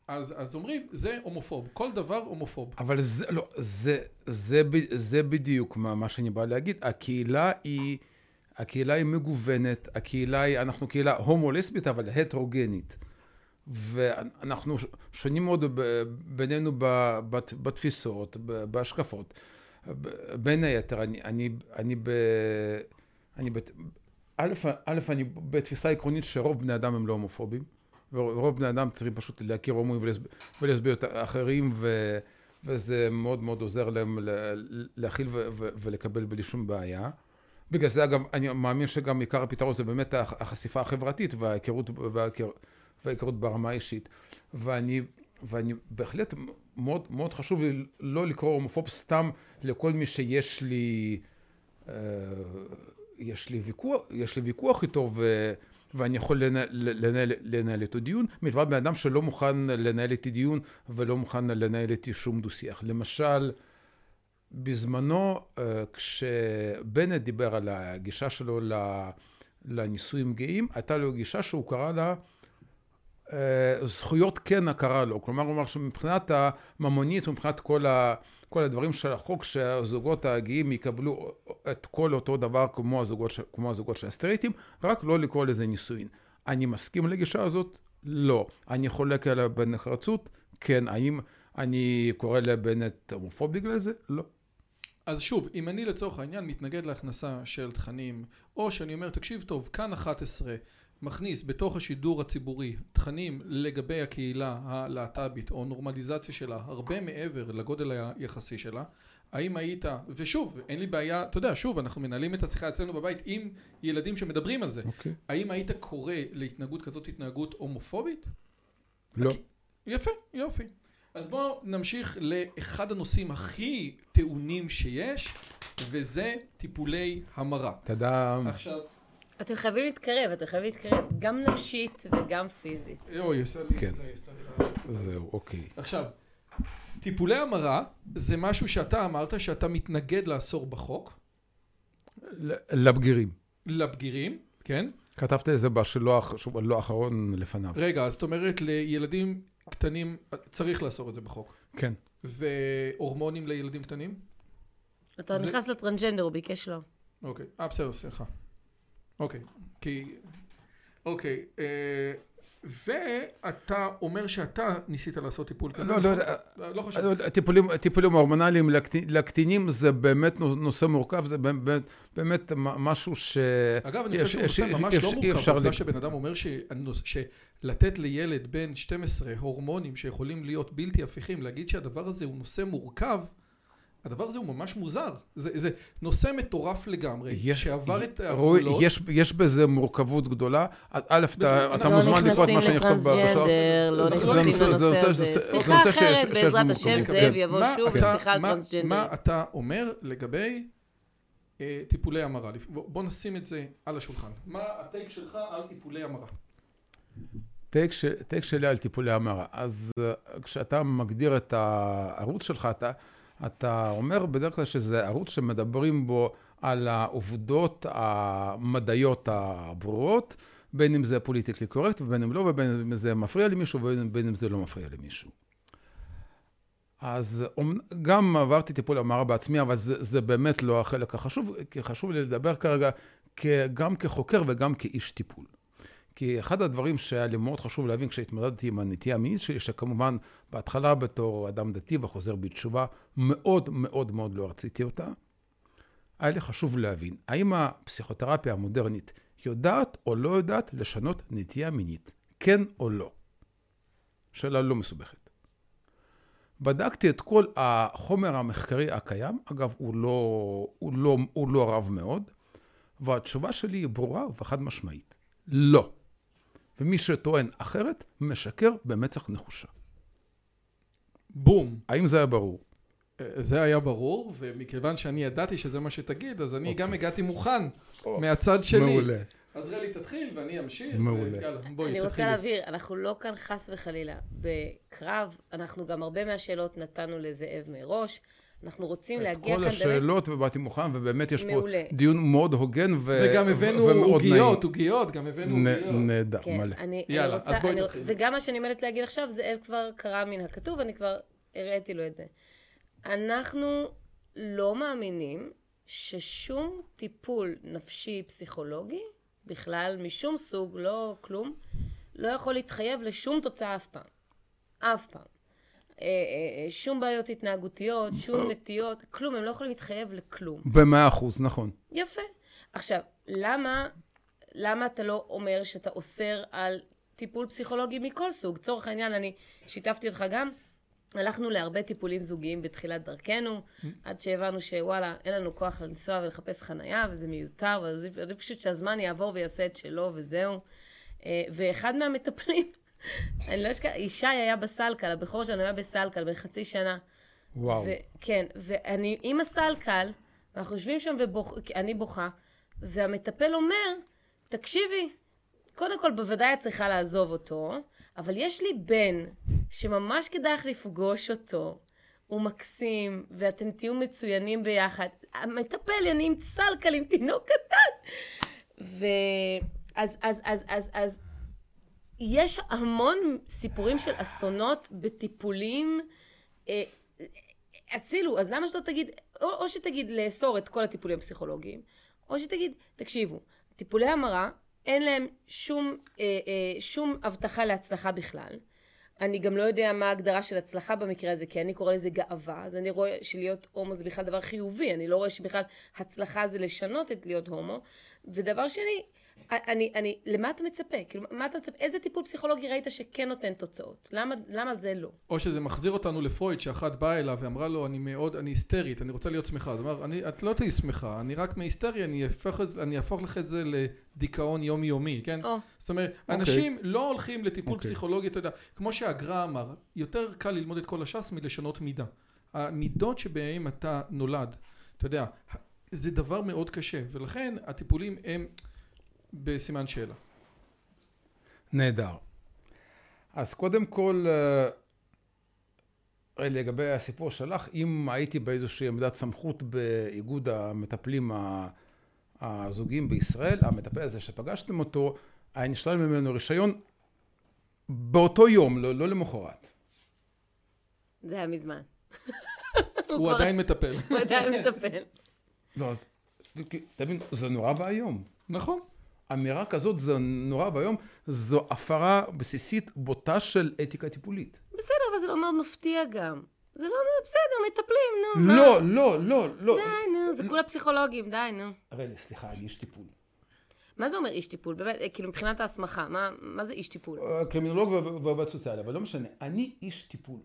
אז, אז אומרים, זה הומופוב, כל דבר הומופוב. אבל זה, לא, זה, זה, ב- זה בדיוק מה, מה שאני בא להגיד. הקהילה היא, הקהילה היא מגוונת, הקהילה היא, אנחנו קהילה הומו-לסבית, אבל הטרוגנית. ואנחנו שונים מאוד בינינו בתפיסות, בהשקפות. בין היתר, אני, אני, אני ב... אני ב... א', א', אני בתפיסה עקרונית שרוב בני אדם הם לא הומופובים. ורוב בני אדם צריכים פשוט להכיר הומואים ולסב... ולסביות אחרים, ו... וזה מאוד מאוד עוזר להם להכיל. ולקבל בלי שום בעיה. בגלל זה אגב, אני מאמין שגם עיקר הפתרון זה באמת הח- החשיפה החברתית וההיכרות, וההיכר... וההיכרות ברמה האישית. ואני, ואני בהחלט מאוד, מאוד חשוב לי לא לקרוא הומופוב סתם לכל מי שיש לי, אה, יש לי ויכוח, יש לי ויכוח איתו, ו... ואני יכול לנהל, לנהל, לנהל איתו דיון, מלבד בן אדם שלא מוכן לנהל איתי דיון ולא מוכן לנהל איתי שום דו-שיח. למשל, בזמנו, אה, כשבנט דיבר על הגישה שלו לנישואים גאים, הייתה לו גישה שהוא קרא לה אה, זכויות כן הכרה לו. כלומר, הוא אמר שמבחינת הממונית, מבחינת כל, ה, כל הדברים של החוק, שהזוגות הגאים יקבלו את כל אותו דבר כמו הזוגות, כמו הזוגות של הסטרייטים, רק לא לקרוא לזה נישואין. אני מסכים לגישה הזאת? לא. אני חולק עליה בנחרצות? כן. האם אני קורא לבנט הומופוב בגלל זה? לא. אז שוב, אם אני לצורך העניין מתנגד להכנסה של תכנים, או שאני אומר, תקשיב טוב, כאן 11 מכניס בתוך השידור הציבורי תכנים לגבי הקהילה הלהט"בית או נורמליזציה שלה הרבה מעבר לגודל היחסי שלה האם היית, ושוב, אין לי בעיה, אתה יודע, שוב, אנחנו מנהלים את השיחה אצלנו בבית עם ילדים שמדברים על זה. Okay. אוקיי. האם היית קורא להתנהגות כזאת התנהגות הומופובית? לא. יפה, יופי. אז בואו נמשיך לאחד הנושאים הכי טעונים שיש, וזה טיפולי המרה. תודה. עכשיו... אתם חייבים להתקרב, אתם חייבים להתקרב, גם נפשית וגם פיזית. אוי, יש לי... כן. זהו, אוקיי. עכשיו, טיפולי המרה זה משהו שאתה אמרת שאתה מתנגד לאסור בחוק. לבגירים. לבגירים, כן. כתבת את זה בשלוח, לא האחרון לפניו. רגע, אז זאת אומרת לילדים קטנים צריך לאסור את זה בחוק. כן. והורמונים לילדים קטנים? אתה זה... נכנס לטרנג'נדר, הוא ביקש לא. אוקיי, אה בסדר, סליחה. אוקיי, כי... אוקיי, אה, ואתה אומר שאתה ניסית לעשות טיפול כזה? לא, לא, לא, לא חשוב. טיפולים, טיפולים הורמונליים לקטינים זה באמת נושא מורכב, זה באמת, באמת משהו ש... אגב, אני חושב שזה נושא ממש לא מורכב, העובדה שבן אדם אומר שלתת לילד בן 12 הורמונים שיכולים להיות בלתי הפיכים, להגיד שהדבר הזה הוא נושא מורכב, הדבר הזה הוא ממש מוזר, זה, זה נושא מטורף לגמרי, יש, שעבר את הגבולות. יש, יש בזה מורכבות גדולה, אז א', אתה, אתה מוזמן לקרוא את מה שאני אכתוב בשלוש. לא נכנסים לנושא הזה, שיחה אחרת בעזרת השם, זאב יבוא שוב לשיחה על טרנסג'נדר. מה אתה אומר לגבי אה, טיפולי המרה? בוא נשים את זה על השולחן. מה ה take שלך על טיפולי המרה? take שלי על טיפולי המרה. אז אה, כשאתה מגדיר את הערוץ שלך, אתה... אתה אומר בדרך כלל שזה ערוץ שמדברים בו על העובדות המדעיות הברורות, בין אם זה politically correct ובין אם לא, ובין אם זה מפריע למישהו ובין אם זה לא מפריע למישהו. אז גם עברתי טיפול המרה בעצמי, אבל זה, זה באמת לא החלק החשוב, כי חשוב לי לדבר כרגע גם כחוקר וגם כאיש טיפול. כי אחד הדברים שהיה לי מאוד חשוב להבין כשהתמודדתי עם הנטייה המינית שלי, שכמובן בהתחלה בתור אדם דתי וחוזר בתשובה, מאוד מאוד מאוד לא רציתי אותה, היה לי חשוב להבין, האם הפסיכותרפיה המודרנית יודעת או לא יודעת לשנות נטייה מינית, כן או לא? שאלה לא מסובכת. בדקתי את כל החומר המחקרי הקיים, אגב, הוא לא, הוא לא, הוא לא רב מאוד, והתשובה שלי היא ברורה וחד משמעית. לא. ומי שטוען אחרת, משקר במצח נחושה. בום. האם זה היה ברור? אה, זה היה ברור, ומכיוון שאני ידעתי שזה מה שתגיד, אז אני okay. גם אוקיי. הגעתי מוכן oh. מהצד שלי. מעולה. אז רלי תתחיל ואני אמשיך. מעולה. יאללה, בואי, אני רוצה להבהיר, אנחנו לא כאן חס וחלילה בקרב, אנחנו גם הרבה מהשאלות נתנו לזאב מראש. אנחנו רוצים להגיע כאן באמת... את כל השאלות ובאתי מוכן, ובאמת יש מעולה. פה דיון מאוד הוגן ו... וגם הבאנו עוגיות, עוגיות, גם הבאנו עוגיות. נהדר, כן, מלא. אני, יאללה, אני רוצה, אז בואי תתחיל. וגם מה שאני עומדת להגיד עכשיו, זאב כבר קרא מן הכתוב, אני כבר הראיתי לו את זה. אנחנו לא מאמינים ששום טיפול נפשי פסיכולוגי, בכלל משום סוג, לא כלום, לא יכול להתחייב לשום תוצאה אף פעם. אף פעם. אה, אה, אה, שום בעיות התנהגותיות, שום נטיות, כלום, הם לא יכולים להתחייב לכלום. במאה אחוז, נכון. יפה. עכשיו, למה, למה אתה לא אומר שאתה אוסר על טיפול פסיכולוגי מכל סוג? לצורך העניין, אני שיתפתי אותך גם, הלכנו להרבה טיפולים זוגיים בתחילת דרכנו, עד שהבנו שוואלה, אין לנו כוח לנסוע ולחפש חנייה, וזה מיותר, וזה פשוט שהזמן יעבור ויעשה את שלו, וזהו. ואחד מהמטפלים אני לא אשכח, ישי היה בסלקל, הבכור שלנו היה בסלקל בן חצי שנה. וואו. כן, ואני עם הסלקל, ואנחנו יושבים שם ואני בוכה, והמטפל אומר, תקשיבי, קודם כל בוודאי את צריכה לעזוב אותו, אבל יש לי בן שממש כדאי לך לפגוש אותו. הוא מקסים, ואתם תהיו מצוינים ביחד. המטפל יניב צלקל עם תינוק קטן. ואז, אז, אז, אז, אז, יש המון סיפורים של אסונות בטיפולים. אה, הצילו, אז למה שלא תגיד, או, או שתגיד לאסור את כל הטיפולים הפסיכולוגיים, או שתגיד, תקשיבו, טיפולי המרה, אין להם שום, אה, אה, שום הבטחה להצלחה בכלל. אני גם לא יודע מה ההגדרה של הצלחה במקרה הזה, כי אני קורא לזה גאווה, אז אני רואה שלהיות הומו זה בכלל דבר חיובי, אני לא רואה שבכלל הצלחה זה לשנות את להיות הומו. ודבר שני, אני, אני, למה אתה מצפה? כאילו, מה אתה מצפה? איזה טיפול פסיכולוגי ראית שכן נותן תוצאות? למה, למה זה לא? או שזה מחזיר אותנו לפרויד, שאחת באה אליו ואמרה לו, אני מאוד, אני היסטרית, אני רוצה להיות שמחה. אז הוא אמר, אני, את לא תהיי שמחה, אני רק מהיסטריה, אני אני אהפוך לך את זה לדיכאון יומיומי, כן? Oh. זאת אומרת, okay. אוקיי. אנשים לא הולכים לטיפול okay. אוקיי. פסיכולוגי, אתה יודע, כמו שהגר"א אמר, יותר קל ללמוד את כל הש"ס מלשנות מידה. המידות שבהם אתה נולד, אתה יודע, זה דבר מאוד קשה, ולכן הטיפולים הם... בסימן שאלה. נהדר. אז קודם כל, אה, לגבי הסיפור שלך, אם הייתי באיזושהי עמדת סמכות באיגוד המטפלים הזוגיים בישראל, המטפל הזה שפגשתם אותו, היה נשלל ממנו רישיון באותו יום, לא, לא למחרת. זה היה מזמן. הוא עדיין מטפל. הוא עדיין מטפל. לא, אז תבין, זה נורא ואיום. נכון. אמירה כזאת זה נורא ואיום, זו הפרה בסיסית בוטה של אתיקה טיפולית. בסדר, אבל זה לא מאוד מפתיע גם. זה לא, בסדר, מטפלים, נו. לא, מה? לא, לא, לא. די, נו, זה כולה פסיכולוגים, די, נו. הרי, סליחה, אני איש טיפול. מה זה אומר איש טיפול? באמת, כאילו, מבחינת ההסמכה, מה, מה זה איש טיפול? אה, קרימינולוג ועובד סוציאלי, אבל לא משנה. אני איש טיפול.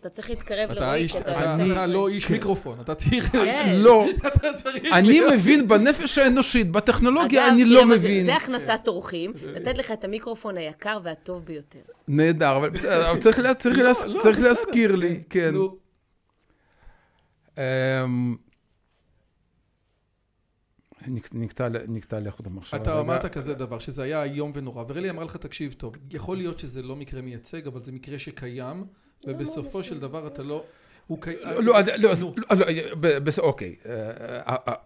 אתה צריך להתקרב לרועי, אתה לא איש מיקרופון, אתה צריך... כן. לא. אני מבין בנפש האנושית, בטכנולוגיה אני לא מבין. זה הכנסת אורחים, לתת לך את המיקרופון היקר והטוב ביותר. נהדר, אבל בסדר, צריך לא, לא, להזכיר לי, כן. אמ, נקטע לך את המחשבה. אתה אמרת כזה דבר, שזה היה איום ונורא, ורלי אמרה לך, תקשיב טוב, יכול להיות שזה לא מקרה מייצג, אבל זה מקרה שקיים. ובסופו של דבר אתה לא... הוא לא, לא, לא, לא, אוקיי,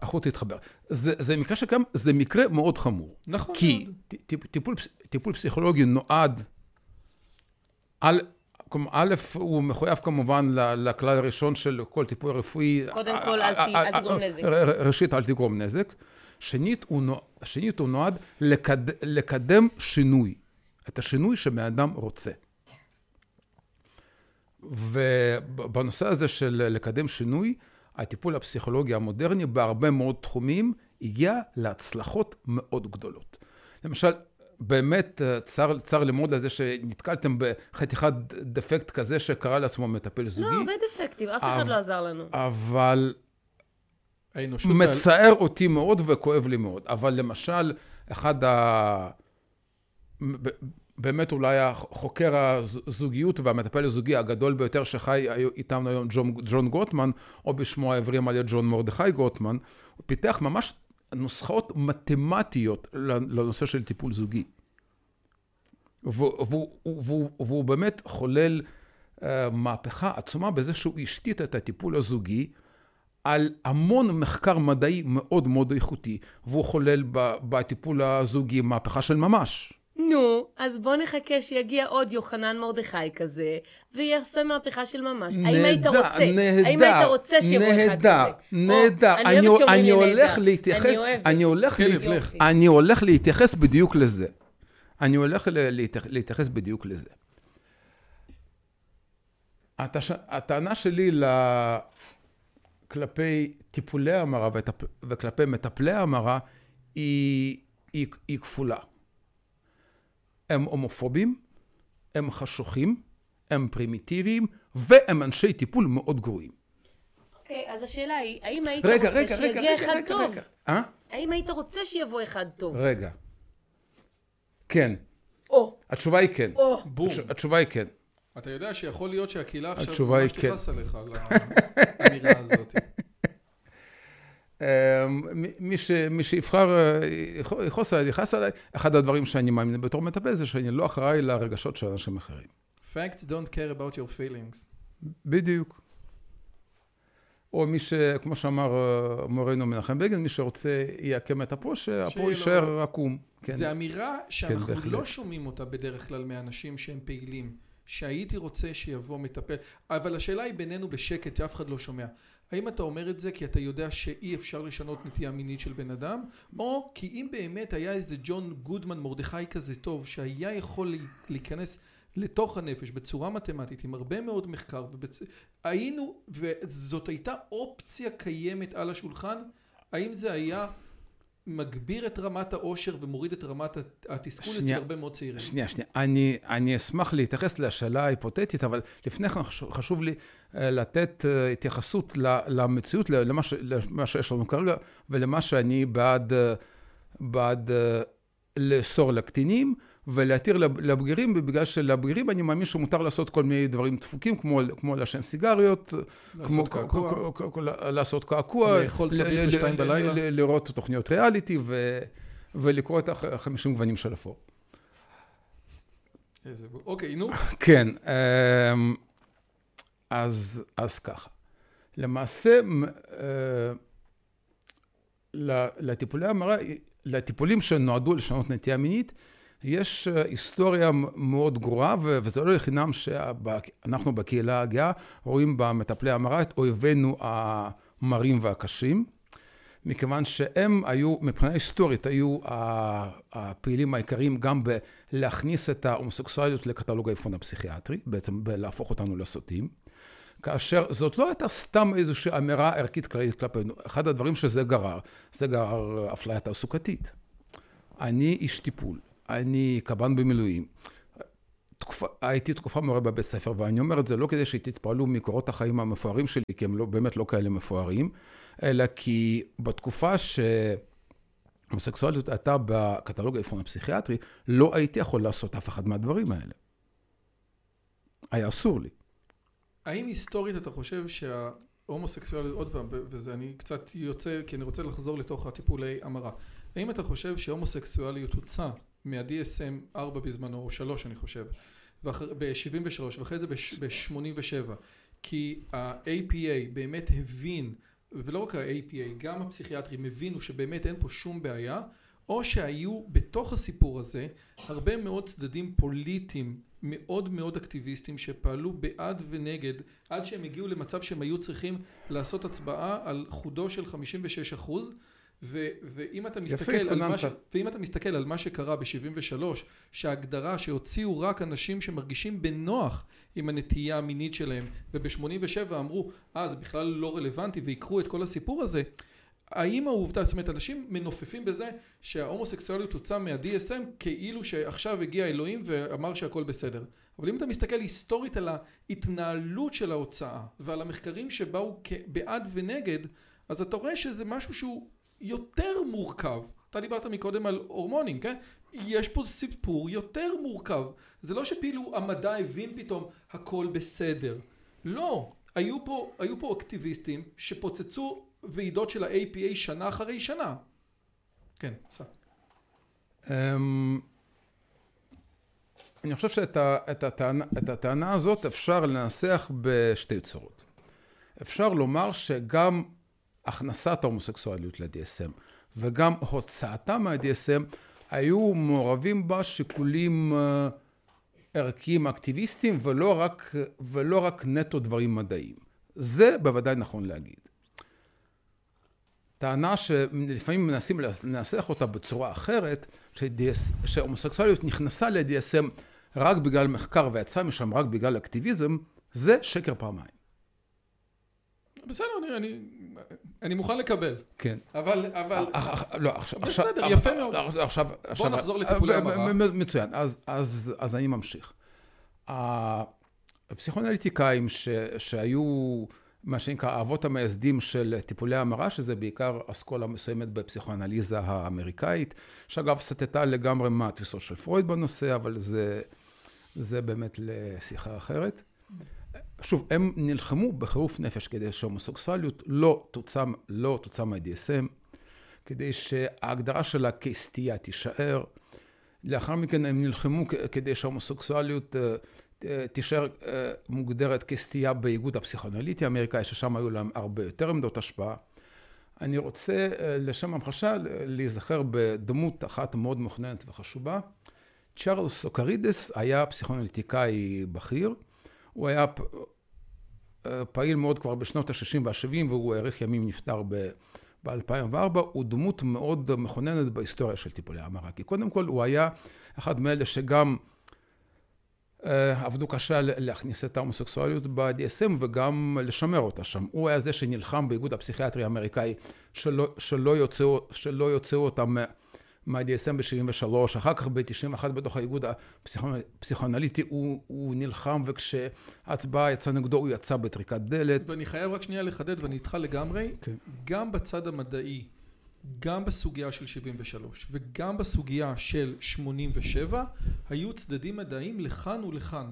החוט התחבר. זה מקרה שקיים, זה מקרה מאוד חמור. נכון. כי טיפול פסיכולוגי נועד, א', הוא מחויב כמובן לכלל הראשון של כל טיפול רפואי. קודם כל, אל תגרום נזק. ראשית, אל תגרום נזק. שנית, הוא נועד לקדם שינוי. את השינוי שבן אדם רוצה. ובנושא הזה של לקדם שינוי, הטיפול הפסיכולוגי המודרני בהרבה מאוד תחומים הגיע להצלחות מאוד גדולות. למשל, באמת צר, צר ללמוד על זה שנתקלתם בחתיכת דפקט כזה שקרא לעצמו מטפל זוגי. לא, הרבה דפקטים, אף אחד לא עזר לנו. אבל מצער אותי מאוד וכואב לי מאוד. אבל למשל, אחד ה... באמת אולי החוקר הזוגיות והמטפל הזוגי הגדול ביותר שחי איתנו היום, ג'ון, ג'ון גוטמן, או בשמו העברי מלא ג'ון מרדכי גוטמן, הוא פיתח ממש נוסחאות מתמטיות לנושא של טיפול זוגי. והוא, והוא, והוא, והוא באמת חולל uh, מהפכה עצומה בזה שהוא השתית את הטיפול הזוגי על המון מחקר מדעי מאוד מאוד איכותי, והוא חולל בטיפול הזוגי מהפכה של ממש. נו, אז בוא נחכה שיגיע עוד יוחנן מרדכי כזה, ויעשה מהפכה של ממש. נהדר, האם היית רוצה? נהדר, האם היית רוצה שיבוא אחד כזה? נהדר, נהדר. אני אוהבת שאומרים לי נהדר. להתייחס, אני אוהבת. אני הולך, להתייחס, אני הולך להתייחס בדיוק לזה. אני הולך להתייחס בדיוק לזה. הטענה שלי כלפי טיפולי המרה וכלפי מטפלי המרה היא, היא, היא כפולה. הם הומופובים, הם חשוכים, הם פרימיטיביים, והם אנשי טיפול מאוד גרועים. אוקיי, אז השאלה היא, האם היית רגע, רוצה רגע, שיגיע רגע, אחד רגע, טוב? רגע. אה? האם היית רוצה שיבוא אחד טוב? רגע. כן. או. התשובה היא כן. או. בום. התשובה היא כן. אתה יודע שיכול להיות שהקהילה עכשיו ממש כן. תכעס עליך על האמירה הזאת. מי, ש, מי שיבחר, יכעוס עליי, יכעס עליי, אחד הדברים שאני מאמין בתור מטפל זה שאני לא אחראי לרגשות של אנשים אחרים. Facts don't care about your feelings. בדיוק. או מי ש... כמו שאמר מורנו מנחם בגין, מי שרוצה יעקם את אפו, שאפו יישאר לא... עקום. כן. זו אמירה שאנחנו כן, לא שומעים אותה בדרך כלל מאנשים שהם פעילים. שהייתי רוצה שיבוא מטפל, אבל השאלה היא בינינו בשקט, שאף אחד לא שומע. האם אתה אומר את זה כי אתה יודע שאי אפשר לשנות נטייה מינית של בן אדם, או כי אם באמת היה איזה ג'ון גודמן מרדכי כזה טוב, שהיה יכול להיכנס לתוך הנפש בצורה מתמטית עם הרבה מאוד מחקר ובצ... היינו וזאת הייתה אופציה קיימת על השולחן האם זה היה מגביר את רמת העושר ומוריד את רמת התסכול אצל הרבה מאוד צעירים. שנייה, שנייה. אני, אני אשמח להתייחס לשאלה ההיפותטית, אבל לפני כן חשוב לי אה, לתת אה, התייחסות למציאות, למה, ש, למה שיש לנו כרגע, ולמה שאני בעד, אה, בעד לאסור לקטינים. ולהתיר לבגירים, בגלל שלבגירים אני מאמין שמותר לעשות כל מיני דברים דפוקים, כמו, כמו לעשן סיגריות, לעשות כמו, קעקוע, לעשות קעקוע, לאכול סביב בשתיים בלילה, לראות תוכניות ריאליטי ו, ולקרוא את החמישים גוונים של אפור. איזה... אוקיי, נו. כן, אמ, אז, אז ככה. למעשה, אה, לטיפולי המרה, לטיפולים שנועדו לשנות נטייה מינית, יש אה, היסטוריה מאוד גרועה, וזה לא לחינם שאנחנו בקהילה הגאה רואים במטפלי המרה את אויבינו המרים והקשים, מכיוון שהם היו, מבחינה היסטורית, היו הפעילים העיקריים גם בלהכניס את ההומוסקסואליות לקטלוג האבחון הפסיכיאטרי, בעצם בלהפוך אותנו לסוטים. כאשר זאת לא הייתה סתם איזושהי אמירה ערכית כללית כלפינו, אחד הדברים שזה גרר, זה גרר אפליה תעסוקתית. אני איש טיפול, אני קב"ן במילואים. תקופה, הייתי תקופה מורה בבית ספר, ואני אומר את זה לא כדי שתתפעלו מקורות החיים המפוארים שלי, כי הם לא, באמת לא כאלה מפוארים, אלא כי בתקופה שהומוסקסואליות הייתה בקטלוג האבחון הפסיכיאטרי, לא הייתי יכול לעשות אף אחד מהדברים האלה. היה אסור לי. האם היסטורית אתה חושב שההומוסקסואליות, עוד פעם, וזה אני קצת יוצא, כי אני רוצה לחזור לתוך הטיפולי המרה, האם אתה חושב שהומוסקסואליות הוצא מה-DSM 4 בזמנו, או 3 אני חושב, ב-73 ואחרי זה ב-87, כי ה-APA באמת הבין, ולא רק ה-APA, גם הפסיכיאטרים הבינו שבאמת אין פה שום בעיה, או שהיו בתוך הסיפור הזה הרבה מאוד צדדים פוליטיים מאוד מאוד אקטיביסטים שפעלו בעד ונגד עד שהם הגיעו למצב שהם היו צריכים לעשות הצבעה על חודו של 56 אחוז ואם אתה מסתכל על מה ש... ואם אתה מסתכל על מה שקרה ב-73 שההגדרה שהוציאו רק אנשים שמרגישים בנוח עם הנטייה המינית שלהם וב-87 אמרו אה זה בכלל לא רלוונטי ויקחו את כל הסיפור הזה האם העובדה, זאת אומרת אנשים מנופפים בזה שההומוסקסואליות הוצאה מה-DSM כאילו שעכשיו הגיע אלוהים ואמר שהכל בסדר? אבל אם אתה מסתכל היסטורית על ההתנהלות של ההוצאה ועל המחקרים שבאו בעד ונגד אז אתה רואה שזה משהו שהוא יותר מורכב. אתה דיברת מקודם על הורמונים, כן? יש פה סיפור יותר מורכב. זה לא שפילו המדע הבין פתאום הכל בסדר. לא. היו פה, היו פה אקטיביסטים שפוצצו ועידות של ה-APA שנה אחרי שנה. כן, עשה. אמ, אני חושב שאת הטענה, הטענה הזאת אפשר לנסח בשתי צורות. אפשר לומר שגם הכנסת ההומוסקסואליות ל-DSM וגם הוצאתה מה-DSM היו מעורבים בה שיקולים אה, ערכיים אקטיביסטיים ולא רק, ולא רק נטו דברים מדעיים. זה בוודאי נכון להגיד. טענה שלפעמים מנסים לנסח אותה בצורה אחרת, שהומוסקסואליות נכנסה ל-DSM רק בגלל מחקר ויצאה משם רק בגלל אקטיביזם, זה שקר פעמיים. בסדר, אני, אני, אני מוכן לקבל. כן. אבל, אבל... אה, אה, לא, עכשיו... בסדר, יפה מאוד. עכשיו... בוא נחזור לטיפולי המרה. מצוין, אז, אז, אז אני ממשיך. הפסיכואנליטיקאים שהיו מה שנקרא האבות המייסדים של טיפולי המרה, שזה בעיקר אסכולה מסוימת בפסיכואנליזה האמריקאית, שאגב סטתה לגמרי מהתפיסות של פרויד בנושא, אבל זה, זה באמת לשיחה אחרת. שוב, הם נלחמו בחירוף נפש כדי שהומוסקסואליות לא תוצא, לא תוצא מה-DSM, כדי שההגדרה שלה כסטייה תישאר. לאחר מכן הם נלחמו כדי שההומוסקסואליות אה, תישאר אה, מוגדרת כסטייה באיגוד הפסיכואנליטי האמריקאי, ששם היו להם הרבה יותר עמדות השפעה. אני רוצה אה, לשם המחשה להיזכר בדמות אחת מאוד מכוננת וחשובה. צ'ארלס סוקרידס היה פסיכואנליטיקאי בכיר. הוא היה פעיל מאוד כבר בשנות ה-60 וה-70 והוא האריך ימים נפטר ב-2004. הוא דמות מאוד מכוננת בהיסטוריה של טיפולי המרה. כי קודם כל הוא היה אחד מאלה שגם אה, עבדו קשה להכניס את ההומוסקסואליות ב-DSM וגם לשמר אותה שם. הוא היה זה שנלחם באיגוד הפסיכיאטרי האמריקאי שלא, שלא, יוצאו, שלא יוצאו מה-DSM ב-73, אחר כך ב-91 בתוך האיגוד הפסיכואנליטי הוא, הוא נלחם וכשההצבעה יצאה נגדו הוא יצא בטריקת דלת. ואני חייב רק שנייה לחדד ואני איתך לגמרי, כן. גם בצד המדעי גם בסוגיה של 73 וגם בסוגיה של 87 היו צדדים מדעיים לכאן ולכאן.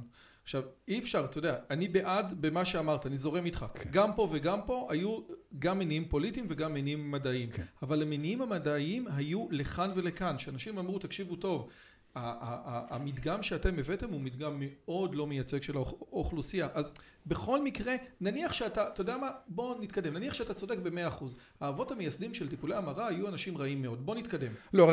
עכשיו אי אפשר, אתה יודע, אני בעד במה שאמרת, אני זורם איתך. כן. גם פה וגם פה היו גם מניעים פוליטיים וגם מניעים מדעיים. כן. אבל המניעים המדעיים היו לכאן ולכאן, שאנשים אמרו תקשיבו טוב המדגם שאתם הבאתם הוא מדגם מאוד לא מייצג של האוכלוסייה אז בכל מקרה נניח שאתה אתה יודע מה בוא נתקדם נניח שאתה צודק במאה אחוז האבות המייסדים של טיפולי המרה היו אנשים רעים מאוד בוא נתקדם לא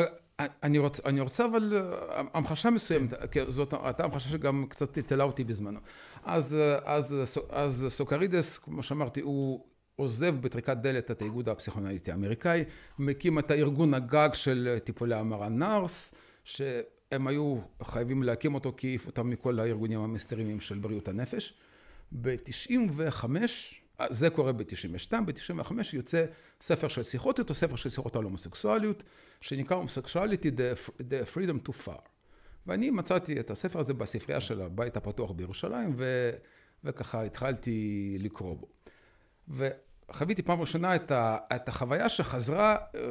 אני רוצה, אני רוצה אבל אה, המחשה מסוימת זאת הייתה המחשה שגם קצת טלטלה אותי בזמנו אז, אז, אז סוקרידס כמו שאמרתי הוא עוזב בטריקת דלת את האיגוד הפסיכונליטי האמריקאי מקים את הארגון הגג של טיפולי המרה נארס ש... הם היו חייבים להקים אותו כי העיף אותם מכל הארגונים המסתרימים של בריאות הנפש. ב-95, זה קורה ב-92, ב-95 יוצא ספר של שיחות איתו, ספר של שיחות על הומוסקסואליות, שנקרא הומוסקסואליטי the, the freedom to far. ואני מצאתי את הספר הזה בספרייה של הבית הפתוח בירושלים, ו, וככה התחלתי לקרוא בו. וחוויתי פעם ראשונה את, ה, את החוויה שחזרה אה,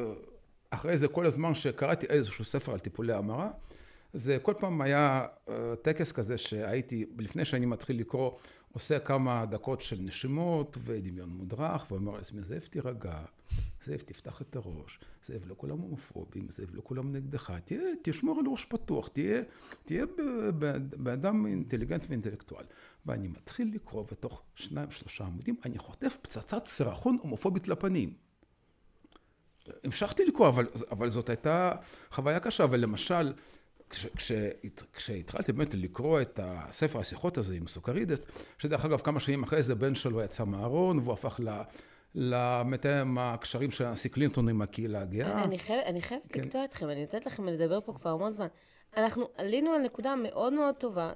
אחרי זה כל הזמן שקראתי איזשהו ספר על טיפולי המרה. זה כל פעם היה אה, טקס כזה שהייתי, לפני שאני מתחיל לקרוא, עושה כמה דקות של נשימות ודמיון מודרך, ואומר לעצמי, זאב תירגע, זאב תפתח את הראש, זאב לא כולם הומופובים, זאב לא כולם נגדך, תהיה, תשמור על ראש פתוח, תהיה, תהיה באדם אינטליגנט ואינטלקטואל. ואני מתחיל לקרוא, ותוך שניים שלושה עמודים אני חוטף פצצת סירחון הומופובית לפנים. המשכתי לקרוא, אבל, אבל זאת הייתה חוויה קשה, ולמשל, כשהתחלתי באמת לקרוא את הספר השיחות הזה עם סוכרידס, שדרך אגב כמה שנים אחרי זה בן שלו יצא מהארון והוא הפך למתאם הקשרים של הנשיא קלינטון עם הקהילה הגאה. אני חייבת כן. לקטוע אתכם, אני נותנת לכם לדבר פה כבר המון זמן. אנחנו עלינו על נקודה מאוד מאוד טובה,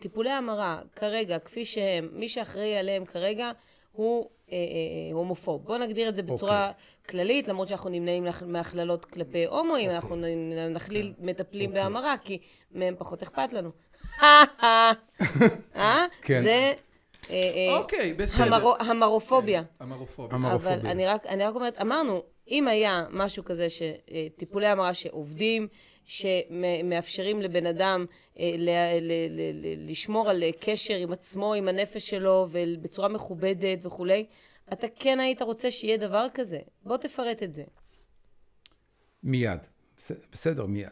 טיפולי המרה כרגע, כפי שהם, מי שאחראי עליהם כרגע הוא אה, אה, הומופוב. בואו נגדיר את זה בצורה okay. כללית, למרות שאנחנו נמנעים מהכללות כלפי הומואים, okay. אנחנו נכליל okay. מטפלים okay. בהמרה, כי מהם פחות אכפת לנו. אה? כן. זה... אוקיי, בסדר. המרופוביה. המרופוביה. אבל אני רק אומרת, אמרנו, אם היה משהו כזה שטיפולי המרה שעובדים, שמאפשרים לבן אדם אה, לשמור על קשר עם עצמו, עם הנפש שלו, ובצורה מכובדת וכולי, אתה כן היית רוצה שיהיה דבר כזה. בוא תפרט את זה. מיד. בסדר, מיד.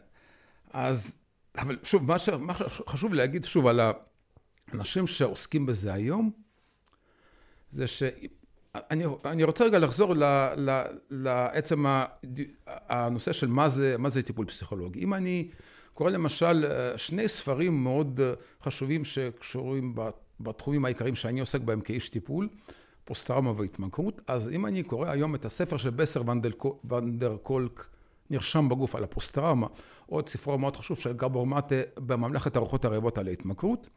אז, אבל שוב, מה שחשוב להגיד שוב על האנשים שעוסקים בזה היום, זה ש... אני, אני רוצה רגע לחזור ל, ל, לעצם הנושא של מה זה, מה זה טיפול פסיכולוגי. אם אני קורא למשל שני ספרים מאוד חשובים שקשורים בתחומים העיקריים שאני עוסק בהם כאיש טיפול, פוסט-טראומה והתמכרות, אז אם אני קורא היום את הספר של בסר ונדר קולק, נרשם בגוף על הפוסט-טראומה, עוד ספרו מאוד חשוב של גבור מטה בממלכת הרוחות הרעבות על ההתמכרות,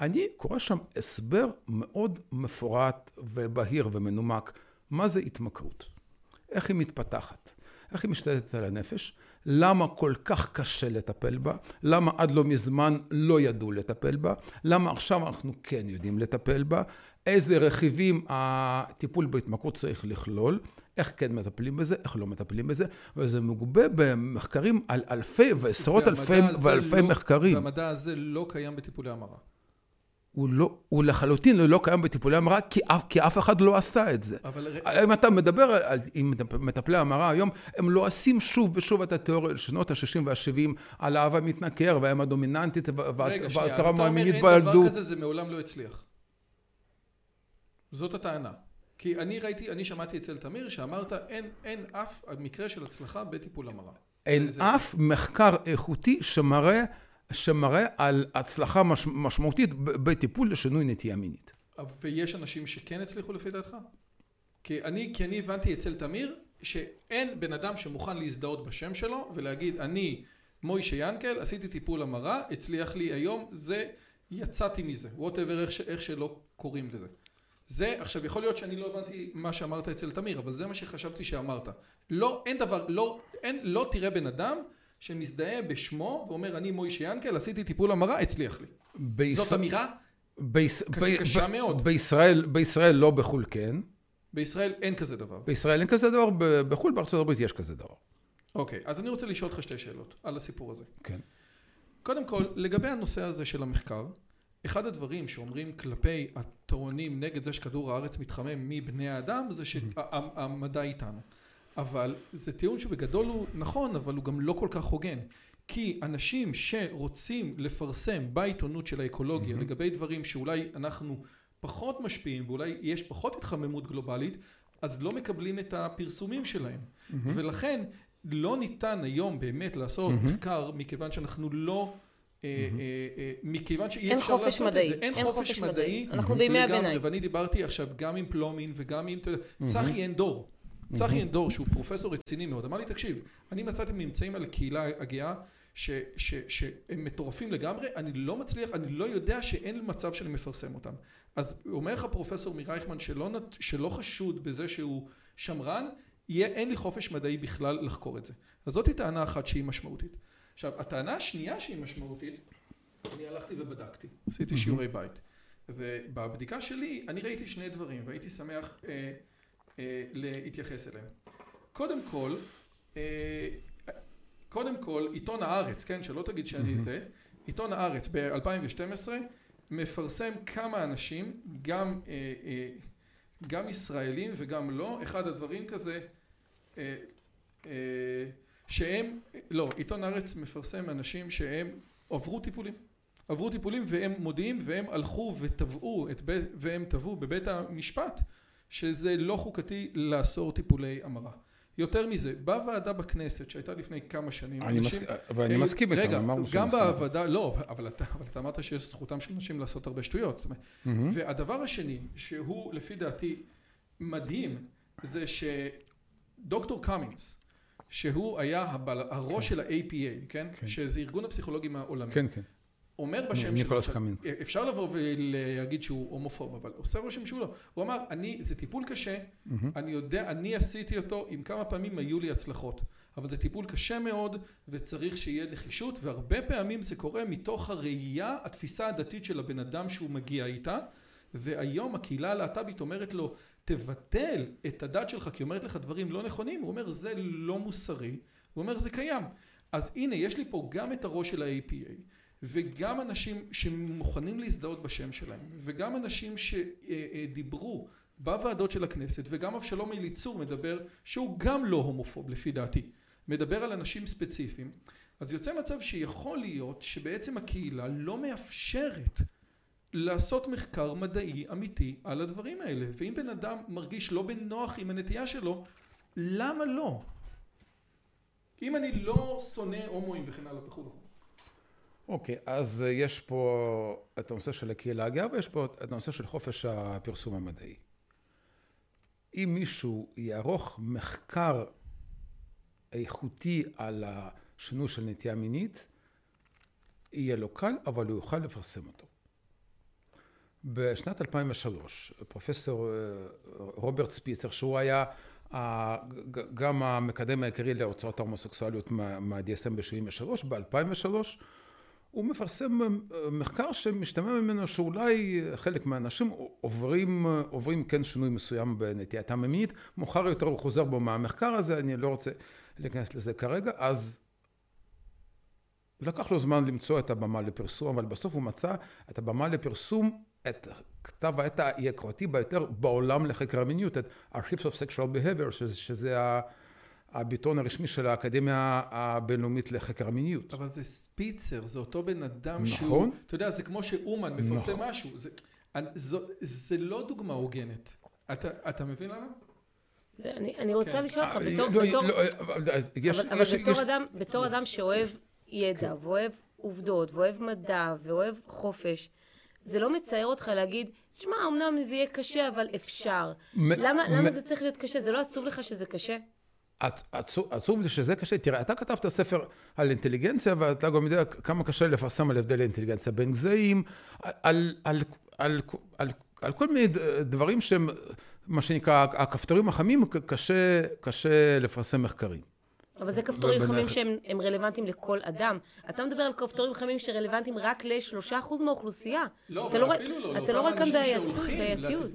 אני קורא שם הסבר מאוד מפורט ובהיר ומנומק, מה זה התמכרות, איך היא מתפתחת, איך היא משתלטת על הנפש, למה כל כך קשה לטפל בה, למה עד לא מזמן לא ידעו לטפל בה, למה עכשיו אנחנו כן יודעים לטפל בה, איזה רכיבים הטיפול בהתמכרות צריך לכלול, איך כן מטפלים בזה, איך לא מטפלים בזה, וזה מגובה במחקרים על אלפי ועשרות אלפי ואלפי לא, מחקרים. והמדע הזה לא קיים בטיפולי המרה. הוא, לא, הוא לחלוטין לא קיים בטיפולי המרה, כי, כי אף אחד לא עשה את זה. אבל... אם אתה מדבר על, עם מטפלי המרה היום, הם לא עושים שוב ושוב את התיאוריה של שנות ה-60 וה-70 על אהבה מתנכר, והאם הדומיננטית והטראומה המינית בילדות. רגע, שנייה, אתה אומר אין דבר כזה, זה מעולם לא הצליח. זאת הטענה. כי אני ראיתי, אני שמעתי אצל תמיר שאמרת אין, אין אף מקרה של הצלחה בטיפול המרה. אין זה... אף מחקר איכותי שמראה שמראה על הצלחה מש, משמעותית בטיפול לשינוי נטייה מינית. ויש אנשים שכן הצליחו לפי דעתך? כי אני, כי אני הבנתי אצל תמיר שאין בן אדם שמוכן להזדהות בשם שלו ולהגיד אני מוישה ינקל עשיתי טיפול המרה הצליח לי היום זה יצאתי מזה whatever איך, איך שלא קוראים לזה זה עכשיו יכול להיות שאני לא הבנתי מה שאמרת אצל תמיר אבל זה מה שחשבתי שאמרת לא אין דבר לא אין לא תראה בן אדם שמזדהה בשמו ואומר אני מוישה ינקל עשיתי טיפול המרה הצליח לי. ביש... זאת אמירה ביש... קשה ב... מאוד. בישראל, בישראל לא בחו"ל כן. בישראל אין כזה דבר. בישראל אין כזה דבר, בחו"ל בארצות הברית יש כזה דבר. אוקיי, אז אני רוצה לשאול אותך שתי שאלות על הסיפור הזה. כן. קודם כל, לגבי הנושא הזה של המחקר, אחד הדברים שאומרים כלפי הטוענים נגד זה שכדור הארץ מתחמם מבני האדם זה שהמדע איתנו. אבל זה טיעון שבגדול הוא נכון אבל הוא גם לא כל כך הוגן כי אנשים שרוצים לפרסם בעיתונות של האקולוגיה mm-hmm. לגבי דברים שאולי אנחנו פחות משפיעים ואולי יש פחות התחממות גלובלית אז לא מקבלים את הפרסומים שלהם mm-hmm. ולכן לא ניתן היום באמת לעשות mm-hmm. מחקר מכיוון שאנחנו לא אה, אה, אה, מכיוון שאי אפשר לעשות מדעי. את זה, אין, אין חופש, חופש מדעי, מדעי. אנחנו בימי הביניים, ואני דיברתי עכשיו גם עם פלומין וגם עם, צחי אין דור, צחי אנדור שהוא פרופסור רציני מאוד אמר לי תקשיב אני מצאתי ממצאים על הקהילה הגאה שהם מטורפים לגמרי אני לא מצליח אני לא יודע שאין מצב שאני מפרסם אותם. אז אומר לך פרופסור מרייכמן שלא, שלא חשוד בזה שהוא שמרן יהיה אין לי חופש מדעי בכלל לחקור את זה. אז זאתי טענה אחת שהיא משמעותית. עכשיו הטענה השנייה שהיא משמעותית אני הלכתי ובדקתי עשיתי שיעורי בית ובבדיקה שלי אני ראיתי שני דברים והייתי שמח אה, אה, להתייחס אליהם. קודם כל, אה, קודם כל עיתון הארץ, כן, שלא תגיד שאני זה, עיתון הארץ ב-2012 מפרסם כמה אנשים, גם, אה, גם ישראלים וגם לא, אחד הדברים כזה שהם, לא, עיתון הארץ מפרסם אנשים שהם עברו טיפולים, עברו טיפולים והם מודיעים והם הלכו ותבעו, והם תבעו בבית המשפט שזה לא חוקתי לאסור טיפולי המרה. יותר מזה, בוועדה בכנסת שהייתה לפני כמה שנים, אני אנשים, מס... ואני אה, מסכים איתם, רגע, גם בוועדה, לא, אבל אתה, אבל אתה אמרת שיש זכותם של אנשים לעשות הרבה שטויות. Mm-hmm. והדבר השני, שהוא לפי דעתי מדהים, זה שדוקטור קאמינס, שהוא היה הבל, הראש כן. של ה-APA, כן? כן? שזה ארגון הפסיכולוגים העולמי. כן, כן. אומר בשם שלו, אפשר לבוא ולהגיד שהוא הומופוב, אבל עושה רושם שהוא לא. הוא אמר, אני, זה טיפול קשה, אני יודע, אני עשיתי אותו, עם כמה פעמים היו לי הצלחות. אבל זה טיפול קשה מאוד, וצריך שיהיה נחישות, והרבה פעמים זה קורה מתוך הראייה, התפיסה הדתית של הבן אדם שהוא מגיע איתה, והיום הקהילה הלהט"בית אומרת לו, תבטל את הדת שלך, כי אומרת לך דברים לא נכונים, הוא אומר, זה לא מוסרי, הוא אומר, זה קיים. אז הנה, יש לי פה גם את הראש של ה-APA. וגם אנשים שמוכנים להזדהות בשם שלהם וגם אנשים שדיברו בוועדות של הכנסת וגם אבשלום אליצור מדבר שהוא גם לא הומופוב לפי דעתי מדבר על אנשים ספציפיים אז יוצא מצב שיכול להיות שבעצם הקהילה לא מאפשרת לעשות מחקר מדעי אמיתי על הדברים האלה ואם בן אדם מרגיש לא בנוח עם הנטייה שלו למה לא? אם אני לא שונא הומואים וכן הלאה וכו' אוקיי, אז אה, יש פה את הנושא של הקהילה הגאה ויש פה את הנושא של חופש הפרסום המדעי. אם מישהו יערוך מחקר איכותי על השינוי של נטייה מינית, יהיה לו קל, אבל הוא יוכל לפרסם אותו. בשנת 2003, פרופסור אה, רוברט ספיצר, שהוא היה גם המקדם העיקרי להוצאות ההומוסקסואליות מה-DSM ב-73, ב-2003 הוא מפרסם אה, מחקר שמשתמע ממנו שאולי חלק מהאנשים עוברים, עוברים כן שינוי מסוים בנטייתם המינית, מאוחר יותר הוא חוזר בו מהמחקר הזה, אני לא רוצה להיכנס לזה כרגע, אז לקח לו זמן למצוא את הבמה לפרסום, אבל בסוף הוא מצא את הבמה לפרסום, את כתב העת היוקרתי ביותר בעולם לחקר המיניות, את Archives of Sexual Behavior, שזה, שזה הביטון הרשמי של האקדמיה הבינלאומית לחקר המיניות. אבל זה ספיצר, זה אותו בן אדם נכון. שהוא, אתה יודע, זה כמו שאומן מפרסם נכון. משהו, זה, אני- זו, זה לא דוגמה הוגנת. אתה, אתה מבין למה? ואני אני רוצה כן. לשאול אותך, אה, בתור, לא, בתור, לא, אבל יש- אבל, יש- בתור, יש- אדם, בתור אדם שאוהב ידע, כן. ואוהב עובדות, ואוהב מדע, ואוהב חופש, זה לא מצער אותך להגיד, תשמע, אמנם זה יהיה קשה, אבל אפשר. מ- למה, מ- למה זה צריך להיות קשה? זה לא עצוב לך שזה קשה? עצ- עצוב עצוב לי שזה קשה. תראה, אתה כתבת ספר על אינטליגנציה, ואתה גם יודע כמה קשה לפרסם על הבדל אינטליגנציה בין גזעים, על, על, על, על, על, על כל מיני דברים שהם, מה שנקרא, הכפתורים החמים, קשה, קשה לפרסם מחקרים. אבל זה כפתורים חמים שהם הם רלוונטיים לכל אדם. אתה מדבר על כפתורים חמים שרלוונטיים רק לשלושה אחוז מהאוכלוסייה. לא, אבל רואה- אפילו לא, אתה לא רואה כאן אנשים בעיית- שהולכים בעייתיות.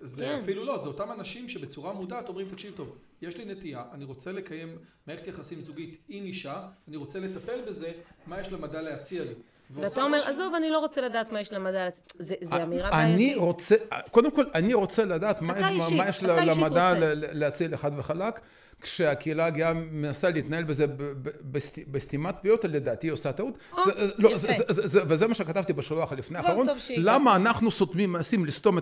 זה, כן. אפילו לא, זה אותם אנשים שבצורה מודעת אומרים, תקשיב טוב, יש לי נטייה, אני רוצה לקיים מערכת יחסים זוגית עם אישה, אני רוצה לטפל בזה, מה יש למדע להציע לי. ואתה אומר, משהו- עזוב, אני לא רוצה לדעת מה יש למדע. זה זה אמירה אני בעייתית. רוצה, קודם כל, אני רוצה לדעת מה, יש למדע להציע לחד וחלק, כשהקהילה הגאה מנסה להתנהל בזה בסתימת פיות, לדעתי היא עושה טעות. או, זה- לא, וזה מה שכתבתי בשבוע לפני טוב, האחרון. למה אנחנו סותמים, מנסים לסתום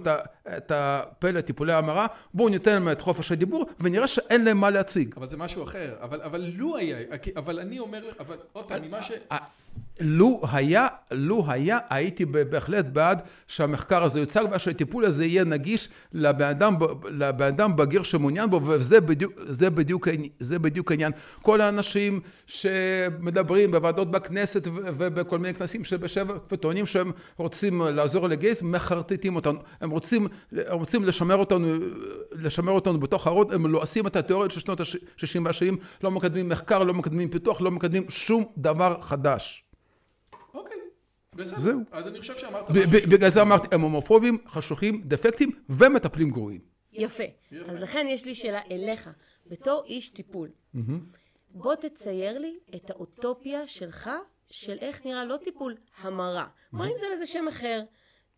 את הפה לטיפולי המרה, בואו ניתן להם את חופש הדיבור, ונראה שאין להם מה להציג. אבל זה משהו אחר, אבל, אבל לו היה, אבל אני אומר, אבל עוד פעם, ממה ש... לו היה, לו היה, הייתי בהחלט בעד שהמחקר הזה יוצג ושהטיפול הזה יהיה נגיש לבן אדם, לבן אדם בגיר שמעוניין בו, וזה בדיוק, זה בדיוק, זה בדיוק העניין. כל האנשים שמדברים בוועדות בכנסת ובכל מיני כנסים שבשבע וטוענים שהם רוצים לעזור לגייז, מחרטטים אותנו. הם רוצים, הם רוצים לשמר אותנו, לשמר אותנו בתוך הארון, הם לועסים את התיאוריות של שנות ה-60 וה-70, לא מקדמים מחקר, לא מקדמים פיתוח, לא מקדמים שום דבר חדש. בסדר. זהו. אז אני חושב שאמרת משהו. בגלל זה אמרתי, הם הומופובים, חשוכים, דפקטים ומטפלים גרועים. יפה. אז לכן יש לי שאלה אליך, בתור איש טיפול. בוא תצייר לי את האוטופיה שלך של איך נראה לא טיפול המרה. בוא נמצא לזה שם אחר.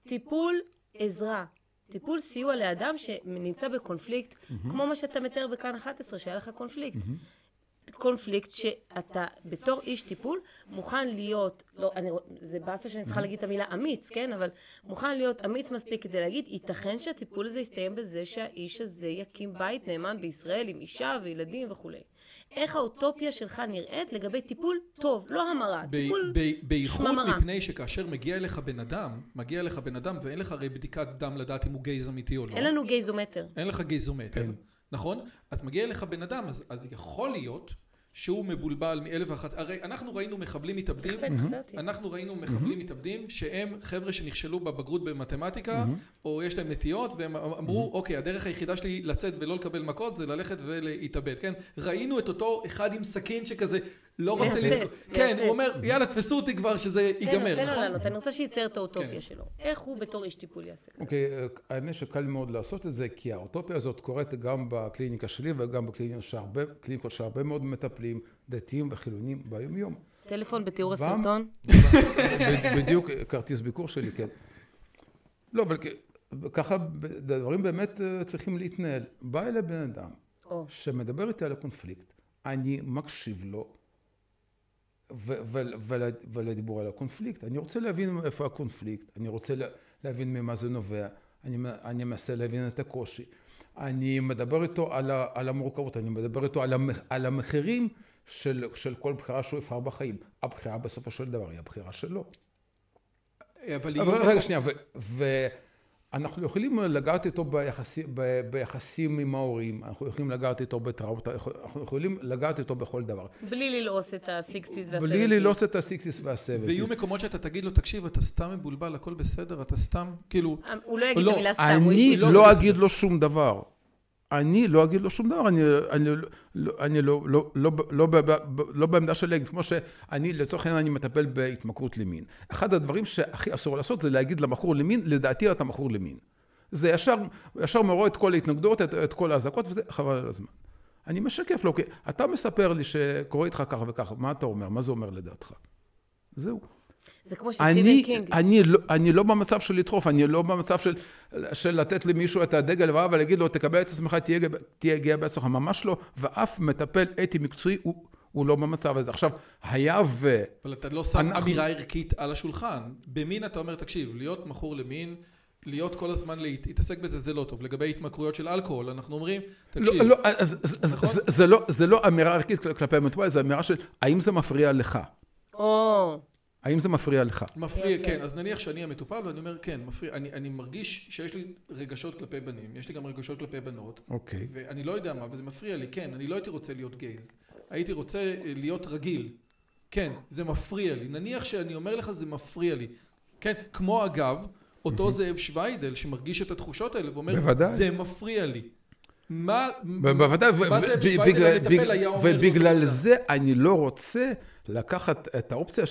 טיפול עזרה. טיפול סיוע לאדם שנמצא בקונפליקט, כמו מה שאתה מתאר בכאן 11, שהיה לך קונפליקט. קונפליקט שאתה בתור איש טיפול מוכן להיות, לא, אני, זה באסה שאני צריכה להגיד את המילה אמיץ, כן? אבל מוכן להיות אמיץ מספיק כדי להגיד, ייתכן שהטיפול הזה יסתיים בזה שהאיש הזה יקים בית נאמן בישראל עם אישה וילדים וכולי. איך האוטופיה שלך נראית לגבי טיפול טוב, לא המרה, ב- טיפול ב- בייחוד שממרה. מפני שכאשר מגיע אליך בן אדם, מגיע אליך בן אדם ואין לך הרי בדיקת דם לדעת אם הוא גייז אמיתי או לא. אין לנו גייזומטר. אין לך גייזומטר, נכון? אז מגיע אליך בן אדם, אז, אז יכול להיות שהוא מבולבל מאלף ואחת, הרי אנחנו ראינו מחבלים מתאבדים. אנחנו ראינו מחבלים מתאבדים שהם חבר'ה שנכשלו בבגרות במתמטיקה, או יש להם נטיות, והם אמרו, אוקיי, הדרך היחידה שלי לצאת ולא לקבל מכות זה ללכת ולהתאבד, כן? ראינו את אותו אחד עם סכין שכזה לא רוצה... ל- מהסס, כן. הוא אומר, יאללה, תפסו אותי כבר שזה ייגמר, תן לו נכון? לענות, אני רוצה שייצייר את כן. האוטופיה שלו. איך הוא בתור איש טיפול יעשה כזה? אוקיי, האמת שקל מאוד לעשות את זה, כי האוטופיה הזאת קורית גם בקליניקה שלי וגם בקליניקות שהרבה, מאוד מטפלים, דתיים וחילונים ביום-יום. טלפון בתיאור הסרטון? בדיוק כרטיס ביקור שלי, כן. לא, אבל ככה דברים באמת אה, צריכים להתנהל. בא אליי בן אדם. שמדבר איתי על הקונפליקט, אני מקשיב לו, ולדיבור על הקונפליקט. אני רוצה להבין איפה הקונפליקט, אני רוצה לה- להבין ממה זה נובע, אני, אני מנסה להבין את הקושי. אני מדבר איתו על, ה- על המורכבות, אני מדבר איתו על, המ- על המחירים של, של כל בחירה שהוא יבחר בחיים. הבחירה בסופו של דבר היא הבחירה שלו. אבל אבל רגע, שנייה, ו- ואנחנו יכולים לגעת איתו ביחסים, ב- ביחסים עם ההורים, אנחנו יכולים לגעת איתו בטראומה, אנחנו יכולים לגעת איתו בכל דבר. בלי ללעוס את ה-60's וה-70's. בלי ללעוס את הסיקסיס ויהיו והסבטיס. מקומות שאתה תגיד לו, תקשיב, אתה סתם מבולבל, הכל בסדר, אתה סתם, כאילו, הוא לא יגיד לא, את המילה סתם, הוא אני לא לא. אגיד לו שום דבר. אני לא אגיד לו שום דבר, אני, אני, לא, אני לא, לא, לא, לא, ב- לא בעמדה של להגיד, כמו שאני, לצורך העניין, אני מטפל בהתמכרות למין. אחד הדברים שהכי אסור לעשות זה להגיד למכור למין, לדעתי אתה מכור למין. זה ישר, ישר מעורר את כל ההתנגדות, את, את כל האזעקות, וזה חבל על הזמן. אני משקף לו, אוקיי, אתה מספר לי שקורה איתך ככה וככה, מה אתה אומר? מה זה אומר לדעתך? זהו. זה כמו שסטיבן קינג. אני לא, אני לא במצב של לדחוף, אני לא במצב של, של לתת למישהו את הדגל ולהגיד לו, תקבל את עצמך, תהיה, תהיה גאה בעצמך, ממש לא, ואף מטפל אתי מקצועי הוא... הוא לא במצב הזה. עכשיו, היה ו... אבל אתה לא שם אנחנו... אמירה ערכית על השולחן. במין אתה אומר, תקשיב, להיות מכור למין, להיות כל הזמן להתעסק בזה, זה לא טוב. לגבי התמכרויות של אלכוהול, אנחנו אומרים, תקשיב. לא, לא, אז, אז, נכון? זה, זה, לא, זה לא אמירה ערכית כלפי המטופל, זה אמירה של, האם זה מפריע לך? או... האם זה מפריע לך? מפריע, כן. אז נניח שאני המטופל ואני אומר, כן, מפריע. אני, אני מרגיש שיש לי רגשות כלפי בנים, יש לי גם רגשות כלפי בנות. אוקיי. ואני לא יודע מה, וזה מפריע לי, כן, אני לא הייתי רוצה להיות גייז. הייתי רוצה אה, להיות רגיל. כן, זה מפריע לי. נניח שאני אומר לך, זה מפריע לי. כן, כמו אגב, אותו זאב שוויידל שמרגיש את התחושות האלה ואומר, בוודאי. זה מפריע לי. מה, בוודאי, מה זאב שוויידל המטפל היה אומר? ובגלל זה אני לא רוצה לקחת את האופציה,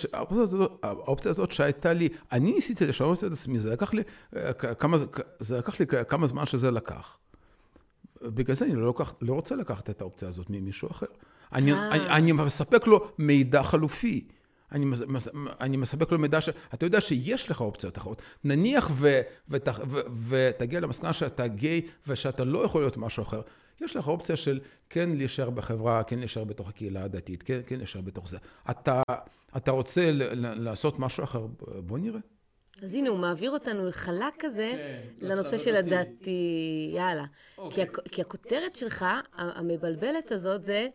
האופציה הזאת שהייתה לי, אני ניסיתי לשנות את עצמי, זה לקח לי אה, כמה, זה לקח לי כמה זמן שזה לקח. בגלל זה אני לא, לוקח, לא רוצה לקחת את האופציה הזאת ממישהו אחר. אני, אה. אני, אני מספק לו מידע חלופי. אני, אני מספק לו מידע ש... אתה יודע שיש לך אופציות אחרות. נניח ו, ות, ו, ותגיע למסקנה שאתה גיי ושאתה לא יכול להיות משהו אחר. יש לך אופציה של כן להישאר בחברה, כן להישאר בתוך הקהילה הדתית, כן, כן להישאר בתוך זה. אתה, אתה רוצה לעשות משהו אחר, בוא נראה. אז הנה, הוא מעביר אותנו חלק כזה כן, לנושא של הדתי, יאללה. אוקיי. כי, כי הכותרת שלך, המבלבלת הזאת, זה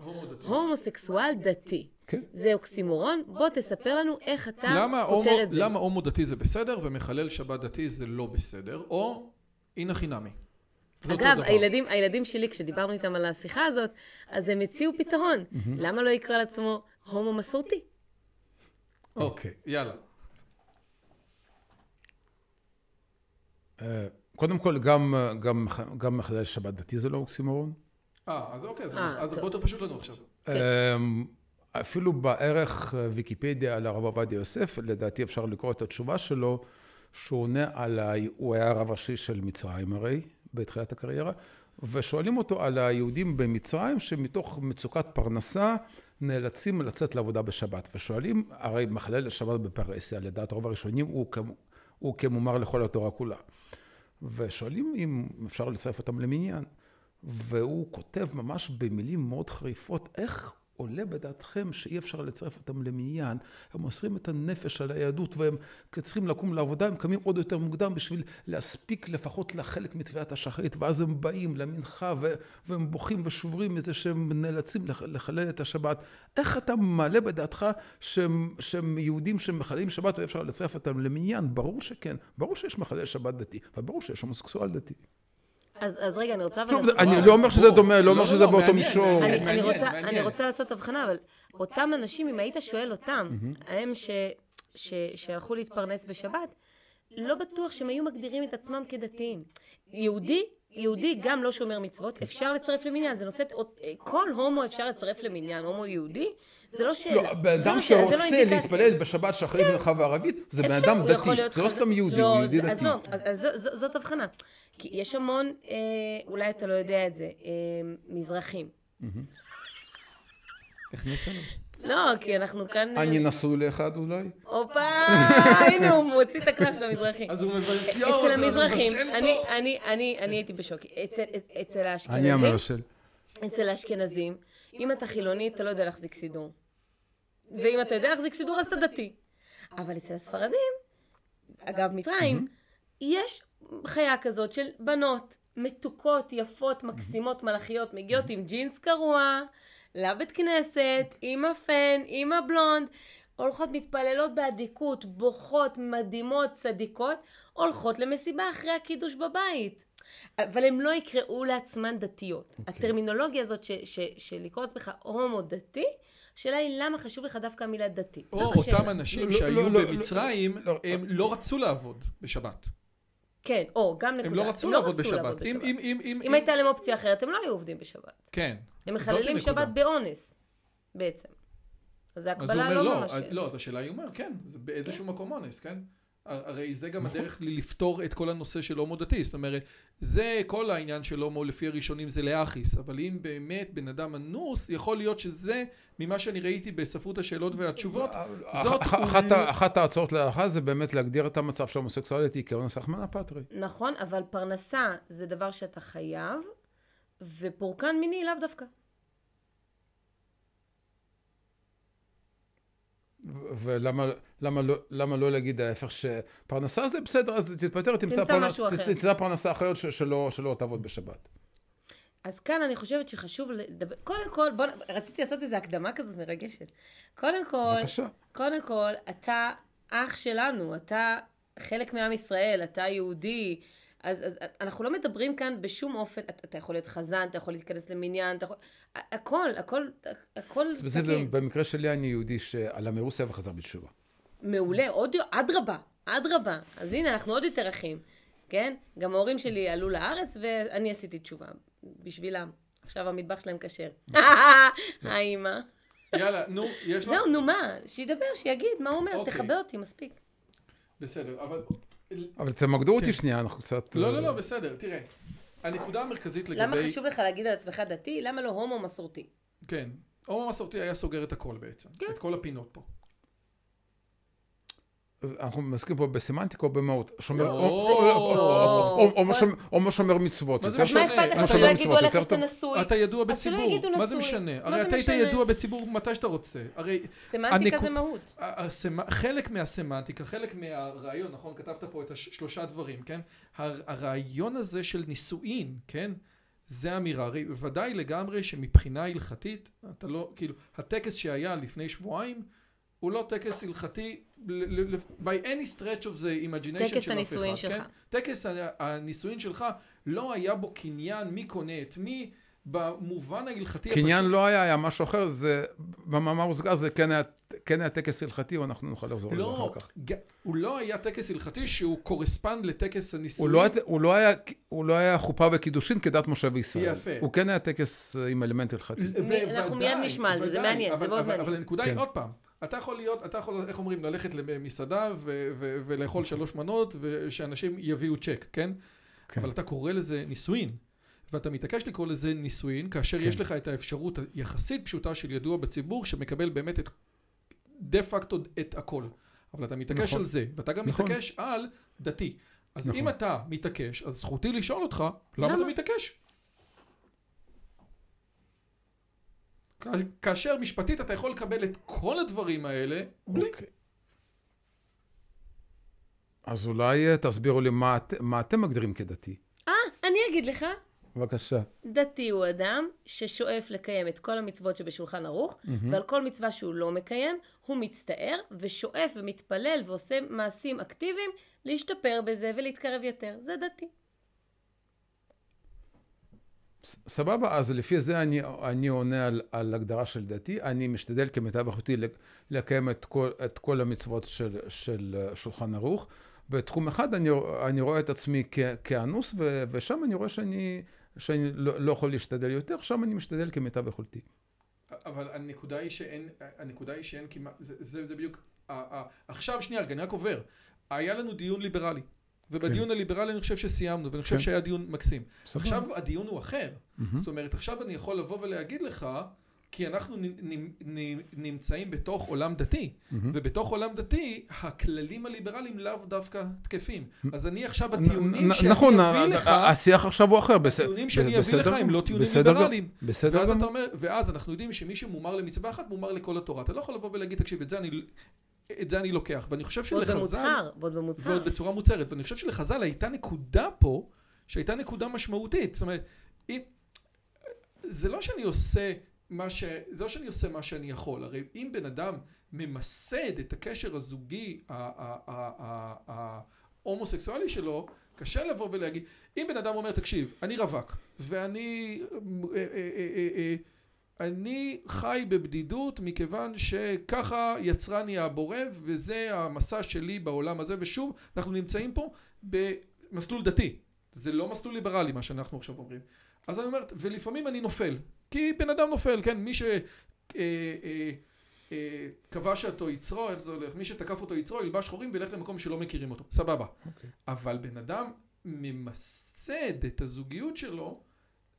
הומוסקסואל דתי. כן. זה אוקסימורון, בוא תספר לנו איך אתה כותר את זה. למה הומו דתי זה בסדר ומחלל שבת דתי זה לא בסדר, או הנה חינמי. אגב, הילדים, הילדים שלי, כשדיברנו איתם על השיחה הזאת, אז הם הציעו פתרון. למה לא יקרא לעצמו הומו מסורתי? אוקיי, יאללה. אה, קודם כל, גם, גם, גם מחלל שבת דתי זה לא אוקסימורון. אה, אז אוקיי, אז, אה, אז הרבה יותר פשוט לנו עכשיו. כן. אפילו בערך ויקיפדיה על הרב עובדיה יוסף, לדעתי אפשר לקרוא את התשובה שלו, שהוא עונה על, ה... הוא היה הרב ראשי של מצרים הרי, בתחילת הקריירה, ושואלים אותו על היהודים במצרים שמתוך מצוקת פרנסה נאלצים לצאת לעבודה בשבת. ושואלים, הרי מחלל השבת בפרהסיה, לדעת רוב הראשונים, הוא, הוא כמומר לכל התורה כולה. ושואלים אם אפשר לצרף אותם למניין. והוא כותב ממש במילים מאוד חריפות, איך עולה בדעתכם שאי אפשר לצרף אותם למניין, הם מוסרים את הנפש על היהדות והם צריכים לקום לעבודה, הם קמים עוד יותר מוקדם בשביל להספיק לפחות לחלק מתביעת השחרית, ואז הם באים למנחה והם בוכים ושוברים מזה שהם נאלצים לחלל את השבת. איך אתה מעלה בדעתך שהם, שהם יהודים שמחללים שבת ואי אפשר לצרף אותם למניין? ברור שכן, ברור שיש מחלל שבת דתי, וברור שיש הומוסקסואל דתי. אז, אז רגע, אני רוצה... שוב, אני לא אומר שזה דומה, לא אומר שזה באותו מישור. אני רוצה לעשות הבחנה, אבל אותם אנשים, אם היית שואל אותם, הם שהלכו להתפרנס בשבת, לא בטוח שהם היו מגדירים את עצמם כדתיים. יהודי, יהודי גם לא שומר מצוות, אפשר לצרף למניין, זה נושא, כל הומו אפשר לצרף למניין, הומו יהודי, זה לא שאלה. לא, בן אדם לא שרוצה לא להתפלל בשבת שאחרי כן. מנחה וערבית, זה בן אדם דתי, זה לא סתם יהודי, הוא יהודי דתי. אז זאת הבחנה. כי יש המון, אה, אולי אתה לא יודע את זה, אה, מזרחים. איך נסענו? לא, כי אנחנו כאן... אה, אני נשוי לאחד אולי? הופה, הנה הוא מוציא את הכנף של המזרחים. אז הוא מבשל, אצל המזרחים, אני הייתי בשוק. אצל האשכנזים... אני המבשל. אצל האשכנזים, אם אתה חילוני, אתה לא יודע להחזיק סידור. ואם אתה יודע להחזיק סידור, אז אתה דתי. אבל אצל הספרדים, אגב מצרים, יש חיה כזאת של בנות מתוקות, יפות, מקסימות, מלאכיות, מגיעות עם ג'ינס קרוע, לבית כנסת, עם הפן, עם הבלונד, הולכות מתפללות באדיקות, בוכות, מדהימות, צדיקות, הולכות למסיבה אחרי הקידוש בבית. אבל הן לא יקראו לעצמן דתיות. Okay. אוקיי. הטרמינולוגיה הזאת של לקרוא לעצמך הומו דתי, השאלה היא למה חשוב לך דווקא המילה דתי. או אותם אנשים לא, שהיו לא, לא, במצרים, הם לא רצו לעבוד בשבת. כן, או, גם נקודה. הם לא רצו לעבוד בשבת. אם הייתה להם אופציה אחרת, הם לא היו עובדים בשבת. כן. הם מחללים שבת באונס, בעצם. אז זה הקבלה לא ממש... לא, אז השאלה היא אומר, כן, זה באיזשהו מקום אונס, כן? הרי זה גם נכון. הדרך לפתור את כל הנושא של הומו דתי, זאת אומרת, זה כל העניין של הומו לפי הראשונים זה להכיס, אבל אם באמת בן אדם אנוס, יכול להיות שזה, ממה שאני ראיתי בספרות השאלות והתשובות, זאת אח- אחת הוא- אחת ההצעות להלכה זה באמת להגדיר את המצב של הומוסקסואלית כאונס רחמנא פטרי. נכון, אבל פרנסה זה דבר שאתה חייב, ופורקן מיני לאו דווקא. ולמה למה לא, למה לא להגיד ההפך שפרנסה זה בסדר, אז תתפטר, תמצא, תמצא פרנ... משהו אחר. תמצא פרנסה אחרת ש- שלא, שלא תעבוד בשבת. אז כאן אני חושבת שחשוב לדבר, קודם כל, בוא, רציתי לעשות איזו הקדמה כזאת מרגשת. קודם כל, בבקשה. קודם כל, אתה אח שלנו, אתה חלק מעם ישראל, אתה יהודי. אז, אז אנחנו לא מדברים כאן בשום אופן, אתה, אתה יכול להיות חזן, אתה יכול להתכנס למניין, אתה יכול... הכל, הכל, הכל ספציפית. במקרה שלי אני יהודי שעלה מרוסיה וחזר בתשובה. מעולה, עוד, אדרבה, אדרבה. אז הנה, אנחנו עוד יותר אחים, כן? גם ההורים שלי עלו לארץ ואני עשיתי תשובה בשבילם. עכשיו המטבח שלהם כשר. האימא. יאללה, נו, יש לך? זהו, נו מה, שידבר, שיגיד מה הוא אומר, אוקיי. תכבה אותי, מספיק. בסדר, אבל... אבל תמקדו אותי שנייה, אנחנו קצת... לא, אה, לא, לא, בסדר, תראה. הנקודה המרכזית לגבי... למה חשוב לך להגיד על עצמך דתי? למה לא הומו מסורתי? כן. הומו מסורתי היה סוגר את הכל בעצם. כן. את כל הפינות פה. אנחנו מסכים פה בסמנטיקה או במהות? שומר... לא. או- משומר מצוות. מה זה אז מה משנה? אכפת לך אתה שלא יגידו עליך שאתה. נשוי? אתה ידוע בציבור, מה זה. משנה? הרי אתה היית משנה? ידוע בציבור מתי שאתה רוצה. סמנטיקה זה מהות. חלק מהסמנטיקה, חלק מהרעיון, נכון? כתבת פה את השלושה דברים, כן? הר... הרעיון הזה של נישואין, כן? זה אמירה, הרי ודאי לגמרי שמבחינה הלכתית, אתה לא, כאילו, הטקס שהיה לפני שבועיים, הוא לא טקס הלכתי by any stretch of the imagination טקס של אף אחד, הנישואין כן? שלך. טקס ה- הנישואין שלך, לא היה בו קניין מי קונה את מי, במובן ההלכתי קניין לא היה, היה משהו אחר, זה, במאמר מוסגר זה כן היה, כן היה טקס הלכתי, ואנחנו נוכל לחזור לזה לא, אחר כך. ג- הוא לא היה טקס הלכתי שהוא correspond לטקס הוא הנישואין. לא, היה- הוא, לא היה, הוא לא היה חופה וקידושין כדת משה וישראל. יפה. הוא כן היה טקס אה, עם אלמנט הלכתי. ו- אנחנו מיד נשמע על זה, זה מעניין, זה אבל- מאוד אבל- מעניין. אבל הנקודה היא כן. עוד פעם, אתה יכול להיות, אתה יכול, איך אומרים, ללכת למסעדה ו- ו- ולאכול שלוש מנות ושאנשים יביאו צ'ק, כן? כן. אבל אתה קורא לזה נישואין. ואתה מתעקש לקרוא לזה נישואין, כאשר כן. יש לך את האפשרות היחסית פשוטה של ידוע בציבור, שמקבל באמת את, דה פקטו את הכל. אבל אתה מתעקש נכון. על זה, ואתה גם נכון. מתעקש על דתי. אז נכון. אם אתה מתעקש, אז זכותי לשאול אותך, למה למה? אתה מתעקש? כאשר משפטית אתה יכול לקבל את כל הדברים האלה, בלי. אוקיי. אז אולי אה, תסבירו לי מה, את- מה אתם מגדירים כדתי. אה, אני אגיד לך. בבקשה. דתי הוא אדם ששואף לקיים את כל המצוות שבשולחן ערוך, ועל כל מצווה שהוא לא מקיים, הוא מצטער ושואף ומתפלל ועושה מעשים אקטיביים להשתפר בזה ולהתקרב יותר. זה דתי. סבבה, אז לפי זה אני, אני עונה על, על הגדרה של דתי. אני משתדל כמיטב לק- לקיים את כל, את כל המצוות של, של שולחן ערוך. בתחום אחד אני, אני רואה את עצמי כ, כאנוס, ו, ושם אני רואה שאני, שאני לא, לא יכול להשתדל יותר, שם אני משתדל כמיטב יכולתי. אבל הנקודה היא שאין, הנקודה היא שאין כמעט, זה, זה, זה בדיוק, ה- ה- עכשיו שנייה, אני רק עובר. היה לנו דיון ליברלי, ובדיון הליברלי אני חושב שסיימנו, ואני חושב כן. שהיה דיון מקסים. סבבה. עכשיו הדיון הוא אחר. זאת אומרת, עכשיו אני יכול לבוא ולהגיד לך, כי אנחנו נ- נ- נ- נמצאים בתוך עולם דתי, ובתוך עולם דתי, הכללים הליברליים לאו דווקא תקפים. אז אני עכשיו, הטיעונים נ- שאני נכון, אביא לך, ה- השיח עכשיו הוא אחר. בס- הטיעונים שאני אביא בסדר לך הם לא טיעונים בסדר ליברליים. בסדר ואז גמור. אומר, ואז אנחנו יודעים שמי שמומר למצווה אחת, מומר לכל התורה. אתה לא יכול לבוא ולהגיד, תקשיב, את זה אני, את זה אני לוקח. ואני חושב ועוד שלחז"ל, במוצהר, ועוד במוצהר. ועוד בצורה מוצהרת, ואני חושב שלחז"ל הייתה נקודה פה, שהייתה נקודה משמעותית. זאת אומרת, אם, זה לא שאני עושה מה ש... זה לא שאני עושה מה שאני יכול. הרי אם בן אדם ממסד את הקשר הזוגי ההומוסקסואלי שלו, קשה לבוא ולהגיד, אם בן אדם אומר, תקשיב, אני רווק, ואני... אני חי בבדידות מכיוון שככה יצרני הבורא וזה המסע שלי בעולם הזה ושוב אנחנו נמצאים פה במסלול דתי זה לא מסלול ליברלי מה שאנחנו עכשיו אומרים אז אני אומר ולפעמים אני נופל כי בן אדם נופל כן מי ש... אה, אה, אה, כבש אותו יצרו, איך זה הולך? מי שתקף אותו יצרו, ילבש שחורים וילך למקום שלא מכירים אותו. סבבה. אוקיי. אבל בן אדם ממסד את הזוגיות שלו,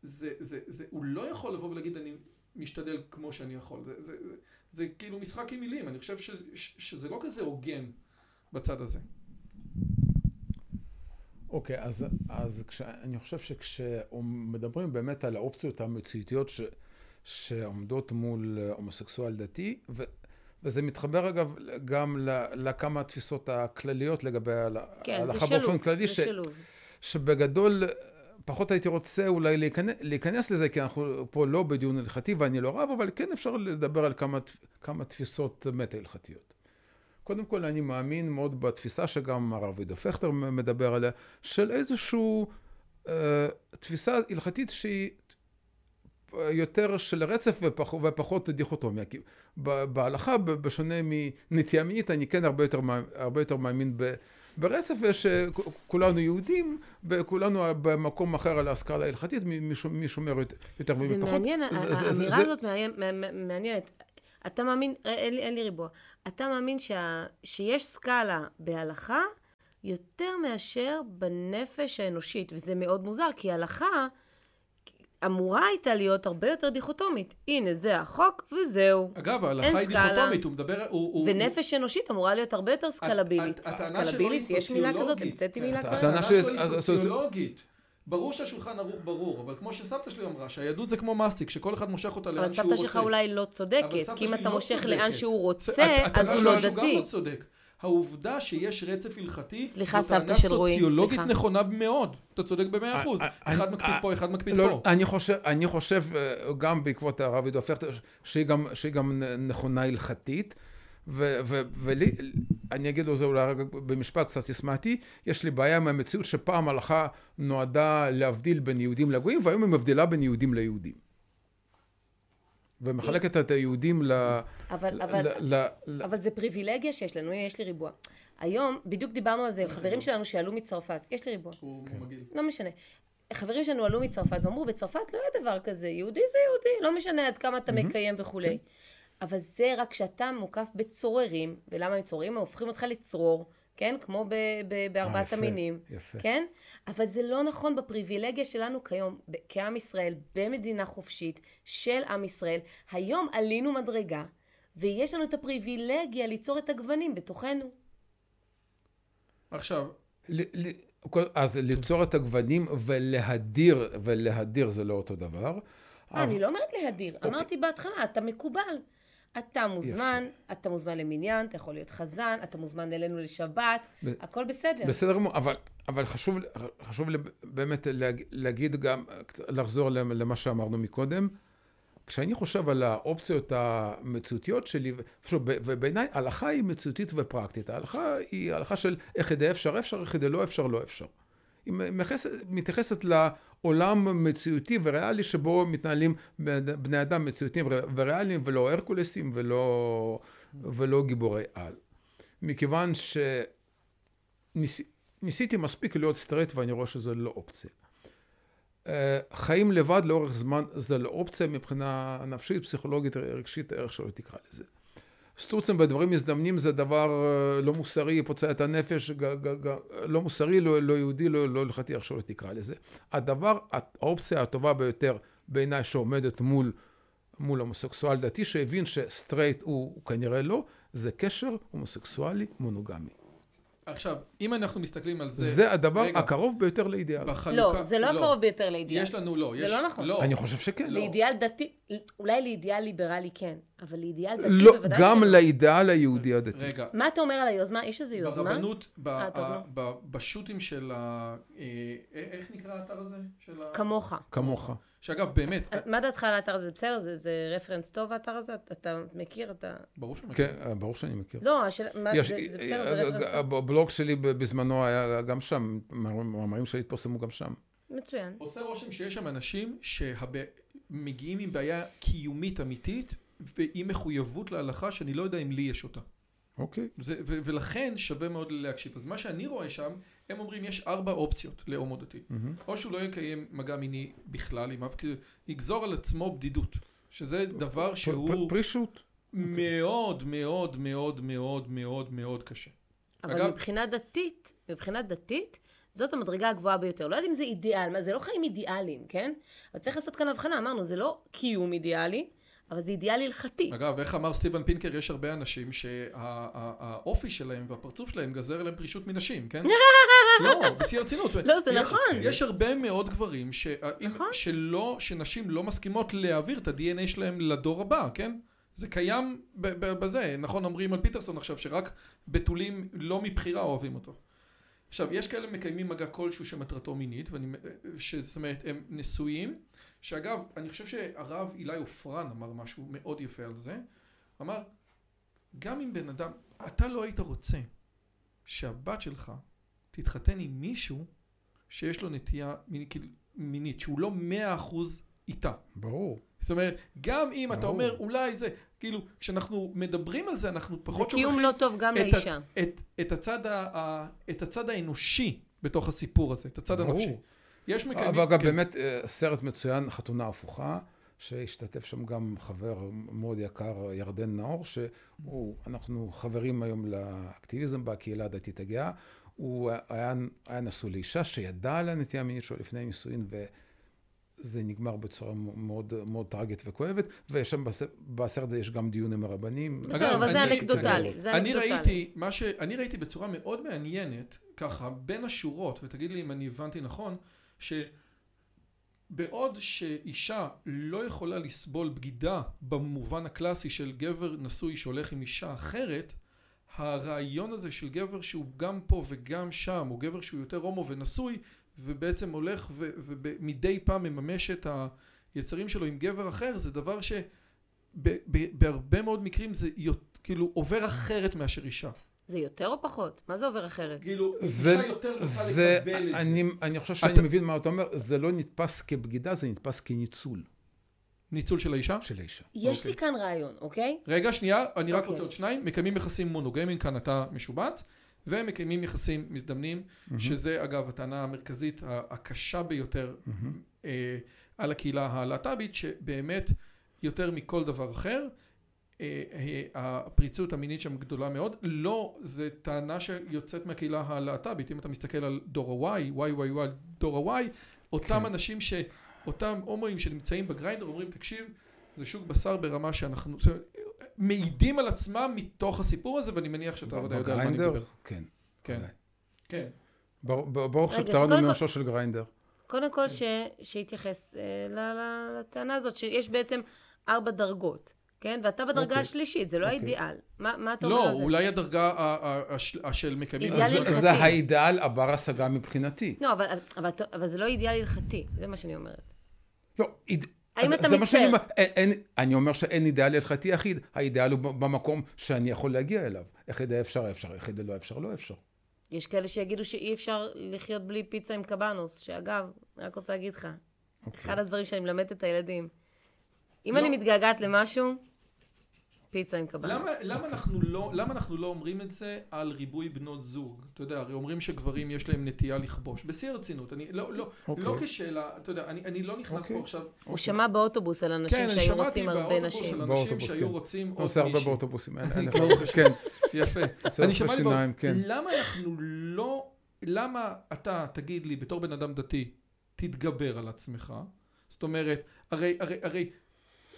זה, זה, זה, הוא לא יכול לבוא ולהגיד אני משתדל כמו שאני יכול. זה, זה, זה, זה כאילו משחק עם מילים, אני חושב ש, ש, שזה לא כזה הוגן בצד הזה. אוקיי, okay, אז, אז כש, אני חושב שכשמדברים באמת על האופציות המציאותיות ש, שעומדות מול הומוסקסואל דתי, ו, וזה מתחבר אגב גם לכמה תפיסות הכלליות לגבי כן, ההלכה באופן כללי, ש, שבגדול פחות הייתי רוצה אולי להיכנס, להיכנס לזה, כי אנחנו פה לא בדיון הלכתי ואני לא רב, אבל כן אפשר לדבר על כמה, כמה תפיסות מטה-הלכתיות. קודם כל, אני מאמין מאוד בתפיסה שגם הרב עידו פכטר מדבר עליה, של איזושהי אה, תפיסה הלכתית שהיא יותר של רצף ופח, ופחות דיכוטומיה. כי בהלכה, בשונה מנטייה מינית, אני כן הרבה יותר, הרבה יותר מאמין ב... ברצף יש כולנו יהודים וכולנו במקום אחר על ההשכלה ההלכתית, מי שומר יותר ומי פחות. זה מעניין, האמירה הזאת מעניינת. אתה מאמין, אין לי, אין לי ריבוע, אתה מאמין שיש סקאלה בהלכה יותר מאשר בנפש האנושית, וזה מאוד מוזר, כי הלכה אמורה הייתה להיות הרבה יותר דיכוטומית. הנה, זה החוק וזהו. אגב, ההלכה היא דיכוטומית, הוא מדבר... הוא, ונפש הוא, אנושית אמורה להיות הרבה יותר סקלבילית. סקלבילית, יש מילה כזאת? המצאתי מילה כזאת? הטענה שלי היא סוציולוגית. ברור שהשולחן ערוך ברור, אבל כמו שסבתא שלי אמרה, שהיהדות זה כמו מסטיק, שכל אחד מושך אותה לאן שהוא רוצה. אבל סבתא שלך אולי לא צודקת, כי אם אתה לא מושך לאן שהוא רוצה, אז הוא לא דתי. העובדה שיש רצף הלכתי, סליחה, סבתא של רועי, סליחה. סוציולוגית נכונה מאוד. אתה צודק במאה אחוז. אחד מקפיד פה, אחד מקפיד לא, פה. אני חושב, אני חושב, אה, גם בעקבות הרב עידו פכטר, שהיא גם נכונה הלכתית. ולי, אני אגיד לזה אולי רק במשפט קצת סיסמתי, יש לי בעיה עם המציאות שפעם הלכה נועדה להבדיל בין יהודים לגויים, והיום היא מבדילה בין יהודים ליהודים. ומחלקת את היהודים ל... אבל, ל, אבל, ל, ל... אבל זה פריבילגיה שיש לנו, יש לי ריבוע. היום, בדיוק דיברנו על זה עם חברים שלנו שעלו מצרפת, יש לי ריבוע. הוא כן. מגעיל. לא משנה. חברים שלנו עלו מצרפת ואמרו, בצרפת לא היה דבר כזה, יהודי זה יהודי, לא משנה עד כמה אתה מקיים וכולי. כן. אבל זה רק כשאתה מוקף בצוררים, ולמה הם צוררים? הם הופכים אותך לצרור, כן? כמו ב- ב- בארבעת 아, המינים, יפה. כן? אבל זה לא נכון בפריבילגיה שלנו כיום, כעם ישראל, במדינה חופשית של עם ישראל. היום עלינו מדרגה, ויש לנו את הפריבילגיה ליצור את הגוונים בתוכנו. עכשיו, ל- ל- אז ליצור את הגוונים ולהדיר, ולהדיר זה לא אותו דבר. אה, אבל... אני לא אומרת להדיר, אוקיי. אמרתי בהתחלה, אתה מקובל. אתה מוזמן, יפה. אתה מוזמן למניין, אתה יכול להיות חזן, אתה מוזמן אלינו לשבת, ב- הכל בסדר. בסדר גמור, אבל, אבל חשוב, חשוב באמת להגיד גם, לחזור למה שאמרנו מקודם. כשאני חושב על האופציות המציאותיות שלי, ובעיניי הלכה היא מציאותית ופרקטית. ההלכה היא הלכה של איך ידי אפשר אפשר, איך ידי לא אפשר לא אפשר. היא מתייחסת לעולם מציאותי וריאלי שבו מתנהלים בני אדם מציאותיים וריאליים ולא הרקולסים ולא, ולא גיבורי על. מכיוון שניסיתי מספיק להיות סטרייט ואני רואה שזה לא אופציה. אה, חיים לבד לאורך זמן זה לא אופציה מבחינה נפשית, פסיכולוגית, רגשית, איך שלא תקרא לזה. סטוצים בדברים מזדמנים זה דבר אה, לא מוסרי, פוצע את הנפש, ג, ג, ג, לא מוסרי, לא, לא יהודי, לא, לא הלכתי, איך שלא תקרא לזה. הדבר, האופציה הטובה ביותר בעיניי שעומדת מול, מול הומוסקסואל דתי, שהבין שסטרייט הוא, הוא כנראה לא, זה קשר הומוסקסואלי מונוגמי. עכשיו, אם אנחנו מסתכלים על זה... זה הדבר רגע, הקרוב ביותר לאידיאל. בחלוקה... לא, זה לא, לא הקרוב ביותר לאידיאל. יש לנו לא. זה יש, לא נכון. לא. אני חושב שכן. לא. לאידיאל דתי, אולי לאידיאל ליברלי כן, אבל לאידיאל דתי לא, בוודאי גם שלא. לאידיאל היהודי הדתי. רגע. מה אתה אומר על היוזמה? יש איזו יוזמה? ברבנות, ב, 아, ה, לא. ב, בשו"תים של ה... אה, איך נקרא האתר הזה? כמוך. כמוך. שאגב, באמת... אה, מה דעתך על האתר הזה? בסדר? זה, זה רפרנס טוב האתר הזה? אתה מכיר? אתה... ברור שאני מכיר. כן, ברור שאני מכיר. לא, השאל... מה, יש, זה, זה בסדר, זה רפרנס טוב. הבלוג שלי בזמנו היה גם שם, מאמרים שלי התפרסמו גם שם. מצוין. עושה רושם שיש שם אנשים שמגיעים עם בעיה קיומית אמיתית, ועם מחויבות להלכה שאני לא יודע אם לי יש אותה. אוקיי. זה, ו- ולכן שווה מאוד להקשיב. אז מה שאני רואה שם, הם אומרים יש ארבע אופציות להומו דתי. Mm-hmm. או שהוא לא יקיים מגע מיני בכלל עם אף, יגזור על עצמו בדידות. שזה דבר שהוא... פרישות. מאוד מאוד מאוד מאוד מאוד מאוד קשה. אבל אגב- מבחינה דתית, מבחינה דתית, זאת המדרגה הגבוהה ביותר. לא יודעת אם זה אידיאל, מה, זה לא חיים אידיאליים, כן? אבל צריך לעשות כאן הבחנה, אמרנו, זה לא קיום אידיאלי, אבל זה אידיאל הלכתי. אגב, איך אמר סטיבן פינקר, יש הרבה אנשים שהאופי שלהם והפרצוף שלהם גזר עליהם פרישות מנשים, כן? לא, בשיא הרצינות. לא, זה נכון. יש הרבה מאוד גברים ש- נכון. שלא, שנשים לא מסכימות להעביר את ה-DNA שלהם לדור הבא, כן? זה קיים בזה, נכון אומרים על פיטרסון עכשיו, שרק בתולים לא מבחירה אוהבים אותו. עכשיו, יש כאלה מקיימים מגע כלשהו שמטרתו מינית, ואני, ש- זאת אומרת, הם נשואים, שאגב, אני חושב שהרב אילי עופרן אמר משהו מאוד יפה על זה, אמר, גם אם בן אדם, אתה לא היית רוצה שהבת שלך תתחתן עם מישהו שיש לו נטייה מינית, כאילו, מינית שהוא לא מאה אחוז איתה. ברור. זאת אומרת, גם אם אתה ברור. אומר, אולי זה, כאילו, כשאנחנו מדברים על זה, אנחנו זה פחות קיום לא טוב גם את ה- לאישה. את, את, הצד ה, ה, את הצד האנושי בתוך הסיפור הזה, את הצד ברור. הנפשי. יש מקיימים... אבל אגב, כן. באמת אה, סרט מצוין, חתונה הפוכה, שהשתתף שם גם חבר מאוד יקר, ירדן נאור, שהוא, אנחנו חברים היום לאקטיביזם בקהילה הדתית הגאה. הוא היה, היה נשוי לאישה שידע על הנטייה המינית שלו לפני נישואין, וזה נגמר בצורה מאוד, מאוד טרגית וכואבת, ויש שם בס- בסרט הזה יש גם דיון עם הרבנים. בסדר, אגב, אבל זה אני- אנקדוטלי. זה אני אנקדוטלי. ראיתי, מה ש... אני ראיתי בצורה מאוד מעניינת, ככה, בין השורות, ותגיד לי אם אני הבנתי נכון, שבעוד שאישה לא יכולה לסבול בגידה במובן הקלאסי של גבר נשוי שהולך עם אישה אחרת, הרעיון הזה של גבר שהוא גם פה וגם שם, או גבר שהוא יותר הומו ונשוי, ובעצם הולך ומדי פעם מממש את היצרים שלו עם גבר אחר, זה דבר ש... ב- ב- בהרבה מאוד מקרים זה כאילו עובר אחרת מאשר אישה. זה יותר או פחות? מה זה עובר אחרת? כאילו, זה, אישה יותר זה, לקבל את אני, זה. אני חושב שאני אתה- מבין מה אתה אומר, זה לא נתפס כבגידה, זה נתפס כניצול ניצול של האישה? של האישה. יש לי כאן רעיון, אוקיי? רגע, שנייה, אני רק אוקיי. רוצה עוד שניים. מקיימים יחסים מונוגמיים, כאן אתה משובץ, ומקיימים יחסים מזדמנים, שזה אגב הטענה המרכזית ה- הקשה ביותר אה, על הקהילה הלהט"בית, שבאמת יותר מכל דבר אחר, הפריצות המינית שם גדולה מאוד. לא, זו טענה שיוצאת מהקהילה הלהט"בית. אם אתה מסתכל על דור ה-Y, Y, Y, Y, דור ה-Y, אותם כן. אנשים ש... אותם הומואים שנמצאים בגריינדר אומרים, תקשיב, זה שוק בשר ברמה שאנחנו... מעידים על עצמם מתוך הסיפור הזה, ואני מניח שאתה ודאי יודע על מה אני? מדבר. כן. כן. כן. בר- בר- ברוך שפטרנו מעונשו של גריינדר. קודם כל, ש... שיתייחס אה, לטענה הזאת, שיש בעצם ארבע דרגות, כן? ואתה בדרגה אוקיי. השלישית, זה לא אוקיי. האידיאל. מה מה אתה אומר לא, על זה? אולי הדרגה של מקיימים... אידיאל הלכתי. זה האידאל הבר השגה מבחינתי. לא, אבל, אבל, אבל זה לא אידיאל הלכתי, זה מה שאני אומרת. לא, איד... האם אתה? אומר, אין, אני אומר שאין אידאל הלכתי יחיד, האידאל הוא במקום שאני יכול להגיע אליו. איך ידע אפשר, אפשר, איך ידע לא אפשר, לא אפשר. יש כאלה שיגידו שאי אפשר לחיות בלי פיצה עם קבנוס, שאגב, אני רק רוצה להגיד לך, אחד הדברים שאני מלמדת את הילדים, אם לא. אני מתגעגעת למשהו, פיצה עם קבנוס. למה, למה, אנחנו לא, למה אנחנו לא אומרים את זה על ריבוי בנות זוג? אתה יודע, הרי אומרים שגברים יש להם נטייה לכבוש. בשיא הרצינות, אני לא, לא, אוקיי. לא כשאלה, אתה יודע, אני, אני לא נכנס אוקיי. פה עכשיו... הוא שמע באוטובוס על אנשים כן, אני שהיו שמעתי רוצים הרבה באוטובוס נשים. על אנשים באוטובוס, שהיו כן. רוצים אתה עוד עושה הרבה. באוטובוסים, השם. כן, יפה. אני שמעתי בשיניים, כבר, כן. למה אנחנו לא, למה אתה, תגיד לי, בתור בן אדם דתי, תתגבר על עצמך? זאת אומרת, הרי, הרי, הרי,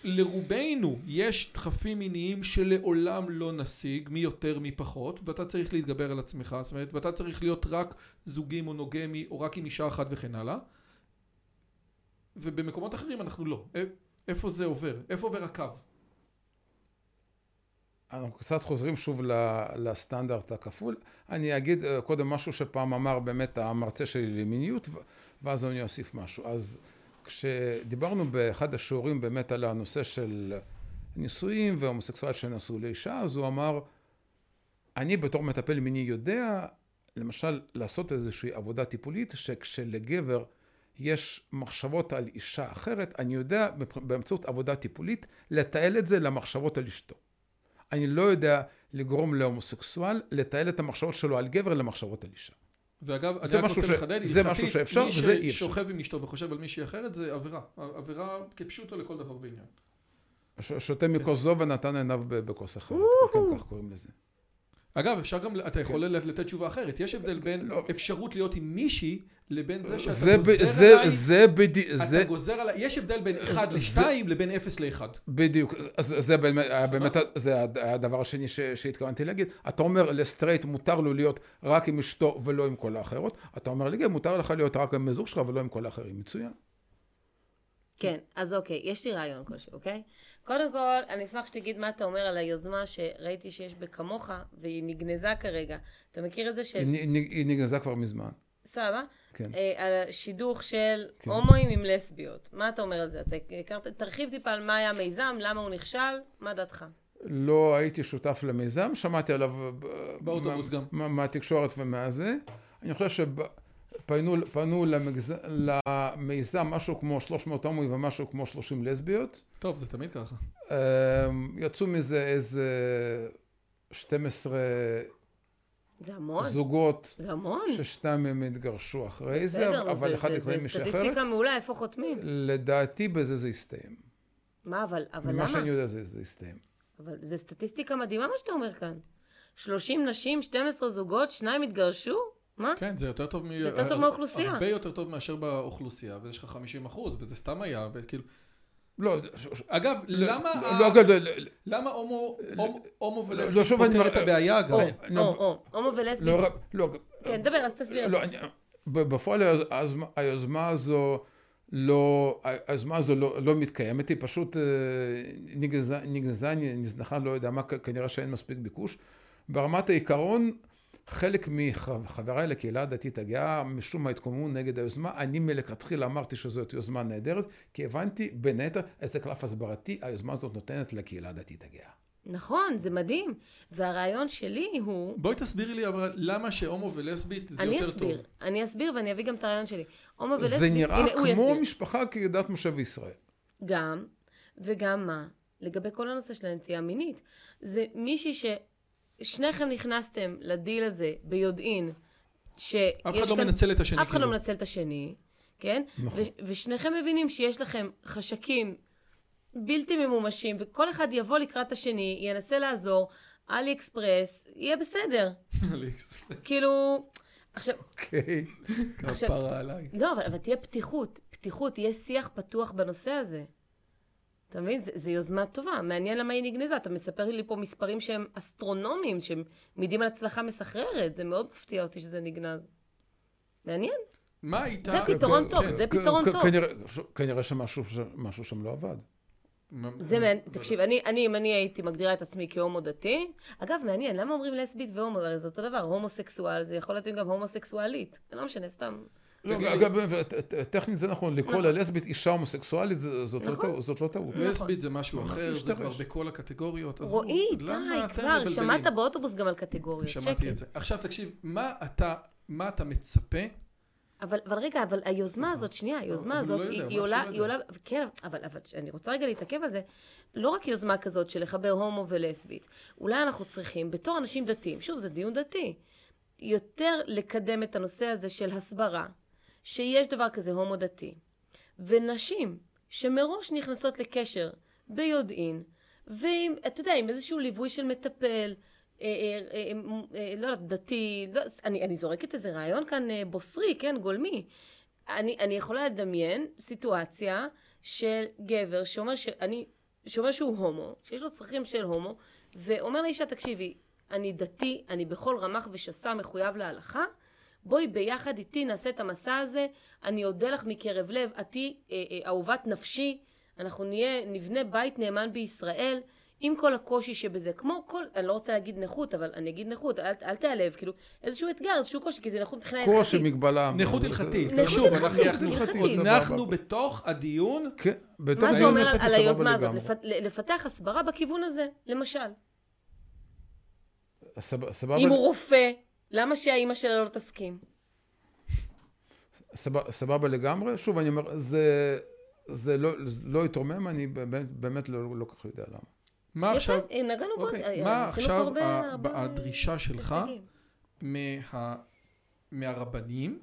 לרובנו יש דחפים מיניים שלעולם לא נשיג, מי יותר מי פחות, ואתה צריך להתגבר על עצמך, זאת אומרת, ואתה צריך להיות רק זוגי מונוגמי, או רק עם אישה אחת וכן הלאה. ובמקומות אחרים אנחנו לא. איפה זה עובר? איפה עובר הקו? אנחנו קצת חוזרים שוב לסטנדרט הכפול. אני אגיד אה, קודם משהו שפעם אמר באמת המרצה שלי למיניות, ואז אני אוסיף משהו. אז כשדיברנו באחד השיעורים באמת על הנושא של נישואים והומוסקסואל שנשאו לאישה, אז הוא אמר, אני בתור מטפל מיני יודע, למשל, לעשות איזושהי עבודה טיפולית, שכשלגבר יש מחשבות על אישה אחרת, אני יודע באמצעות עבודה טיפולית לתעל את זה למחשבות על אשתו. אני לא יודע לגרום להומוסקסואל לתעל את המחשבות שלו על גבר למחשבות על אישה. ואגב, אני רק רוצה לחדד, זה משהו שאפשר וזה אי מי אפשר. ששוכב עם אשתו וחושב על מישהי אחרת זה עבירה. עבירה כפשוטו לכל דבר ועניין. ש- שותה מכוס זו ונתן עיניו בכוס אחרת. כן, כך קוראים לזה. אגב, אפשר גם, אתה יכול לתת תשובה אחרת. יש הבדל בין לא. אפשרות להיות עם מישהי לבין זה שאתה זה ב- גוזר זה- עליי, זה. זה... אתה גוזר עליי, יש הבדל בין 1 זה- ל-2 לבין 0 ל-1. בדיוק, אז זה באמת, זה הד- הדבר השני ש- שהתכוונתי להגיד. אתה אומר לסטרייט מותר לו להיות רק עם אשתו ולא עם כל האחרות, אתה אומר לי, "כן, מותר לך להיות רק עם הזוג שלך ולא עם כל האחרים. מצוין. כן, אז אוקיי, יש לי רעיון כלשהו, אוקיי? קודם כל, אני אשמח שתגיד מה אתה אומר על היוזמה שראיתי שיש בכמוך, והיא נגנזה כרגע. אתה מכיר את זה ש... היא נגנזה כבר מזמן. סבבה? כן. אה, על השידוך של כן. הומואים עם לסביות. מה אתה אומר על זה? אתה הכרת, תרחיב טיפה על מה היה המיזם, למה הוא נכשל, מה דעתך? לא הייתי שותף למיזם, שמעתי עליו ב- באוטובוס מה- גם. מה- מהתקשורת ומהזה. אני חושב שפנו פנו למגז... למיזם משהו כמו 300 הומואים ומשהו כמו 30 לסביות. טוב, זה תמיד ככה. אמ, יצאו מזה איזה 12 זה המון. זוגות זה המון. ששתיים מהם התגרשו אחרי בסדר, זה, אבל זה- אחד זה- זה מישהי אחרת. סטטיסטיקה מעולה, איפה חותמים? לדעתי בזה זה הסתיים. מה, אבל, אבל ממה למה? שאני יודע זה, זה הסתיים. אבל זה סטטיסטיקה מדהימה מה שאתה אומר כאן. 30 נשים, 12 זוגות, שניים התגרשו? מה? כן, זה יותר טוב מ... זה יותר טוב מהאוכלוסייה. הרבה יותר טוב מאשר באוכלוסייה, ויש לך 50 אחוז, וזה סתם היה, וכאילו... לא, אגב, לא, למה... לא, לא, למה הומו, לא, אני פותר את הבעיה אגב? או, או, או, הומו ולסבית. לא, לא, כן, דבר, אז תסביר. לא, אני, בפועל היוז- היוזמה- הזו לא, היוזמה הזו לא, לא מתקיימת, היא פשוט אה, נגנזה, נגנזה, נזנחה, לא יודע מה, כנראה שאין מספיק ביקוש. ברמת העיקרון, חלק מחבריי לקהילה הדתית הגאה, משום מה התקוממו נגד היוזמה. אני מלכתחילה אמרתי שזאת יוזמה נהדרת, כי הבנתי בין היתר איזה קלף הסברתי היוזמה הזאת נותנת לקהילה הדתית הגאה. נכון, זה מדהים. והרעיון שלי הוא... בואי תסבירי לי אבל למה שהומו ולסבית זה אני יותר אסביר, טוב. אני אסביר ואני אביא גם את הרעיון שלי. הומו ולסבית... זה נראה הנה, כמו. משפחה כדת משה וישראל. גם, וגם מה? לגבי כל הנושא של הנטייה מינית. זה מישהי ששניכם נכנסתם לדיל הזה ביודעין, שיש אף אחד לא מנצל את השני. אף אחד לא כאילו. מנצל את השני, כן? נכון. ו- ושניכם מבינים שיש לכם חשקים בלתי ממומשים, וכל אחד יבוא לקראת השני, ינסה לעזור, אלי אקספרס, יהיה בסדר. כאילו, עכשיו, אוקיי. עכשיו- כפרה עליי. לא, אבל, אבל תהיה פתיחות, פתיחות, תהיה שיח פתוח בנושא הזה. אתה מבין? זו יוזמה טובה, מעניין למה היא נגנזה. אתה מספר לי פה מספרים שהם אסטרונומיים, שהם מעידים על הצלחה מסחררת, זה מאוד מפתיע אותי שזה נגנז. מעניין. מה הייתה... זה פתרון טוב, כן. זה פתרון טוב. כנראה- שמשהו משהו שם לא עבד. זה מעניין, תקשיב, אני, אני, אם אני הייתי מגדירה את עצמי כהומו דתי, אגב, מעניין, למה אומרים לסבית והומו? הרי זה אותו דבר, הומוסקסואל, זה יכול להיות גם הומוסקסואלית. לא משנה, סתם. לא. אגב, ט- טכנית זה נכון, לקרוא נכון. ללסבית אישה הומוסקסואלית זאת לא נכון. טעות- זאת לא טעות. לסבית זה משהו אחר, זה. כבר בכל הקטגוריות. אז רועי, די, כבר? שמעת באוטובוס גם על קטגוריות. שמעתי. את זה. עכשיו תקשיב, מה אתה, מה אתה מצפה? אבל, אבל רגע, אבל היוזמה הזאת, שנייה, היוזמה אבל הוא הזאת, לא היא, עולה, לא היא עולה, כן, אבל, אבל אני רוצה רגע להתעכב על זה, לא רק יוזמה כזאת של לחבר הומו ולסבית, אולי אנחנו צריכים, בתור אנשים דתיים, שוב, זה דיון דתי, יותר לקדם את הנושא הזה של הסברה, שיש דבר כזה הומו דתי, ונשים שמראש נכנסות לקשר ביודעין, ועם, אתה יודע, עם איזשהו ליווי של מטפל, אה, אה, אה, לא יודעת, דתי, לא, אני, אני זורקת איזה רעיון כאן בוסרי, כן, גולמי. אני, אני יכולה לדמיין סיטואציה של גבר שאומר, שאני, שאומר שהוא הומו, שיש לו צרכים של הומו, ואומר לאישה, תקשיבי, אני דתי, אני בכל רמ"ח ושס"ה מחויב להלכה, בואי ביחד איתי נעשה את המסע הזה, אני אודה לך מקרב לב, את תהיי אה, אה, אהובת נפשי, אנחנו נהיה, נבנה בית נאמן בישראל, עם כל הקושי שבזה, כמו כל, אני לא רוצה להגיד נכות, אבל אני אגיד נכות, אל, אל תיעלב, כאילו, איזשהו אתגר, איזשהו קושי, כי זה נכות מבחינה הלכתית. קושי מגבלה. נכות הלכתית. נכות הלכתית, אנחנו-. בתוך הדיון, כן, בתוך מה אתה אומר על, היוזמה הזאת, לפתח הסברה בכיוון הזה, למשל? סבבה אם הוא רופא, למה שהאימא שלו לא תסכים? סבבה, סבבה לגמרי. שוב, אני אומר, זה, זה לא, לא יתרומם, אני באמת, באמת לא, לא כל כך יודע למה. מה עכשיו, יפה, אה, נגענו בו, אוקיי, אה, מה עכשיו הרבה- הרבה הדרישה שלך. מה, מהרבנים,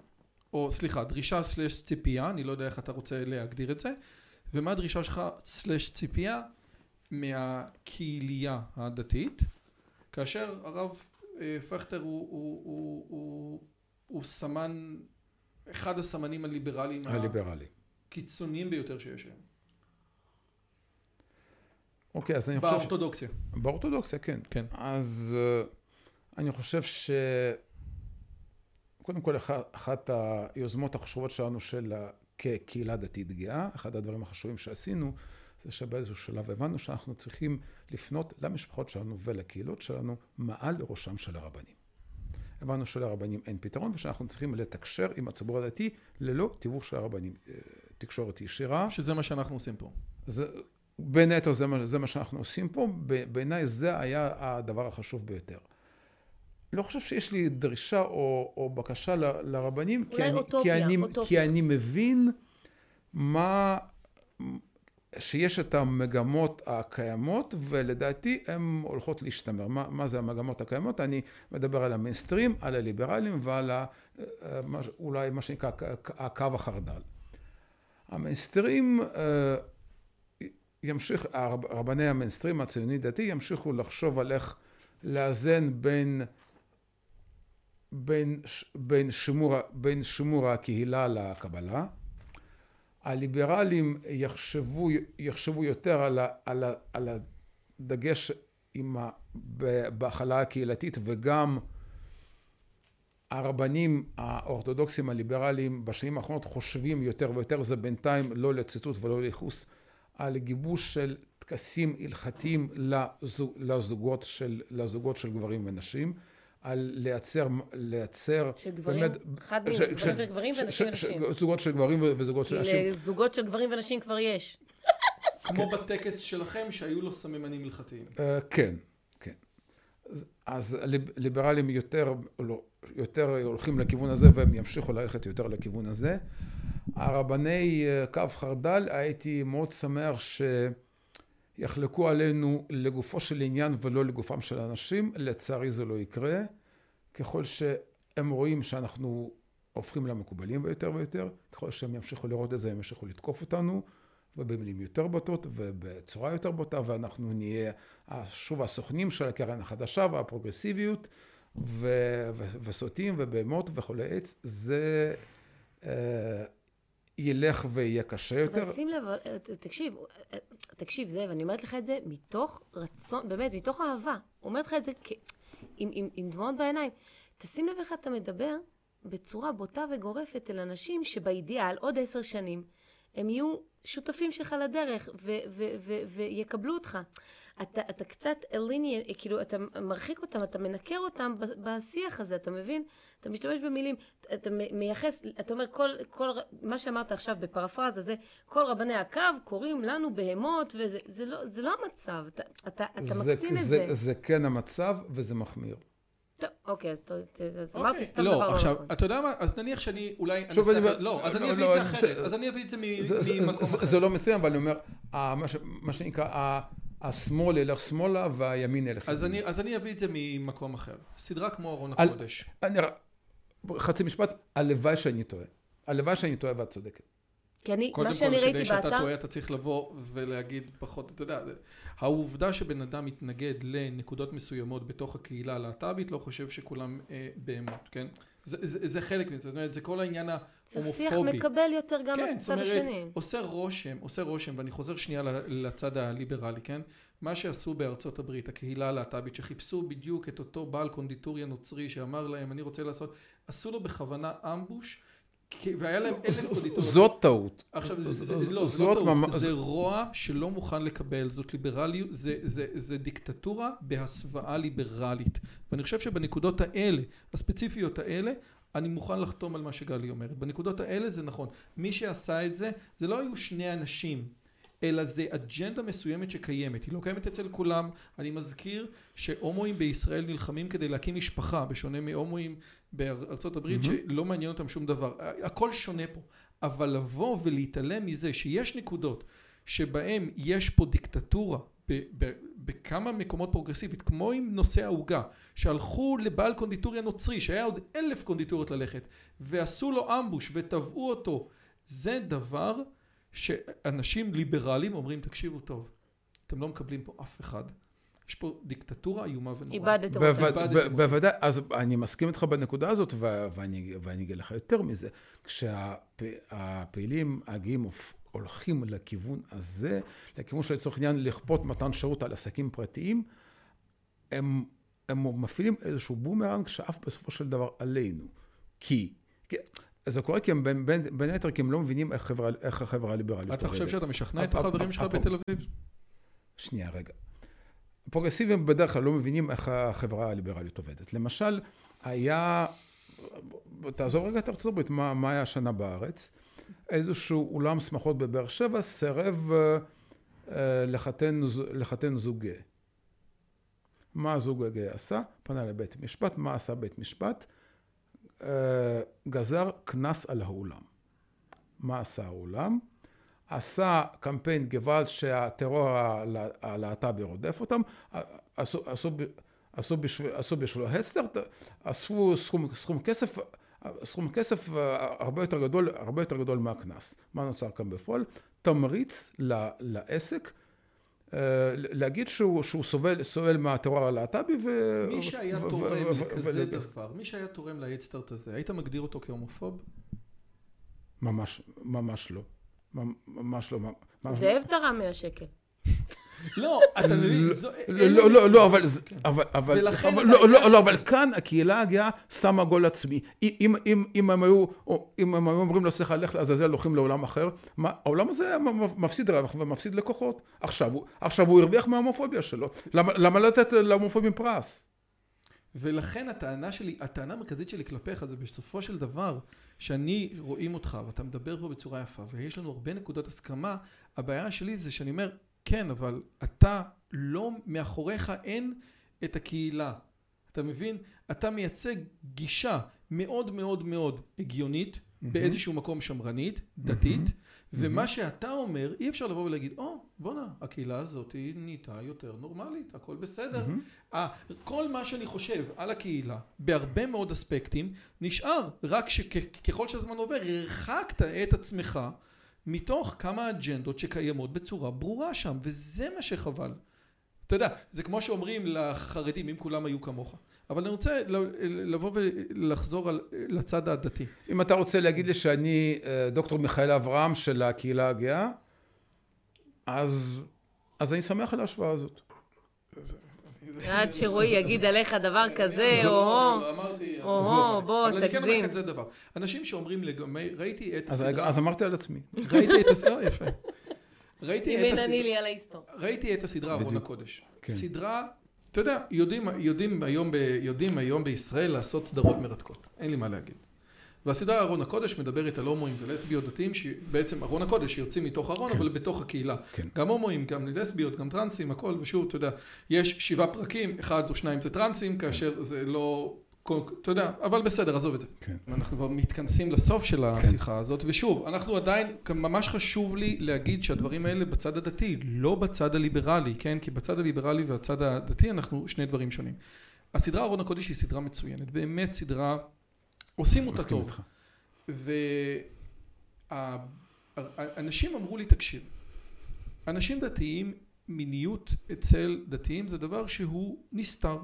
או סליחה, דרישה סלש ציפייה, אני לא יודע איך אתה רוצה להגדיר את זה, ומה הדרישה שלך סלש ציפייה מהקהילייה הדתית, כאשר הרב פכטר הוא, הוא, הוא, הוא, הוא סמן, אחד הסמנים הליברליים הליברלי. הקיצוניים ביותר שיש היום. אוקיי, אז אני חושב... באורתודוקסיה. באורתודוקסיה, כן. כן. אז uh, אני חושב ש... קודם כל, אחת היוזמות החשובות שלנו של כקהילה דתית גאה, אחד הדברים החשובים שעשינו, זה שבאיזשהו שלב הבנו שאנחנו צריכים לפנות למשפחות שלנו ולקהילות שלנו מעל לראשם של הרבנים. הבנו שלרבנים אין פתרון ושאנחנו צריכים לתקשר עם הציבור הדתי ללא תיווך של הרבנים. אה, תקשורת ישירה. שזה מה שאנחנו עושים פה. זה, בין היתר זה, זה מה שאנחנו עושים פה, בעיניי זה היה הדבר החשוב ביותר. לא חושב שיש לי דרישה או, או בקשה ל, לרבנים, כי אני, אוטופיה, כי, אני, אוטופיה. כי אני מבין מה, שיש את המגמות הקיימות, ולדעתי הן הולכות להשתמר. מה, מה זה המגמות הקיימות? אני מדבר על המיינסטרים, על הליברלים ועל ה, אולי מה שנקרא הקו החרדל. המיינסטרים אה, ימשיך, רבני המיינסטרים הציוני דתי ימשיכו לחשוב על איך לאזן בין בין, בין, שימור, בין שימור הקהילה לקבלה. הליברלים יחשבו, יחשבו יותר על, ה, על, ה, על הדגש עם ה, בהכלה הקהילתית וגם הרבנים האורתודוקסים הליברליים בשנים האחרונות חושבים יותר ויותר, זה בינתיים לא לציטוט ולא לייחוס, על גיבוש של טקסים הלכתיים לזוג, לזוגות, של, לזוגות של גברים ונשים. על לייצר, לייצר, של גברים, באמת, חד ש, גברים ש, וגברים ש, ונשים ונשים. זוגות של גברים וזוגות של נשים. לזוגות של גברים ונשים כבר יש. כמו בטקס שלכם שהיו לו סממנים הלכתיים. אה, כן, כן. אז ליברלים יותר, לא, יותר הולכים לכיוון הזה והם ימשיכו ללכת יותר לכיוון הזה. הרבני אה, קו חרדל, הייתי מאוד שמח ש... יחלקו עלינו לגופו של עניין ולא לגופם של אנשים, לצערי זה לא יקרה. ככל שהם רואים שאנחנו הופכים למקובלים ביותר ויותר, ככל שהם ימשיכו לראות את זה, הם ימשיכו לתקוף אותנו, ובמילים יותר בוטות ובצורה יותר בוטה, ואנחנו נהיה שוב הסוכנים של הקרן החדשה והפרוגרסיביות, ו- ו- וסוטים ובהמות וחולי עץ, זה... אה, ילך ויהיה קשה יותר. אבל שים לב, תקשיב, תקשיב, זאב, אני אומרת לך את זה מתוך רצון, באמת, מתוך אהבה. אומרת לך את זה. עם, עם, עם דמעות בעיניים. תשים לב איך אתה מדבר בצורה בוטה וגורפת אל אנשים שבאידיאל, עוד עשר שנים, הם יהיו שותפים שלך לדרך ויקבלו אותך. אתה, אתה קצת אליני, כאילו, אתה מרחיק אותם, אתה מנקר אותם בשיח הזה, אתה מבין? אתה משתמש במילים, אתה מייחס, אתה אומר, כל, כל, מה שאמרת עכשיו בפרפרזה זה, כל רבני הקו קוראים לנו בהמות, וזה זה לא, זה לא המצב, אתה, אתה, אתה זה, מקצין את זה. זה. זה כן המצב, וזה מחמיר. טוב, אוקיי, אז, אז אמרתי אוקיי. סתם לא, דבר לא עכשיו, נכון. אתה יודע מה, אז נניח שאני אולי, לא, אז אני אביא את זה אחרת, אז אני אביא את זה ממקום אחר. זה לא מסוים, אבל אני אומר, מה שנקרא, השמאל ילך שמאלה והימין ילך ימין. אז אני אביא את זה ממקום אחר. סדרה כמו ארון הקודש. חצי משפט, הלוואי שאני טועה. הלוואי שאני טועה ואת צודקת. כי אני, מה שאני ראיתי באתר... קודם כל, כדי שאתה טועה, אתה צריך לבוא ולהגיד פחות, אתה יודע, העובדה שבן אדם מתנגד לנקודות מסוימות בתוך הקהילה הלהט"בית, לא חושב שכולם אה, בהמות, כן? זה, זה, זה חלק מזה, זאת אומרת, זה כל העניין ההומופובי. זה שיח מקבל יותר גם כן, בצד השני. כן, עושה רושם, עושה רושם, ואני חוזר שנייה לצד הליברלי, כן? מה שעשו בארצות הברית, הקהילה הלהט"בית, שחיפשו בדיוק את אותו בעל קונדיטוריה נוצרי שאמר להם, אני רוצה לעשות, עשו לו בכוונה אמבוש. והיה להם אלף קונדיטוריות. זאת טעות. עכשיו, לא, זה לא טעות, זה רוע שלא מוכן לקבל, זאת ליברליות, זה דיקטטורה בהסוואה ליברלית. ואני חושב שבנקודות האלה, הספציפיות האלה, אני מוכן לחתום על מה שגלי אומרת. בנקודות האלה זה נכון. מי שעשה את זה, זה לא היו שני אנשים. אלא זה אג'נדה מסוימת שקיימת, היא לא קיימת אצל כולם, אני מזכיר שהומואים בישראל נלחמים כדי להקים משפחה, בשונה מהומואים בארצות הברית mm-hmm. שלא מעניין אותם שום דבר, הכל שונה פה, אבל לבוא ולהתעלם מזה שיש נקודות שבהם יש פה דיקטטורה ב- ב- בכמה מקומות פרוגרסיבית, כמו עם נושא העוגה, שהלכו לבעל קונדיטוריה נוצרי, שהיה עוד אלף קונדיטוריות ללכת, ועשו לו אמבוש ותבעו אותו, זה דבר שאנשים ליברליים אומרים תקשיבו טוב אתם לא מקבלים פה אף אחד. יש פה דיקטטורה איומה ונוראה. ב- אותם. בוודאי, אז אני מסכים איתך בנקודה הזאת, ואני אגיד לך יותר מזה. כשהפעילים הגאים הולכים לכיוון הזה, לכיוון של לצורך העניין לכפות מתן שירות על עסקים פרטיים, הם, הם מפעילים איזשהו בומרנג שאף בסופו של דבר עלינו. כי, כי זה קורה כי הם בין, בין, בין היתר כי הם לא מבינים איך, חברה, איך החברה הליברלית אתה חושב עובדת. שאתה משכנע את החברים שלך בתל אביב? שנייה רגע. פרוגרסיבים בדרך כלל לא מבינים איך החברה הליברלית עובדת. למשל, היה, תעזוב רגע את ארצות הברית, מה, מה היה השנה בארץ? איזשהו אולם שמחות בבאר שבע סירב אה, אה, לחתן, לחתן זוג גאה. מה הזוג הגאה עשה? פנה לבית משפט, מה עשה בית משפט? אה, גזר קנס על האולם. מה עשה האולם? עשה קמפיין גוואלד שהטרור הלהט"בי הלהט"בי רודף אותם, עשו, עשו, עשו, בשביל, עשו בשבילו הסטרט, אספו סכום, סכום כסף, סכום כסף אה, הרבה יותר גדול, הרבה יותר גדול מהקנס. מה נוצר כאן בפועל? תמריץ ל- לעסק אה, להגיד שהוא, שהוא סובל, סובל מהטרור הלהט"בי ו... מי שהיה ו- תורם ו- ו- לכזה ו- דבר, מי שהיה תורם להדסטארט הזה, היית מגדיר אותו כהומופוב? ממש, ממש לא. ממ- ממש לא. זאב תרם 100 שקל. לא, אתה מבין? זו- לא, לא, לא, לא, אבל, כן. אבל, אבל, ולכן אבל, אתה לא, לא, לא, אבל כאן הקהילה הגאה שמה גול עצמי. אם, אם, אם הם היו, או אם הם היו אומרים לו, סליחה, לך לעזאזל, הולכים לעולם אחר, העולם הזה מפסיד רווח ומפסיד לקוחות. עכשיו, הוא- עכשיו הוא הרוויח מההומופוביה שלו. למה, למה לתת להומופובים פרס? ולכן הטענה שלי, הטענה המרכזית שלי כלפיך זה בסופו של דבר, שאני רואים אותך ואתה מדבר פה בצורה יפה ויש לנו הרבה נקודות הסכמה, הבעיה שלי זה שאני אומר, כן, אבל אתה לא, מאחוריך אין את הקהילה. אתה מבין? אתה מייצג גישה מאוד מאוד מאוד הגיונית, באיזשהו מקום שמרנית, דתית, ומה שאתה אומר, אי אפשר לבוא ולהגיד, או, בואנה, הקהילה הזאת היא נהייתה יותר נורמלית, הכל בסדר. כל מה שאני חושב על הקהילה, בהרבה מאוד אספקטים, נשאר, רק שככל שהזמן עובר, הרחקת את עצמך מתוך כמה אג'נדות שקיימות בצורה ברורה שם, וזה מה שחבל. אתה יודע, זה כמו שאומרים לחרדים, אם כולם היו כמוך. אבל אני רוצה לבוא ולחזור על, לצד הדתי. אם אתה רוצה להגיד לי שאני אה, דוקטור מיכאל אברהם של הקהילה הגאה, אז, אז אני שמח על ההשוואה הזאת. עד שרועי יגיד עליך דבר כזה, או-הו, לא, אמרתי- או-הו, בוא, אבל אני כן אומר תגזים. כזה דבר. אנשים שאומרים לגמרי, ראיתי את אז, הסדרה, אז אמרתי על עצמי. ראיתי את הסדרה, יפה. ראיתי את הסדרה, אני לי על ההיסטור. ראיתי את הסדרה ארון. הקודש. כן. סדרה, אתה יודע, יודעים, יודעים, היום ב, יודעים היום בישראל לעשות סדרות מרתקות. אין לי מה להגיד. והסדרה ארון הקודש מדברת על הומואים ולסביות דתיים, שבעצם ארון הקודש שיוצאים מתוך ארון, כן. אבל בתוך הקהילה. כן. גם הומואים, גם לסביות, גם טרנסים, הכל, ושוב, אתה יודע, יש שבעה פרקים, אחד או שניים זה טרנסים, כאשר זה לא... אתה יודע, אבל בסדר, עזוב את זה. כן. אנחנו כבר מתכנסים לסוף של השיחה הזאת, ושוב, אנחנו עדיין, ממש חשוב לי להגיד שהדברים האלה בצד הדתי, לא בצד הליברלי, כן? כי בצד הליברלי והצד הדתי אנחנו שני דברים שונים. הסדרה ארון הקודש היא סדרה מצוינת, באמת סדרה, עושים אותה טוב. ואנשים אמרו לי, תקשיב, אנשים דתיים, מיניות אצל דתיים זה דבר שהוא נסתר.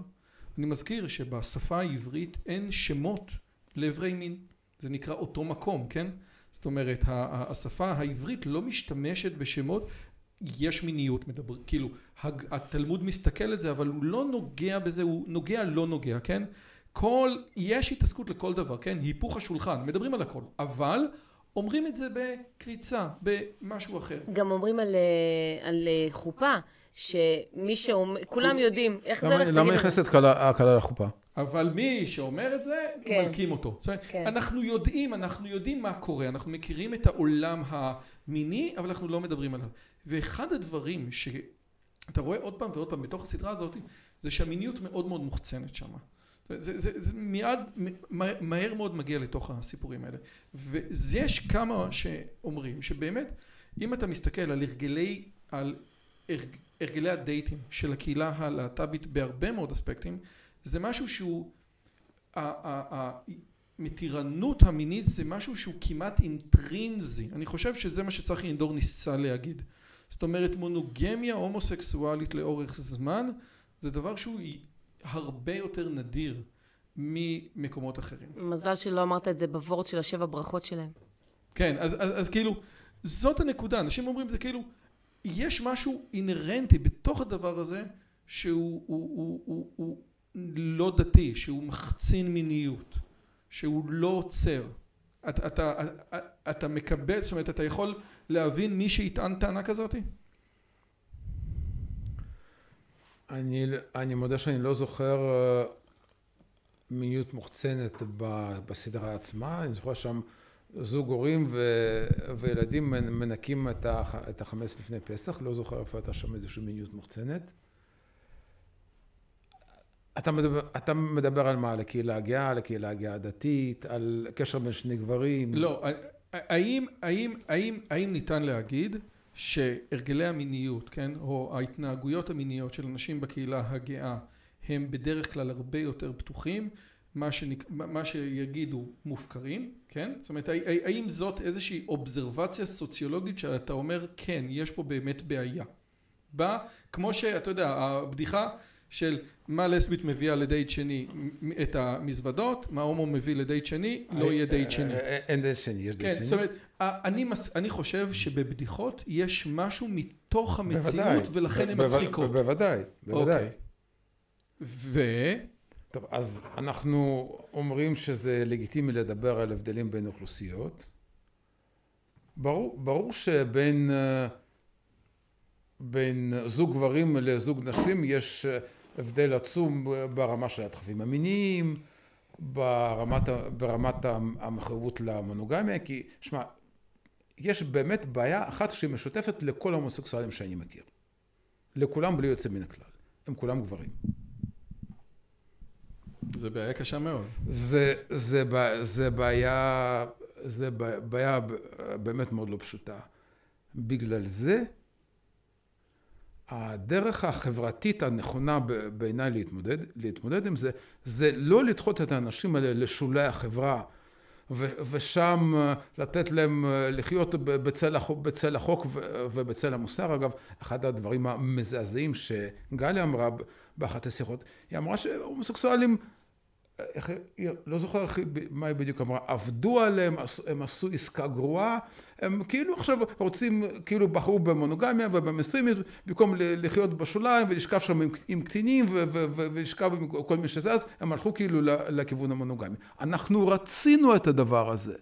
אני מזכיר שבשפה העברית אין שמות לאיברי מין, זה נקרא אותו מקום, כן? זאת אומרת, השפה העברית לא משתמשת בשמות, יש מיניות, מדבר, כאילו, התלמוד מסתכל על זה, אבל הוא לא נוגע בזה, הוא נוגע לא נוגע, כן? כל, יש התעסקות לכל דבר, כן? היפוך השולחן, מדברים על הכל, אבל אומרים את זה בקריצה, במשהו אחר. גם אומרים על, אה, על אה, חופה, שמי שאומר, כולם יודעים, איך זה למה- הולך למה נכנסת כלה לחופה? אבל מי שאומר את זה, כן. מלקים אותו. זאת אומרת, כן. אנחנו יודעים, אנחנו יודעים מה קורה, אנחנו מכירים את העולם המיני, אבל אנחנו לא מדברים עליו. ואחד הדברים שאתה רואה עוד פעם ועוד פעם בתוך הסדרה הזאת, זה שהמיניות מאוד מאוד מוחצנת שם. זה, זה, זה מיד, מה- מהר מאוד מגיע לתוך הסיפורים האלה. ויש כמה שאומרים שבאמת, אם אתה מסתכל על הרגלי, על הרג, הרגלי הדייטים של הקהילה הלהט"בית בהרבה מאוד אספקטים, זה משהו שהוא, המתירנות המינית זה משהו שהוא כמעט אינטרינזי. אני חושב שזה מה שצחי אינדור ניסה להגיד. זאת אומרת מונוגמיה הומוסקסואלית לאורך זמן זה דבר שהוא הרבה יותר נדיר ממקומות אחרים. מזל שלא אמרת את זה בוורד של השבע ברכות שלהם. כן, אז, אז, אז כאילו, זאת הנקודה, אנשים אומרים זה כאילו, יש משהו אינהרנטי בתוך הדבר הזה שהוא הוא, הוא, הוא, הוא לא דתי, שהוא מחצין מיניות, שהוא לא עוצר. אתה, אתה, אתה, אתה מקבל, זאת אומרת, אתה יכול להבין מי שיטען טענה כזאתי? אני, אני מודה שאני לא זוכר אה, מיניות מוחצנת בסדרה עצמה, אני זוכר שם זוג הורים ו, וילדים מנקים את, הח, את החמץ לפני פסח, לא זוכר איפה הייתה שם איזושהי מיניות מוחצנת. אתה מדבר, אתה מדבר על מה? על הקהילה הגאה, על הקהילה הגאה הדתית, על קשר בין שני גברים? לא, האם, האם, האם, האם ניתן להגיד שהרגלי המיניות, כן, או ההתנהגויות המיניות של אנשים בקהילה הגאה הם בדרך כלל הרבה יותר פתוחים, מה, שנק... מה שיגידו מופקרים, כן? זאת אומרת, האם זאת איזושהי אובזרבציה סוציולוגית שאתה אומר, כן, יש פה באמת בעיה. בא, כמו שאתה יודע, הבדיחה של מה לסבית מביאה לדייט שני את המזוודות, מה הומו מביא לדייט שני, לא יהיה דייט שני. אין דייט שני, יש דייט שני. כן, זאת אומרת, אני חושב שבבדיחות יש משהו מתוך המציאות ולכן הן מצחיקות. בוודאי, בוודאי. אוקיי. ו... טוב, אז אנחנו אומרים שזה לגיטימי לדבר על הבדלים בין אוכלוסיות. ברור, ברור שבין בין זוג גברים לזוג נשים יש הבדל עצום ברמה של הדחפים המיניים, ברמת, ברמת המחויבות למונוגמיה, כי שמע, יש באמת בעיה אחת שהיא משותפת לכל ההומוסקסואלים שאני מכיר. לכולם בלי יוצא מן הכלל. הם כולם גברים. זה בעיה קשה מאוד. זה, זה, זה בעיה, זה בעיה באמת מאוד לא פשוטה. בגלל זה הדרך החברתית הנכונה בעיניי להתמודד, להתמודד עם זה, זה לא לדחות את האנשים האלה לשולי החברה ושם אה, לתת להם אה, לחיות בצל החוק, בצל החוק ובצל המוסר. אגב, אחד הדברים המזעזעים שגליה אמרה באחת השיחות, היא אמרה שהומוסקסואלים איך, לא זוכר מה היא בדיוק אמרה, עבדו עליהם, הם עשו עסקה גרועה, הם כאילו עכשיו רוצים, כאילו בחרו במונוגמיה ובמסטרימיות, במקום לחיות בשוליים ולשכב שם עם, עם קטינים ולשכב עם כל מי שזז, הם הלכו כאילו לכיוון המונוגמי. אנחנו רצינו את הדבר הזה.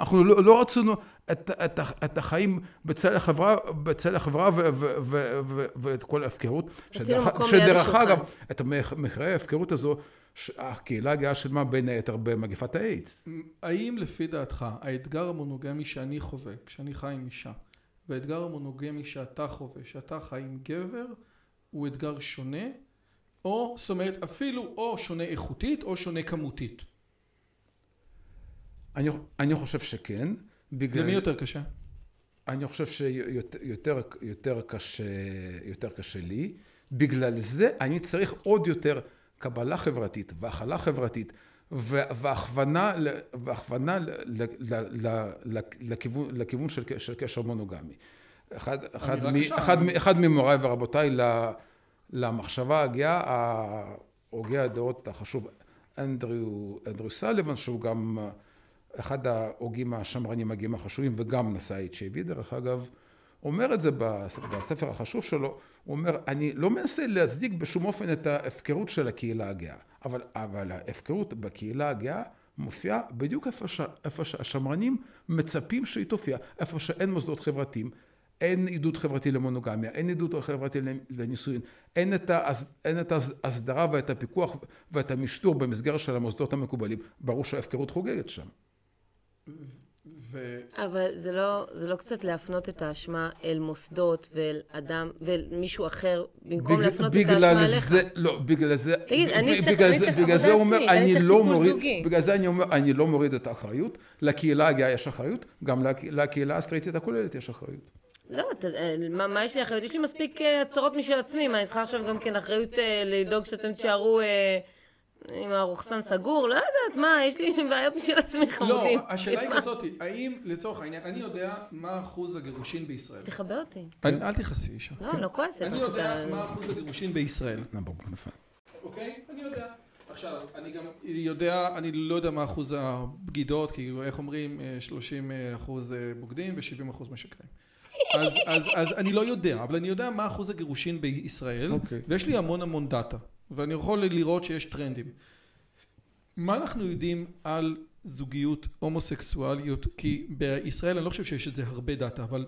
אנחנו לא, לא רצינו את, את, את החיים בצל החברה, בצל החברה ו, ו, ו, ו, ואת כל ההפקרות. שדרך, שדרך אגב, את מחירי ההפקרות הזו הקהילה הגאה שילמה בין היתר במגפת האיידס. האם לפי דעתך האתגר המונוגמי שאני חווה כשאני חי עם אישה והאתגר המונוגמי שאתה חווה שאתה חי עם גבר הוא אתגר שונה או זאת אומרת אפילו או שונה איכותית או שונה כמותית? אני, אני חושב שכן. בגלל... למי יותר קשה? אני חושב שיותר יותר קשה, יותר קשה לי. בגלל זה אני צריך עוד יותר קבלה חברתית והכלה חברתית והכוונה, והכוונה לכיוון, לכיוון של, של קשר מונוגמי. אחד, אחד, מ, אחד, אחד ממוריי ורבותיי למחשבה הגאה, הוגה הדעות החשוב, אנדריו, אנדריו סליבן, שהוא גם אחד ההוגים השמרנים הגאים החשובים וגם נשא HIV דרך אגב, אומר את זה בספר החשוב שלו, הוא אומר, אני לא מנסה להצדיק בשום אופן את ההפקרות של הקהילה הגאה, אבל, אבל ההפקרות בקהילה הגאה מופיעה בדיוק איפה, ש, איפה שהשמרנים מצפים שהיא תופיע, איפה שאין מוסדות חברתיים, אין עידוד חברתי למונוגמיה, אין עידוד חברתי לנישואין, אין את, ההס, אין את ההסדרה ואת הפיקוח ואת המשטור במסגרת של המוסדות המקובלים, ברור שההפקרות חוגגת שם. ו... אבל זה לא, זה לא קצת להפנות את האשמה אל מוסדות ואל אדם ואל מישהו אחר, במקום בג... להפנות את האשמה אליך. לא, בגלל זה, תגיד, ב, אני צריך, אני צריך עבודה עצמית, אומר, אני צריך לא מוריד, בגלל זה אני אומר, אני לא מוריד את האחריות, לקהילה הגאה יש אחריות, גם לקהילה הסטרייטית הכוללת יש אחריות. לא, ת, אה, מה, מה יש לי אחריות? יש לי מספיק uh, הצהרות משל עצמי, מה, אני צריכה עכשיו גם כן אחריות uh, לדאוג שאתם תשארו... Uh, עם הרוכסן סגור, לא יודעת, מה, יש לי בעיות משל עצמי לא, חמודים. השאלה היא כזאת, האם לצורך העניין, אני יודע מה אחוז הגירושין בישראל. תכבה אותי. אני- אל תכעסי אישה. לא, לא כועסת. אני יודע מה אחוז הגירושין בישראל. נפל. אוקיי? אני יודע. עכשיו, אני גם יודע, אני לא יודע מה אחוז הבגידות, כי איך אומרים, אה, 30 אחוז אה, בוגדים ו-70 אחוז משקרים. אז, אז, אז אני לא יודע, אבל אני יודע מה אחוז הגירושין בישראל, אוקיי. ויש לי המון המון data, ואני יכול לראות שיש טרנדים. מה אנחנו יודעים על זוגיות, הומוסקסואליות, כי בישראל אני לא חושב שיש את זה הרבה data, אבל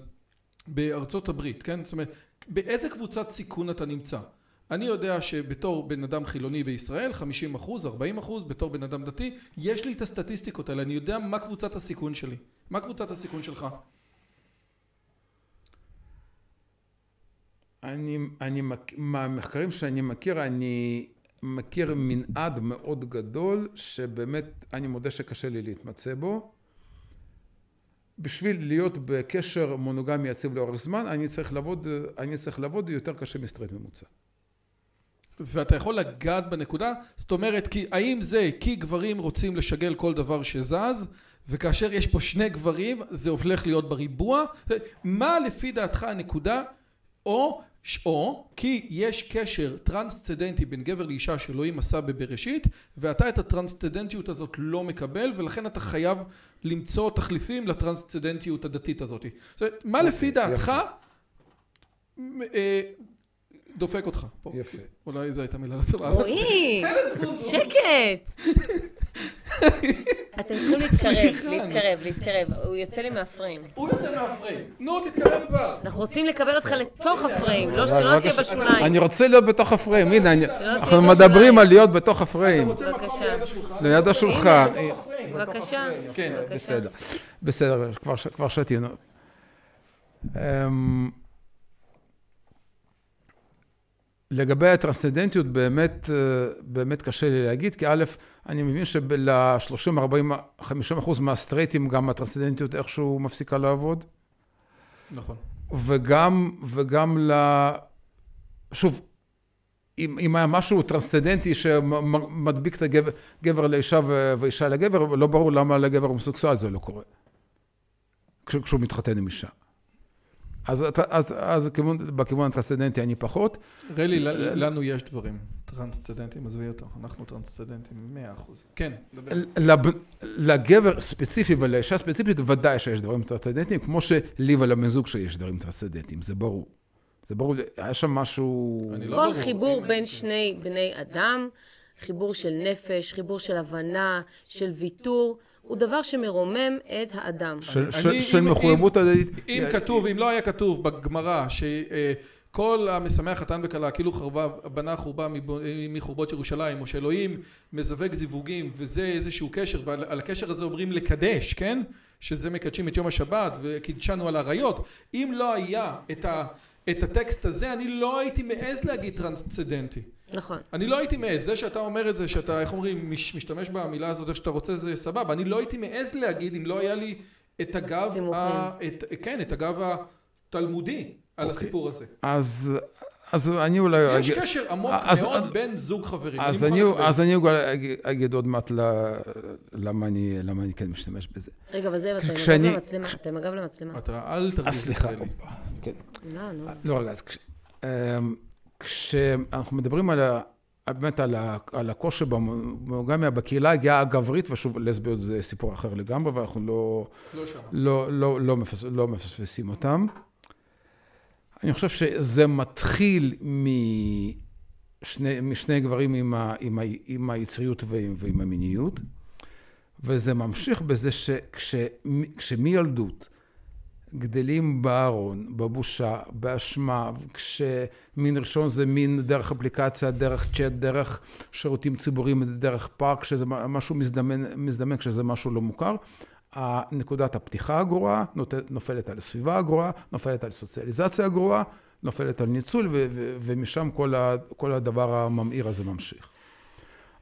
בארצות הברית, כן? זאת אומרת, באיזה קבוצת סיכון אתה נמצא? אני יודע שבתור בן אדם חילוני בישראל, 50 אחוז, 40 אחוז, בתור בן אדם דתי, יש לי את הסטטיסטיקות האלה, אני יודע מה קבוצת הסיכון שלי. מה קבוצת הסיכון שלך? אני, אני, מהמחקרים שאני מכיר, אני מכיר מנעד מאוד גדול, שבאמת אני מודה שקשה לי להתמצא בו. בשביל להיות בקשר מונוגמי יציב לאורך זמן, אני צריך לעבוד, אני צריך לעבוד יותר קשה מסטרייט ממוצע. ואתה יכול לגעת בנקודה, זאת אומרת, כי האם זה כי גברים רוצים לשגל כל דבר שזז, וכאשר יש פה שני גברים, זה הופך להיות בריבוע? מה לפי דעתך הנקודה, או, או כי יש קשר טרנסצדנטי בין גבר לאישה שאלוהים עשה בבראשית, ואתה את הטרנסצדנטיות הזאת לא מקבל, ולכן אתה חייב למצוא תחליפים לטרנסצדנטיות הדתית הזאת. זאת אומרת, מה לפי דעתך אה, דופק אותך פה? יפה. אולי זו הייתה מילה לא טובה. רועי, שקט. אתם צריכים להתקרב, להתקרב, להתקרב. הוא יוצא לי מהפריים. הוא יוצא מהפריים. נו, תתקרב כבר. אנחנו רוצים לקבל אותך לתוך הפריים, לא שלא תהיה בשוליים. אני רוצה להיות בתוך הפריים, הנה, אנחנו. מדברים על להיות בתוך אתה הפריים. רוצה מקום בבקשה. ליד השולחן? בבקשה. כן. בסדר, בסדר, כבר שתינו. אמ, לגבי הטרנסצדנטיות באמת, אה, באמת קשה לי להגיד, כי א', אני מבין של-30, 40, 50 אחוז מהסטרייטים גם הטרנסצדנטיות איכשהו מפסיקה לעבוד, נכון. וגם, וגם ל... שוב, אם, אם היה משהו טרנסצדנטי שמדביק את הגבר גבר לאישה ואישה לגבר, לא ברור למה לגבר הומוסקסואל זה לא קורה. כש- כשהוא מתחתן עם אישה. אז, אתה- אז, אז כיוון, בכיוון הטרנסצדנטי אני פחות. רלי, לנו יש דברים. טרנסצדנטים, עזבי אותו. אנחנו טרנסצדנטים 100%. כן, דבר. לב, לגבר ספציפי ולאישה ספציפית ודאי שיש דברים טרנסצדנטיים, כמו שלי ולבן זוג שיש דברים טרנסצדנטיים, זה ברור. זה ברור, היה שם משהו... לא כל ברור, חיבור בין שני בני אדם, חיבור של נפש, חיבור של הבנה, של ויתור, הוא דבר שמרומם את האדם. של, אני- של, של אם- מחויבות הדדית. אם כתוב, אם לא היה כתוב בגמרא שכל המשמח חתן וכלה כאילו חרבה, בנה חורבה מחורבות ירושלים או שאלוהים מזווג זיווגים וזה איזשהו קשר ועל הקשר הזה אומרים לקדש, כן? שזה מקדשים את יום השבת וקידשנו על האריות אם לא היה את, ה, את הטקסט הזה אני לא הייתי מעז להגיד טרנסצדנטי נכון. אני לא הייתי מעז, זה שאתה אומר את זה, שאתה, איך אומרים, מש, משתמש במילה הזאת איך שאתה רוצה, זה סבבה. אני לא הייתי מעז להגיד אם לא היה לי את הגב. ה, את, כן, את הגב התלמודי על אוקיי. הסיפור הזה. אז, אז אני אולי... יש אגיד- קשר עמוק אז- מאוד בין זוג חברים. אז אני אני. אז אני אולי אגיד- אגיד עוד מעט ל- למה אני, למה אני כן משתמש בזה. רגע, אבל זה, אתם כשאני- הגב למצלמה, אתם עם הגב למצלמה. אתה, אל תרגיש אז סליחה. את זה. כן. לא, נו. לא רגע, אז כש- אמ, כשאנחנו מדברים על ה... באמת על, ה, על הקושי במונוגמיה בקהילה הגאה הגברית, ושוב לסביות זה סיפור אחר לגמרי, ואנחנו לא, לא שם. לא, לא, לא, מפס, לא מפספסים אותם. אני חושב שזה מתחיל משני, משני גברים עם, ה, עם, ה, עם היצריות ועם, ועם המיניות, וזה ממשיך בזה שכשמילדות גדלים בארון, בבושה, באשמה, כשמין ראשון זה מין דרך אפליקציה, דרך צ'אט, דרך שירותים ציבוריים, דרך פארק, כשזה משהו מזדמן, מזדמן כשזה משהו לא מוכר. נקודת הפתיחה הגרועה נופלת על הסביבה הגרועה, נופלת על סוציאליזציה הגרועה, נופלת על ניצול, ו- ו- ומשם כל, ה- כל הדבר הממאיר הזה ממשיך.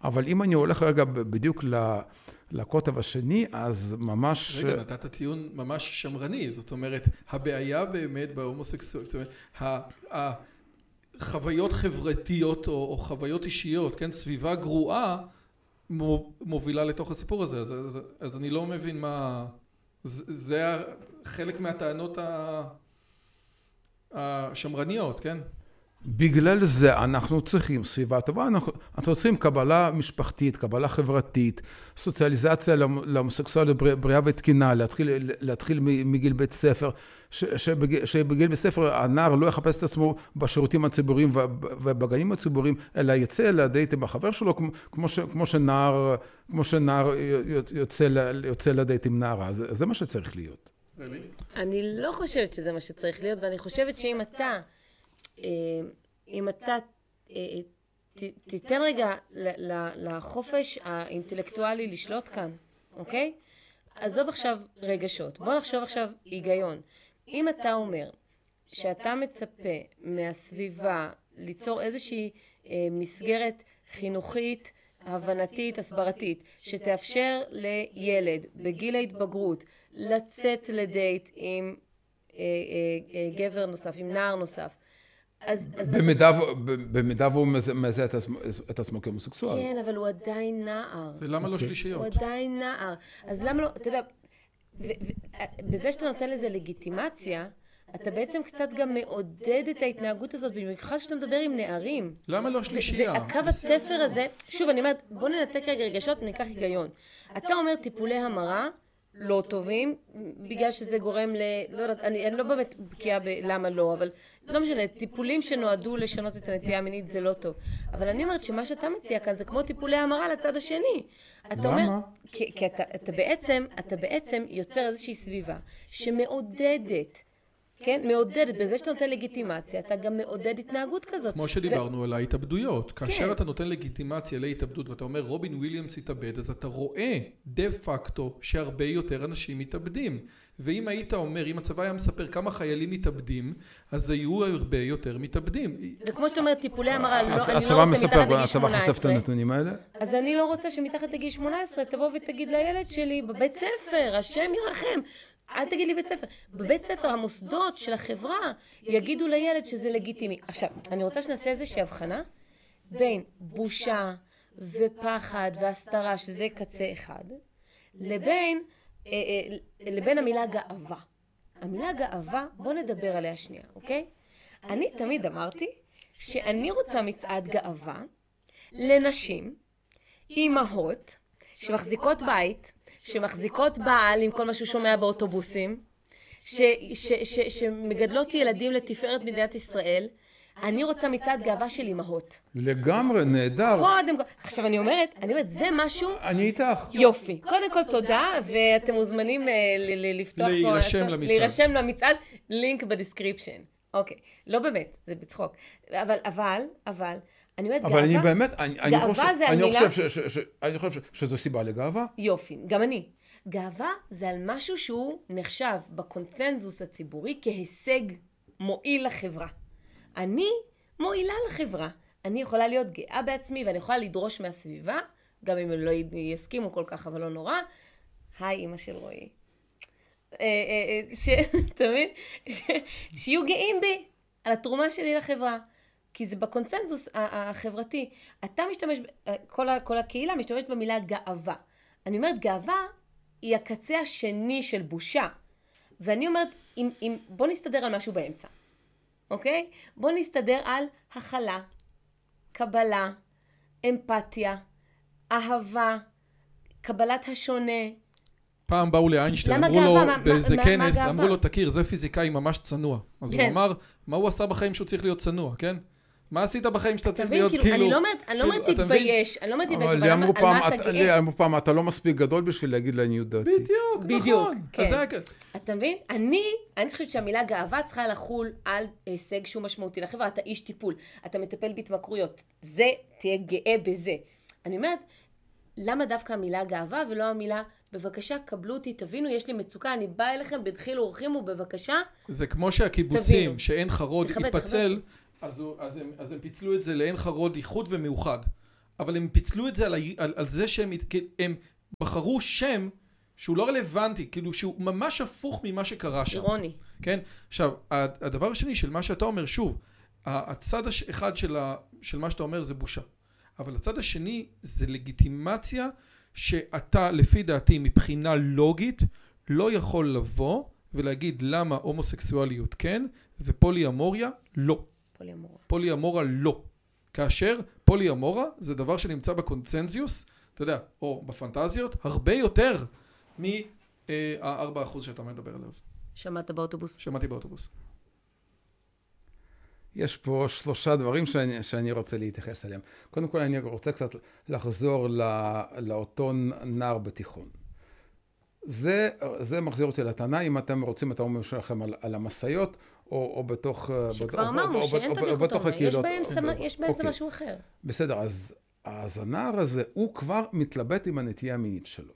אבל אם אני הולך רגע בדיוק ל... לקוטב השני, אז ממש... רגע, נתת טיעון ממש שמרני, זאת אומרת, הבעיה באמת בהומוסקסואליות, זאת אומרת, החוויות חברתיות או, או חוויות אישיות, כן, סביבה גרועה, מובילה לתוך הסיפור הזה, אז, אז, אז אני לא מבין מה... זה, זה חלק מהטענות השמרניות, כן? בגלל זה אנחנו צריכים סביבה טובה, אנחנו, אנחנו צריכים קבלה משפחתית, קבלה חברתית, סוציאליזציה להומוסקסואליות בריאה ותקינה, להתחיל, להתחיל מגיל בית ספר, ש, שבגיל, שבגיל בית ספר הנער לא יחפש את עצמו בשירותים הציבוריים ובגנים הציבוריים, אלא יצא לדייט עם החבר שלו, כמו, כמו, ש, כמו שנער, כמו שנער יוצא, יוצא לדייט עם נערה, זה, זה מה שצריך להיות. אני לא חושבת שזה מה שצריך להיות, ואני חושבת שאם אתה... אה, אם אתה אה, תיתן רגע לחופש האינטלקטואלי לשלוט כאן, אוקיי? עזוב עכשיו רגשות, בוא נחשוב עכשיו היגיון. אם אתה אומר שאתה מצפה מהסביבה ליצור איזושהי אה, מסגרת חינוכית, הבנתית, הסברתית, שתאפשר לילד בגיל ההתבגרות לצאת לדייט עם גבר נוסף, עם נער נוסף, אז... במידה והוא מזהה את עצמו כהומוסקסואל. כן, אבל הוא עדיין נער. ולמה לא אוקיי. שלישיות? הוא עדיין נער. אז למה לא, אתה יודע, בזה שאתה נותן לזה לגיטימציה, אתה בעצם קצת גם מעודד את ההתנהגות הזאת, במיוחד שאתה מדבר עם נערים. למה לא שלישייה? זה הקו התפר הזה, שוב, אני אומרת, בוא ננתק רגע רגשות, ניקח היגיון. אתה אומר טיפולי המרה, לא טובים, בגלל שזה גורם ל... לא יודעת, אני, אני לא באמת בקיאה בלמה לא, אבל לא משנה, טיפולים שנועדו לשנות את הנטייה המינית זה לא טוב. אבל אני אומרת שמה שאתה מציע כאן זה כמו טיפולי המרה לצד השני. אתה למה? אומר, כי, כי אתה, אתה, בעצם, אתה בעצם יוצר איזושהי סביבה שמעודדת כן? מעודדת, בזה שאתה נותן לגיטימציה, אתה גם מעודד התנהגות כזאת. כמו שדיברנו ו... על ההתאבדויות. כאשר כן. אתה נותן לגיטימציה להתאבדות ואתה אומר רובין וויליאמס התאבד, אז אתה רואה דה פקטו שהרבה יותר אנשים מתאבדים. ואם היית אומר, אם הצבא היה מספר כמה חיילים מתאבדים, אז היו הרבה יותר מתאבדים. זה כמו שאתה אומר, טיפולי המרה, לא, אני לא רוצה מתחת לגיל 18. הצבא חושף את הנתונים האלה? אז אני לא רוצה שמתחת לגיל 18 תבוא ותגיד לילד שלי בבית ספר, השם ירחם. אל תגיד לי בית ספר. בבית ספר המוסדות של החברה יגידו לילד שזה לגיטימי. עכשיו, אני רוצה שנעשה איזושהי הבחנה בין בושה ופחד והסתרה, שזה קצה אחד, לבין, אה, אה, לבין המילה גאווה. המילה גאווה, בוא נדבר עליה שנייה, אוקיי? אני תמיד אמרתי שאני רוצה מצעד גאווה לנשים, אימהות, שמחזיקות בית, שמחזיקות בעל עם כל מה שהוא שומע באוטובוסים, ש, ש, ש, שמגדלות ילדים לתפארת מדינת ישראל. אני רוצה מצעד גאווה של אימהות. לגמרי, נהדר. קודם כל, עכשיו אני אומרת, אני אומרת, זה משהו... אני איתך. יופי. קודם כל תודה, ואתם מוזמנים אה, לפתוח פה... להירשם למצעד. להירשם למצעד, לינק ב description. אוקיי, לא באמת, זה בצחוק. אבל, אבל, אבל, אני אומרת גאווה, אבל אני באמת, אני, אני חושב, זה אני המילה... חושב, ש, ש, ש, אני חושב שזו סיבה לגאווה. יופי, גם אני. גאווה זה על משהו שהוא נחשב בקונצנזוס הציבורי כהישג מועיל לחברה. אני מועילה לחברה. אני יכולה להיות גאה בעצמי ואני יכולה לדרוש מהסביבה, גם אם הם לא יסכימו כל כך, אבל לא נורא. היי, אימא של רועי. אה, אה, אה, אתה מבין? שיהיו גאים בי על התרומה שלי לחברה. כי זה בקונצנזוס החברתי. אתה משתמש, כל, כל הקהילה משתמשת במילה גאווה. אני אומרת, גאווה היא הקצה השני של בושה. ואני אומרת, אם, אם, בוא נסתדר על משהו באמצע, אוקיי? בוא נסתדר על הכלה, קבלה, אמפתיה, אהבה, קבלת השונה. פעם באו לאיינשטיין, אמרו לו מה, באיזה מה, כנס, מה אמרו לו, תכיר, זה פיזיקאי ממש צנוע. אז כן. הוא אמר, מה הוא עשה בחיים שהוא צריך להיות צנוע, כן? מה עשית בחיים שאתה צריך להיות כאילו... אני לא אומרת כאילו, תתבייש, אני לא אומרת תתבייש, אבל על מה אתה גאה? לי אמרו פעם, אתה לא מספיק גדול בשביל להגיד לעניות דעתי. בדיוק, נכון. בדיוק, כן. אתה מבין? אני, אני חושבת שהמילה גאווה צריכה לחול על הישג שהוא משמעותי לחברה. אתה איש טיפול, אתה מטפל בהתמכרויות. זה, תהיה גאה בזה. אני אומרת, למה דווקא המילה גאווה ולא המילה... בבקשה, קבלו אותי, תבינו, יש לי מצוקה, אני באה אליכם בדחילו ורחימו, בבקשה. זה כמו שהקיבוצים, שאין חרוד, התפצל, אז, הוא, אז, הם, אז הם פיצלו את זה לעין חרוד איחוד ומאוחד. אבל הם פיצלו את זה על, על, על זה שהם הם בחרו שם שהוא לא רלוונטי, כאילו שהוא ממש הפוך ממה שקרה שם. אירוני. כן? עכשיו, הדבר השני של מה שאתה אומר, שוב, הצד האחד של, ה, של מה שאתה אומר זה בושה. אבל הצד השני זה לגיטימציה שאתה לפי דעתי מבחינה לוגית לא יכול לבוא ולהגיד למה הומוסקסואליות כן ופולי אמוריה לא. פולי אמורה. פולי אמורה לא. כאשר פולי אמורה זה דבר שנמצא בקונצנזיוס, אתה יודע, או בפנטזיות, הרבה יותר מה-4% שאתה מדבר עליו. שמעת באוטובוס? שמעתי באוטובוס. יש פה שלושה דברים שאני, שאני רוצה להתייחס אליהם. קודם כל, אני רוצה קצת לחזור לא, לאותו נער בתיכון. זה, זה מחזיר אותי לטענה, אם אתם רוצים את האומרים שלכם על, על המשאיות, או, או בתוך... שכבר אמרנו שאין את הדיכוטומיה, יש באמצע, יש באמצע אוקיי. משהו אחר. בסדר, אז, אז הנער הזה, הוא כבר מתלבט עם הנטייה המינית שלו.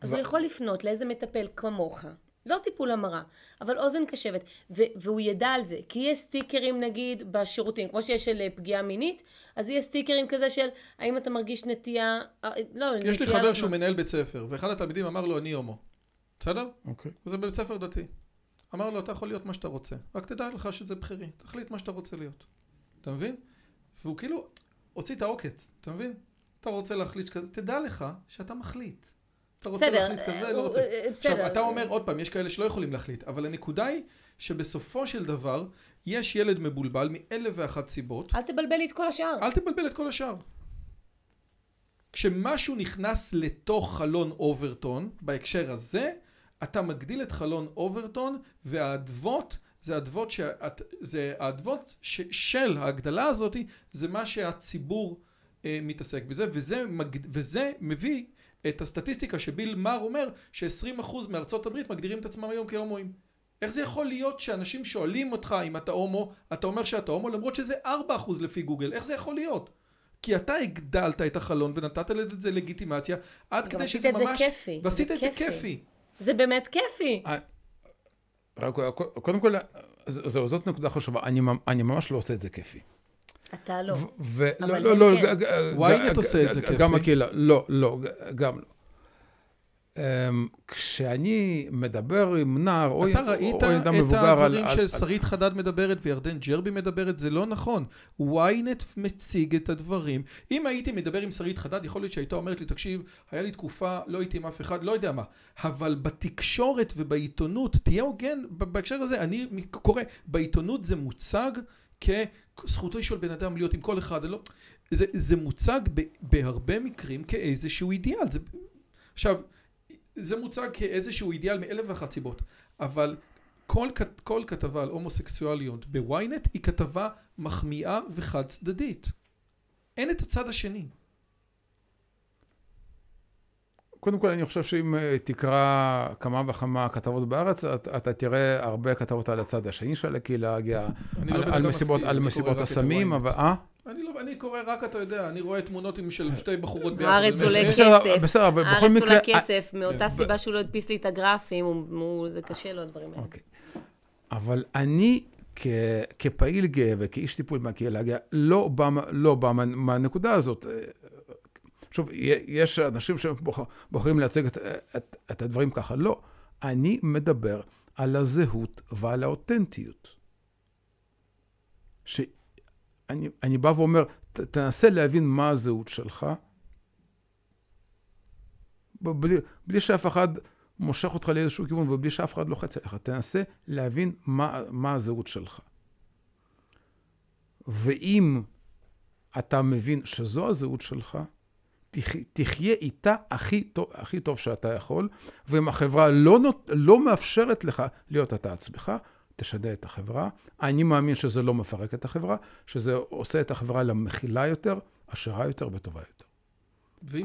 אז ו... הוא יכול לפנות לאיזה מטפל כמוך, לא טיפול המרה, אבל אוזן קשבת, ו- והוא ידע על זה, כי יש סטיקרים נגיד בשירותים, כמו שיש של אה, פגיעה מינית, אז יש סטיקרים כזה של האם אתה מרגיש נטייה, אה, לא, נטייה... יש לי חבר שהוא מנהל בית ספר, ואחד התלמידים אמר לו אני הומו, בסדר? אוקיי. זה בבית ספר דתי. אמר לו אתה יכול להיות מה שאתה רוצה, רק תדע לך שזה בחירי, תחליט מה שאתה רוצה להיות, אתה מבין? והוא כאילו הוציא את העוקץ, אתה מבין? אתה רוצה להחליט כזה, תדע לך שאתה מחליט. אתה רוצה בסדר, להחליט כזה, לא רוצה. בסדר. עכשיו, אתה אומר, עוד פעם, יש כאלה שלא יכולים להחליט, אבל הנקודה היא שבסופו של דבר, יש ילד מבולבל מאלף ואחת סיבות. אל תבלבל את כל השאר. אל תבלבל את כל השאר. כשמשהו נכנס לתוך חלון אוברטון, בהקשר הזה, אתה מגדיל את חלון אוברטון, והאדוות, זה אדוות, שאת, זה האדוות ש, של ההגדלה הזאת, זה מה שהציבור אה, מתעסק בזה, וזה, מג, וזה מביא את הסטטיסטיקה שביל מר אומר ש-20% מארצות הברית מגדירים את עצמם היום כהומואים. איך זה יכול להיות שאנשים שואלים אותך אם אתה הומו, אתה אומר שאתה הומו למרות שזה 4% לפי גוגל, איך זה יכול להיות? כי אתה הגדלת את החלון ונתת לזה לגיטימציה עד כדי שזה ממש... ועשית את זה כיפי. ועשית את זה כיפי. זה באמת כיפי. אה, קודם כל, זאת נקודה חשובה, אני ממש לא עושה את זה כיפי. אתה לא. אבל לא, לא, כן. ynet עושה את זה כיפי. גם הקהילה, לא, לא, גם לא. כשאני מדבר עם נער או אדם מבוגר על... אתה ראית את הדברים ששרית חדד מדברת וירדן ג'רבי מדברת? זה לא נכון. ynet מציג את הדברים. אם הייתי מדבר עם שרית חדד, יכול להיות שהייתה אומרת לי, תקשיב, היה לי תקופה, לא הייתי עם אף אחד, לא יודע מה. אבל בתקשורת ובעיתונות, תהיה הוגן בהקשר הזה, אני קורא, בעיתונות זה מוצג כזכותו של בן אדם להיות עם כל אחד, לא, זה, זה מוצג ב, בהרבה מקרים כאיזשהו אידיאל. זה, עכשיו, זה מוצג כאיזשהו אידיאל מאלף ואחת סיבות, אבל כל, כל כתבה על הומוסקסואליות בוויינט היא כתבה מחמיאה וחד צדדית. אין את הצד השני. קודם כל, אני חושב שאם אה, תקרא כמה וכמה כתבות בארץ, אתה תראה הרבה כתבות על הצד השני של הקהילה הגאה, לא על על מסיבות הסמים, אבל... אה? אני, קורא רק, אתה יודע, אני רואה תמונות עם של שתי בחורות ביחד. הארץ עולה כסף. בסדר, אבל בכל מקרה... הארץ עולה כסף, מאותה סיבה שהוא לא הדפיס לי את הגרפים, זה קשה לו, הדברים האלה. אוקיי. אבל אני כפעיל גאה וכאיש טיפול מהקהילה הגאה, לא בא, לא בא מהנקודה הזאת. שוב, יש אנשים שבוחרים לייצג את, את, את הדברים ככה. לא, אני מדבר על הזהות ועל האותנטיות. שאני בא ואומר, ת, תנסה להבין מה הזהות שלך, בלי, בלי שאף אחד מושך אותך לאיזשהו כיוון ובלי שאף אחד לוחץ עליך. תנסה להבין מה, מה הזהות שלך. ואם אתה מבין שזו הזהות שלך, תחיה איתה הכי טוב, הכי טוב שאתה יכול, ואם החברה לא, נות, לא מאפשרת לך להיות אתה עצמך, תשדה את החברה. אני מאמין שזה לא מפרק את החברה, שזה עושה את החברה למכילה יותר, עשירה יותר וטובה יותר.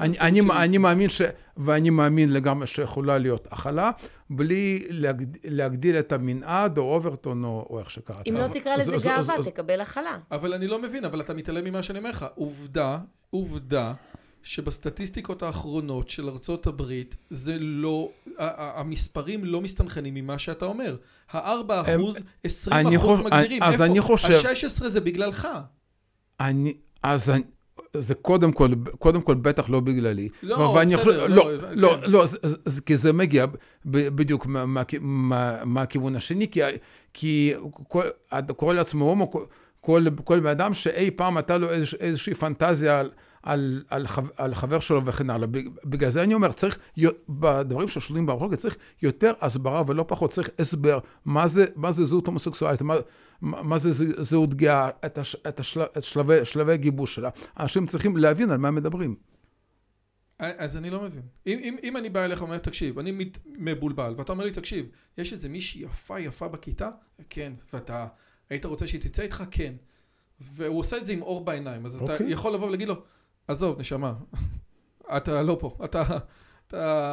אני, אני, של... אני מאמין ש... ואני מאמין לגמרי שיכולה להיות הכלה, בלי להגד... להגדיל את המנעד או אוברטון או, או איך שקראת. אם לא תקרא לזה גאווה, תקבל הכלה. אבל אני לא מבין, אבל אתה מתעלם ממה שאני אומר לך. עובדה, עובדה, שבסטטיסטיקות האחרונות של ארצות הברית זה לא, המספרים לא מסתנכנים ממה שאתה אומר. הארבע אחוז, עשרים אחוז מגדירים. אז אני חושב... השש עשרה זה בגללך. אני, אז אני... זה קודם כל, קודם כל בטח לא בגללי. לא, בסדר, יכול, לא, לא, כן. לא, לא, זה, זה, כי זה מגיע בדיוק מהכיוון מה, מה, השני, כי, כי קורא לעצמו הומו, כל, כל בן אדם שאי פעם הייתה לו איזוש, איזושהי פנטזיה על, על, על, חבר, על חבר שלו וכן הלאה. בגלל זה אני אומר, צריך, בדברים ששלולים במחלוקת, צריך יותר הסברה ולא פחות, צריך הסבר. מה זה, מה זה זהות הומוסקסואלית, מה, מה זה זהות גאה, את, הש, את, השל, את שלבי, שלבי גיבוש שלה. אנשים צריכים להבין על מה מדברים. אז אני לא מבין. אם, אם, אם אני בא אליך ואומר, תקשיב, אני מבולבל, ואתה אומר לי, תקשיב, יש איזה מישהי יפה יפה בכיתה? כן. ואתה היית רוצה שהיא תצא איתך? כן. והוא עושה את זה עם אור בעיניים, אז okay. אתה אוקיי. יכול לבוא ולהגיד לו, עזוב, נשמה, אתה לא פה, אתה... אתה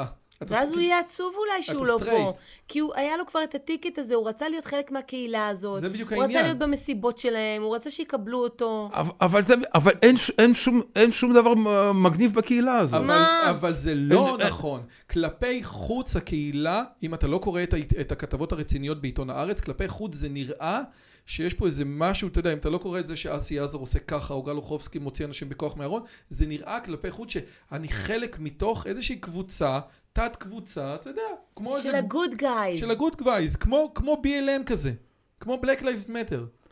ואז הוא יהיה עצוב אולי שהוא לא פה. כי הוא, היה לו כבר את הטיקט הזה, הוא רצה להיות חלק מהקהילה הזאת. זה בדיוק העניין. הוא רצה להיות במסיבות שלהם, הוא רצה שיקבלו אותו. אבל, זה, אבל אין, אין, שום, אין שום דבר מגניב בקהילה הזאת. אבל, מה? אבל זה לא אין, נכון. אין... כלפי חוץ הקהילה, אם אתה לא קורא את, את הכתבות הרציניות בעיתון הארץ, כלפי חוץ זה נראה... שיש פה איזה משהו, אתה יודע, אם אתה לא קורא את זה שאסי עזר עושה ככה, או גל אוחובסקי מוציא אנשים בכוח מהארון, זה נראה כלפי חוץ שאני חלק מתוך איזושהי קבוצה, תת קבוצה, אתה יודע, כמו איזה... של ה good gays. של ה good gays, כמו, כמו BLM כזה, כמו Black Lives Matter.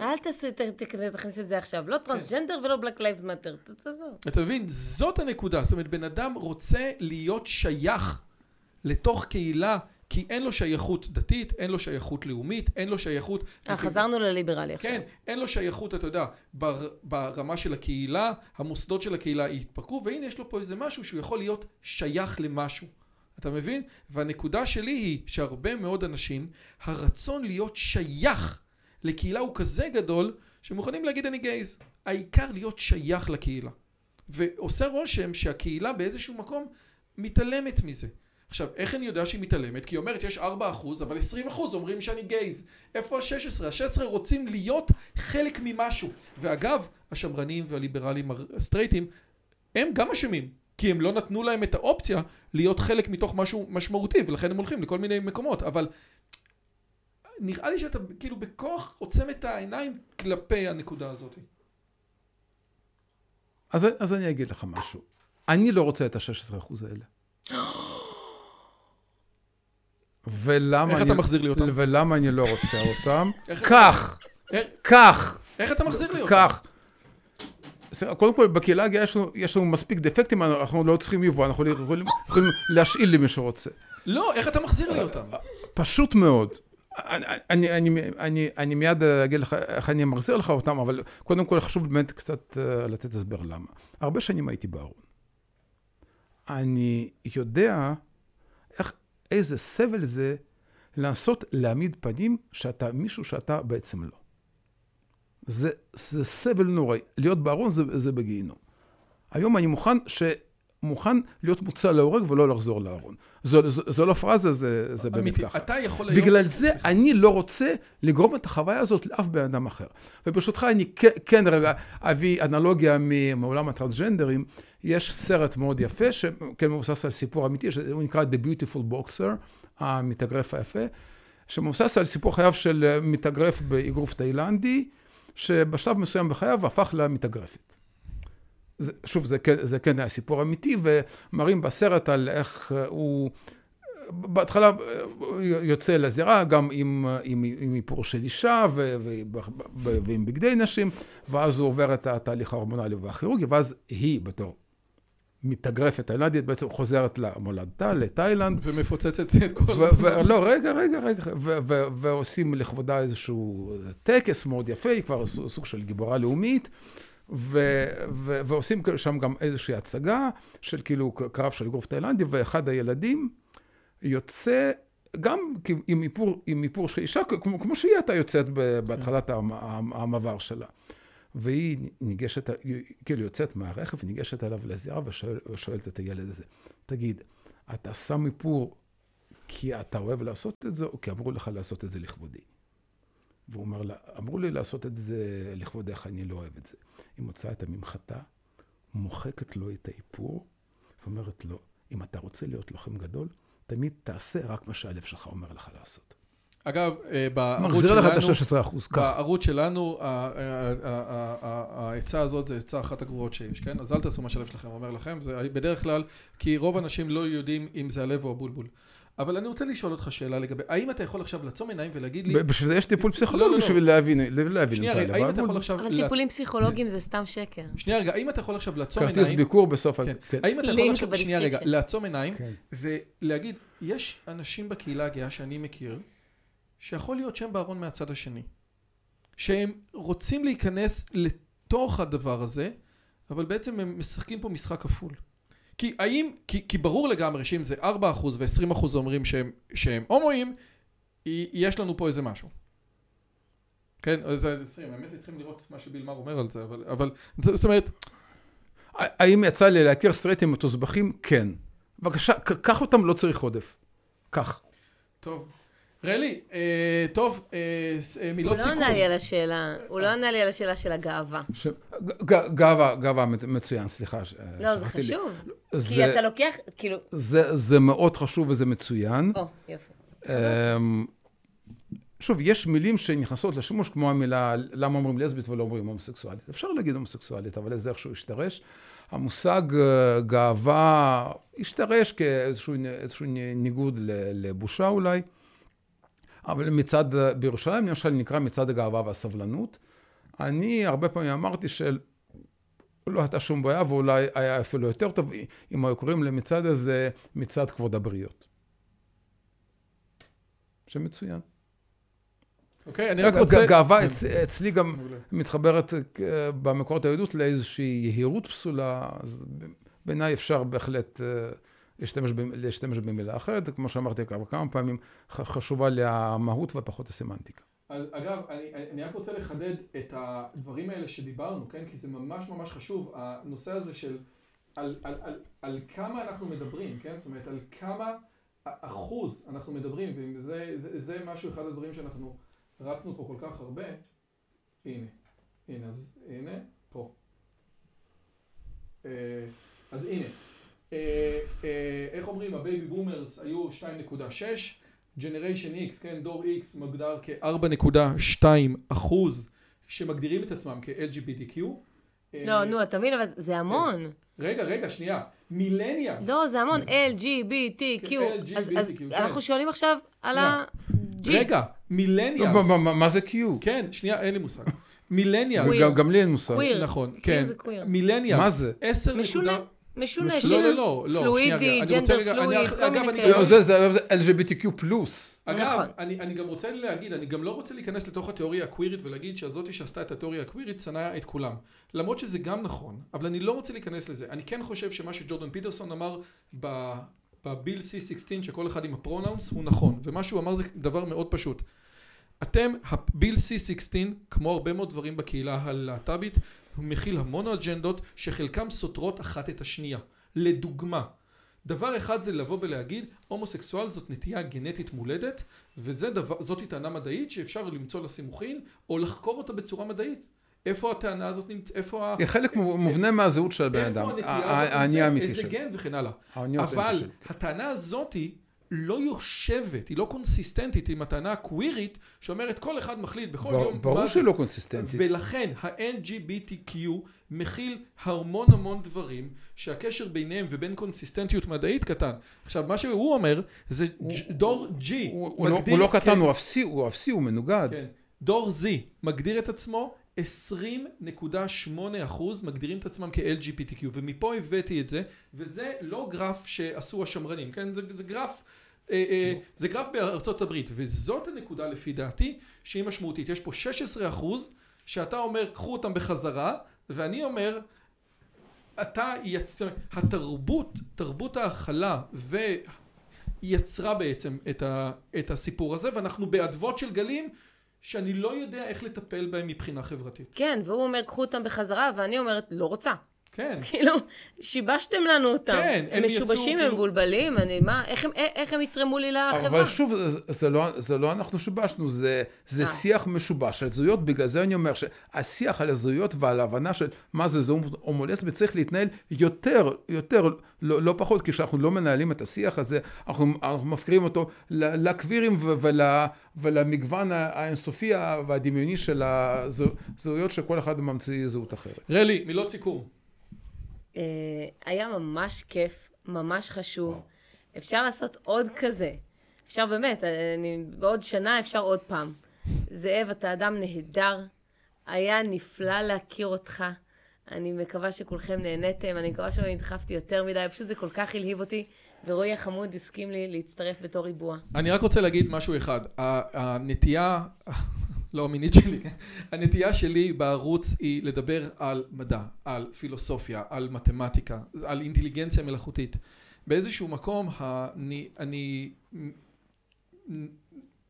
אל תעשה, תכניס את זה עכשיו, לא טרנסג'נדר ולא Black Lives Matter, תעזוב. אתה מבין, זאת הנקודה, זאת אומרת, בן אדם רוצה להיות שייך לתוך קהילה כי אין לו שייכות דתית, אין לו שייכות לאומית, אין לו שייכות... אה, חזרנו לליברלי עכשיו. כן, אין לו שייכות, אתה יודע, בר, ברמה של הקהילה, המוסדות של הקהילה יתפרקו, והנה יש לו פה איזה משהו שהוא יכול להיות שייך למשהו. אתה מבין? והנקודה שלי היא שהרבה מאוד אנשים, הרצון להיות שייך לקהילה הוא כזה גדול, שמוכנים להגיד אני גייז. העיקר להיות שייך לקהילה. ועושה רושם שהקהילה באיזשהו מקום מתעלמת מזה. עכשיו, איך אני יודע שהיא מתעלמת? כי היא אומרת, יש 4% אבל 20% אומרים שאני גייז. איפה ה-16? ה-16 רוצים להיות חלק ממשהו. ואגב, השמרנים והליברלים הסטרייטים, הם גם אשמים. כי הם לא נתנו להם את האופציה להיות חלק מתוך משהו משמעותי, ולכן הם הולכים לכל מיני מקומות. אבל נראה לי שאתה כאילו בכוח עוצם את העיניים כלפי הנקודה הזאת. אז, אז אני אגיד לך משהו. אני לא רוצה את ה-16% האלה. ולמה איך אני, אתה מחזיר לי אותם? ולמה אני לא רוצה אותם? כך, כך. איך אתה מחזיר לי אותם? כך. קודם כל, בקהילה הגאה יש, יש לנו מספיק דפקטים, אנחנו לא צריכים יבוא, אנחנו יכולים, יכולים להשאיל למי שרוצה. לא, איך אתה מחזיר לי אותם? פשוט מאוד. אני, אני, אני, אני, אני מיד אגיד לך איך אני מחזיר לך אותם, אבל קודם כל חשוב באמת קצת אה, לתת הסבר למה. הרבה שנים הייתי בארון. אני יודע איזה סבל זה לנסות להעמיד פנים שאתה מישהו שאתה בעצם לא. זה, זה סבל נוראי. להיות בארון זה, זה בגיהינום. היום אני מוכן, ש, מוכן להיות מוצא להורג ולא לחזור לארון. זו, זו, זו לא פרזה, זה, זה באמת ככה. אתה יכול היום... בגלל זה אני לא רוצה לגרום את החוויה הזאת לאף בן אדם אחר. וברשותך אני כן, כן רגע אביא אנלוגיה מעולם הטרנסג'נדרים. יש סרט מאוד יפה, שכן מבוסס על סיפור אמיתי, שהוא נקרא The Beautiful Boxer, המתאגרף היפה, שמבוסס על סיפור חייו של מתאגרף באגרוף תאילנדי, שבשלב מסוים בחייו הפך למתאגרפת. שוב, זה, זה כן היה סיפור אמיתי, ומראים בסרט על איך הוא... בהתחלה יוצא לזירה גם עם, עם, עם איפור של אישה ו, ו, ועם בגדי נשים, ואז הוא עובר את התהליך ההורמונלי והכירורגי, ואז היא בתור מתאגרפת תאילנדית, בעצם חוזרת למולדתה, לתאילנד. ומפוצצת את כל... לא, רגע, רגע, רגע, ועושים לכבודה איזשהו טקס מאוד יפה, היא כבר סוג של גיבורה לאומית. ועושים שם גם איזושהי הצגה של כאילו קרב של אגרוף תאילנדי, ואחד הילדים יוצא גם עם איפור, עם איפור של אישה, כמו, כמו שהיא הייתה יוצאת בהתחלת המעבר שלה. והיא ניגשת, כאילו יוצאת מהרכב, ניגשת אליו לזירה ושואלת את הילד הזה, תגיד, אתה שם איפור כי אתה אוהב לעשות את זה, או כי אמרו לך לעשות את זה לכבודי? והוא אומר לה, אמרו לי לעשות את זה לכבודך, אני לא אוהב את זה. היא מוצאה את הממחטה, מוחקת לו את האיפור, ואומרת לו, אם אתה רוצה להיות לוחם גדול, תמיד תעשה רק מה שהלב שלך אומר לך לעשות. אגב, אה, בערוץ שלנו, מחזיר לך את ה-16 אחוז, כך. בערוץ שלנו, העצה הזאת זה עצה אחת הגרועות שיש, כן? אז אל תעשו מה שהלב שלכם אומר לכם, זה בדרך כלל, כי רוב האנשים לא יודעים אם זה הלב או הבולבול. אבל אני רוצה לשאול אותך שאלה לגבי, האם אתה יכול עכשיו לעצום עיניים ולהגיד לי... בשביל זה יש טיפול לא, לא, פסיכולוגי לא. בשביל להבין, להבין שנייה אם זה רגע, האם אתה. יכול עכשיו... אבל לה- טיפולים פסיכולוגיים זה סתם שקר. שנייה רגע, האם אתה יכול עכשיו לעצום כרטיס עיניים... ביקור בסוף. כן. כן. האם אתה יכול עכשיו, שנייה רגע. לעצום עיניים כן. ולהגיד, יש אנשים בקהילה הגאה שאני מכיר, שיכול להיות שהם בארון מהצד השני. שהם רוצים להיכנס לתוך הדבר הזה, אבל בעצם הם משחקים פה משחק כפול. כי האם, כי, כי ברור לגמרי שאם זה 4% ו-20% אומרים שהם, שהם הומואים, יש לנו פה איזה משהו. כן, אז זה 20, האמת היא צריכים לראות מה שביל מר אומר על זה, אבל, אבל זאת אומרת, האם יצא לי להכיר סטרייטים מתוסבכים? כן. בבקשה, קח אותם, לא צריך עודף. קח. טוב. רלי, אה, טוב, אה, אה, הוא מילות לא סיכום. ענה לי על השאלה, הוא לא ענה לי על השאלה של הגאווה. ש... ג- גאווה, גאווה מצ- מצוין, סליחה. ש- לא, זה שכחתי לי. חשוב. זה- כי אתה לוקח, כאילו... זה, זה מאוד חשוב וזה מצוין. או, יופי. אמ, שוב, יש מילים שנכנסות לשימוש, כמו המילה, למה אומרים לסבית ולא אומרים הומוסקסואלית. אפשר להגיד הומוסקסואלית, אבל איזה איכשהו השתרש. המושג אה, גאווה השתרש כאיזשהו איזשהו ניגוד לבושה אולי. אבל מצד, בירושלים למשל נקרא מצד הגאווה והסבלנות. אני הרבה פעמים אמרתי של... לא הייתה שום בעיה, ואולי היה אפילו יותר טוב אם היו קוראים למצעד הזה מצעד כבוד הבריות. שמצוין. אוקיי, אני רק רוצה... גאווה אצ, אצלי גם. מתחברת אה, במקורות היהדות לאיזושהי יהירות פסולה, אז בעיניי אפשר בהחלט אה, להשתמש, ב- להשתמש במילה אחרת, כמו שאמרתי כמה כמה פעמים, חשובה לי המהות ופחות הסמנטיקה. אז אגב, אני, אני רק רוצה לחדד את הדברים האלה שדיברנו, כן? כי זה ממש ממש חשוב, הנושא הזה של על, על, על, על כמה אנחנו מדברים, כן? זאת אומרת, על כמה אחוז אנחנו מדברים, וזה זה, זה משהו, אחד הדברים שאנחנו רצנו פה כל כך הרבה. הנה, הנה, אז הנה, פה. אה, אז הנה, איך אומרים, ה baby boomers היו 2.6, Generation X, כן, דור X מוגדר כ-4.2 אחוז שמגדירים את עצמם כ-LGBTQ. אה, לא, נו, אתה מבין, אבל זה המון. רגע, רגע, שנייה. מילניאס. לא, זה המון. LGBTQ. כן, אז כן. אנחנו שואלים עכשיו על ה-G. רגע, מילניאס. לא, מה- מה- זה Q? כן, שנייה, אין לי מושג. מילניאס. גם- גם לי אין מושג. נכון, כן. מילניאס. מה זה? 10 משונה. משונה. משונה. לא, לא, לא, פלואידי, ג'נדר פלואיד, כל מיני כאלה. זה- LGBTQ פלוס. אגב, נכון. אני, אני גם רוצה להגיד, אני גם לא רוצה להיכנס לתוך התיאוריה הקווירית ולהגיד שהזאתי שעשתה את התיאוריה הקווירית שנאה את כולם. למרות שזה גם נכון, אבל אני לא רוצה להיכנס לזה. אני כן חושב שמה שג'ורדן פיטרסון אמר ב- בביל C16, שכל אחד עם הפרונאונס, הוא נכון. ומה שהוא אמר זה דבר מאוד פשוט. אתם, הביל C16, כמו הרבה מאוד דברים בקהילה הלהט"בית, הוא מכיל המון אג'נדות שחלקם סותרות אחת את השנייה. לדוגמה, דבר אחד זה לבוא ולהגיד הומוסקסואל זאת נטייה גנטית מולדת וזאת טענה מדעית שאפשר למצוא לה סימוכין או לחקור אותה בצורה מדעית. איפה הטענה הזאת נמצאת? איפה ה... היא חלק מובנה מהזהות של הבן אדם. איפה הנטייה הזאת נמצאת? איזה. גן וכן הלאה. אבל. הטענה הזאתי לא יושבת, היא לא קונסיסטנטית עם הטענה הקווירית שאומרת כל אחד מחליט בכל בר- יום ברור שהיא. לא קונסיסטנטית. ולכן ה-LGBTQ מכיל המון המון דברים שהקשר ביניהם ובין קונסיסטנטיות מדעית קטן. עכשיו מה שהוא אומר זה ג'- דור G הוא הוא לא- הוא לא קטן, כן, הוא אפסי, הוא אפסי, הוא מנוגד. כן. דור Z מגדיר את עצמו 20.8 אחוז מגדירים את עצמם כ-LGBTQ ומפה הבאתי את זה וזה לא גרף שעשו השמרנים כן? זה, זה גרף אה, אה, זה גרף בארצות הברית וזאת הנקודה לפי דעתי שהיא משמעותית. יש פה 16 אחוז שאתה אומר קחו אותם בחזרה ואני אומר אתה יצר התרבות תרבות ההכלה ויצרה בעצם את, ה, את הסיפור הזה ואנחנו באדוות של גלים שאני לא יודע איך לטפל בהם מבחינה חברתית. כן, והוא אומר, קחו אותם בחזרה, ואני אומרת, לא רוצה. כן. כאילו, שיבשתם לנו אותם. כן, הם הם יצאו, משובשים, כאילו- הם מבולבלים, אני, מה, איך הם- איך הם יתרמו לי לחברה? אבל שוב, זה- זה לא, זה לא אנחנו שיבשנו, זה, זה אה. שיח משובש על זהויות, בגלל זה אני אומר שהשיח על הזהויות ועל ההבנה של מה זה זהות הומולסבית צריך להתנהל יותר, יותר, לא, לא פחות, כי כשאנחנו לא מנהלים את השיח הזה, אנחנו, אנחנו מפקירים אותו לקווירים ול, ולמגוון האינסופי והדמיוני של הזהויות שכל אחד ממציא זהות אחרת. רלי, מילות סיכום. אה, היה ממש כיף, ממש חשוב. אפשר לעשות עוד כזה. אפשר באמת, אני, בעוד שנה אפשר עוד פעם. זאב, אתה אדם נהדר, היה נפלא להכיר אותך. אני מקווה שכולכם נהניתם, אני מקווה שלא נדחפתי יותר מדי, פשוט זה כל כך הלהיב אותי, ורועי החמוד הסכים לי להצטרף בתור ריבוע. אני רק רוצה להגיד משהו אחד, הנטייה, לא המינית שלי? הנטייה שלי בערוץ היא לדבר על מדע, על פילוסופיה, על מתמטיקה, על אינטליגנציה מלאכותית. באיזשהו מקום אני, אני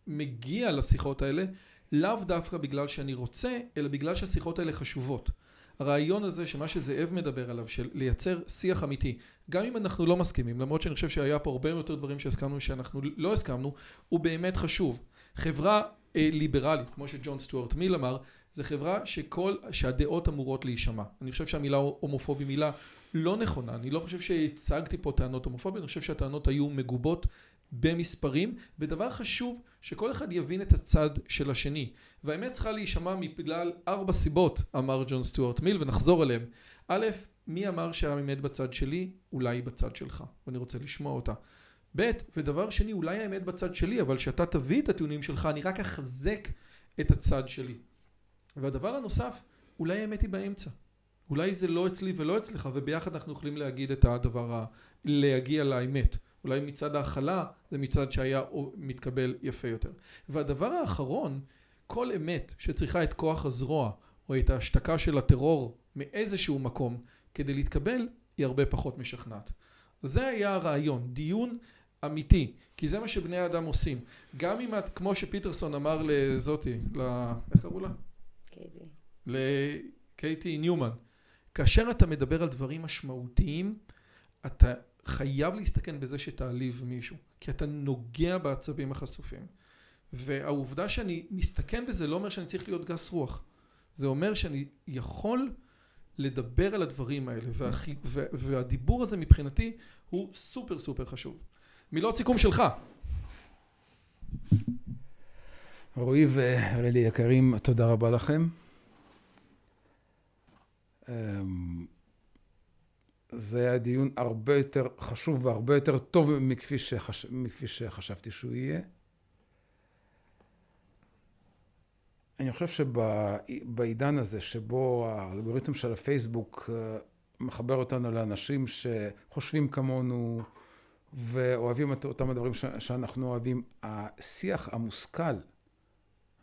מגיע לשיחות האלה לאו דווקא בגלל שאני רוצה, אלא בגלל שהשיחות האלה חשובות. הרעיון הזה שמה שזאב מדבר עליו, של לייצר שיח אמיתי, גם אם אנחנו לא מסכימים, למרות שאני חושב שהיה פה הרבה יותר דברים שהסכמנו שאנחנו לא הסכמנו, הוא באמת חשוב. חברה ליברלית, כמו שג'ון סטוארט מיל אמר, זה חברה שכל, שהדעות אמורות להישמע. אני חושב שהמילה הומופובי מילה לא נכונה, אני לא חושב שהצגתי פה טענות הומופוביות, אני חושב שהטענות היו מגובות במספרים, ודבר חשוב שכל אחד יבין את הצד של השני, והאמת צריכה להישמע בגלל ארבע סיבות, אמר ג'ון סטוארט מיל, ונחזור אליהם. א', מי אמר שהאמת בצד שלי? אולי היא בצד שלך, ואני רוצה לשמוע אותה. ב', ודבר שני, אולי האמת בצד שלי, אבל שאתה תביא את הטיעונים שלך, אני רק אחזק את הצד שלי. והדבר הנוסף, אולי האמת היא באמצע. אולי זה לא אצלי ולא אצלך, וביחד אנחנו יכולים להגיד את הדבר, ה... להגיע לאמת. אולי מצד ההכלה זה מצד שהיה מתקבל יפה יותר. והדבר האחרון, כל אמת שצריכה את כוח הזרוע או את ההשתקה של הטרור מאיזשהו מקום כדי להתקבל היא הרבה פחות משכנעת. זה היה הרעיון, דיון אמיתי, כי זה מה שבני האדם עושים. גם אם את, כמו שפיטרסון אמר לזאתי, ל... איך קראו לה? קייטי. לקייטי ניומן. כאשר אתה מדבר על דברים משמעותיים, אתה חייב להסתכן בזה שתעליב מישהו, כי אתה נוגע בעצבים החשופים. והעובדה שאני מסתכן בזה לא אומר שאני צריך להיות גס רוח. זה אומר שאני יכול לדבר על הדברים האלה, והחי... והדיבור הזה מבחינתי הוא סופר סופר חשוב. מילות סיכום שלך. רועי ואראלי יקרים, תודה רבה לכם. אמ, זה היה דיון הרבה יותר חשוב והרבה יותר טוב מכפי, שחש... מכפי שחשבתי שהוא יהיה. אני חושב שבעידן הזה שבו האלגוריתם של הפייסבוק אה, מחבר אותנו לאנשים שחושבים כמונו ואוהבים את אותם הדברים שאנחנו אוהבים, השיח המושכל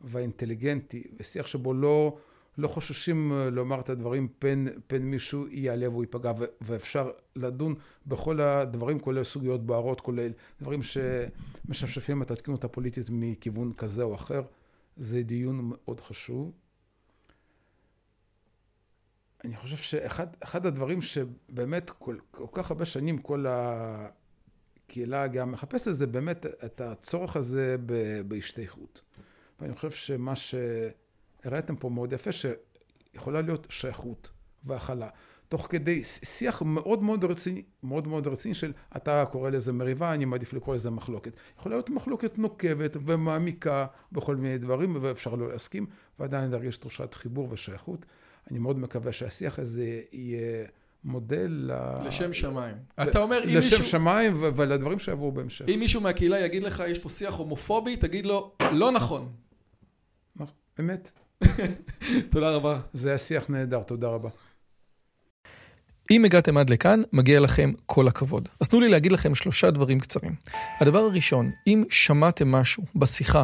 והאינטליגנטי ושיח שבו לא לא חוששים אה, לומר את הדברים פן, פן מישהו ייעלב או ייפגע, ואפשר לדון בכל הדברים, כולל סוגיות בוערות, כולל דברים שמשפשפים את התקינות הפוליטית מכיוון כזה או אחר. זה דיון מאוד חשוב. אני חושב שאחד הדברים שבאמת כל, כל כך הרבה שנים כל הקהילה גם מחפשת זה באמת את הצורך הזה בהשתייכות. ואני חושב שמה ש... הראיתם פה מאוד יפה שיכולה להיות שייכות והכלה. תוך כדי שיח מאוד מאוד רציני, מאוד מאוד רציני של אתה קורא לזה מריבה, אני מעדיף לקרוא לזה מחלוקת. יכולה להיות מחלוקת נוקבת ומעמיקה בכל מיני דברים ואפשר לא להסכים ועדיין להרגיש תחושת חיבור ושייכות. אני מאוד מקווה שהשיח הזה יהיה מודל לשם שמיים. אתה אומר אם מישהו... לשם שמיים ולדברים שיבואו בהמשך. אם מישהו מהקהילה יגיד לך יש פה שיח הומופובי, תגיד לו לא נכון. אמת. תודה רבה. זה היה שיח נהדר, תודה רבה. אם הגעתם עד לכאן, מגיע לכם כל הכבוד. אז תנו לי להגיד לכם שלושה דברים קצרים. הדבר הראשון, אם שמעתם משהו בשיחה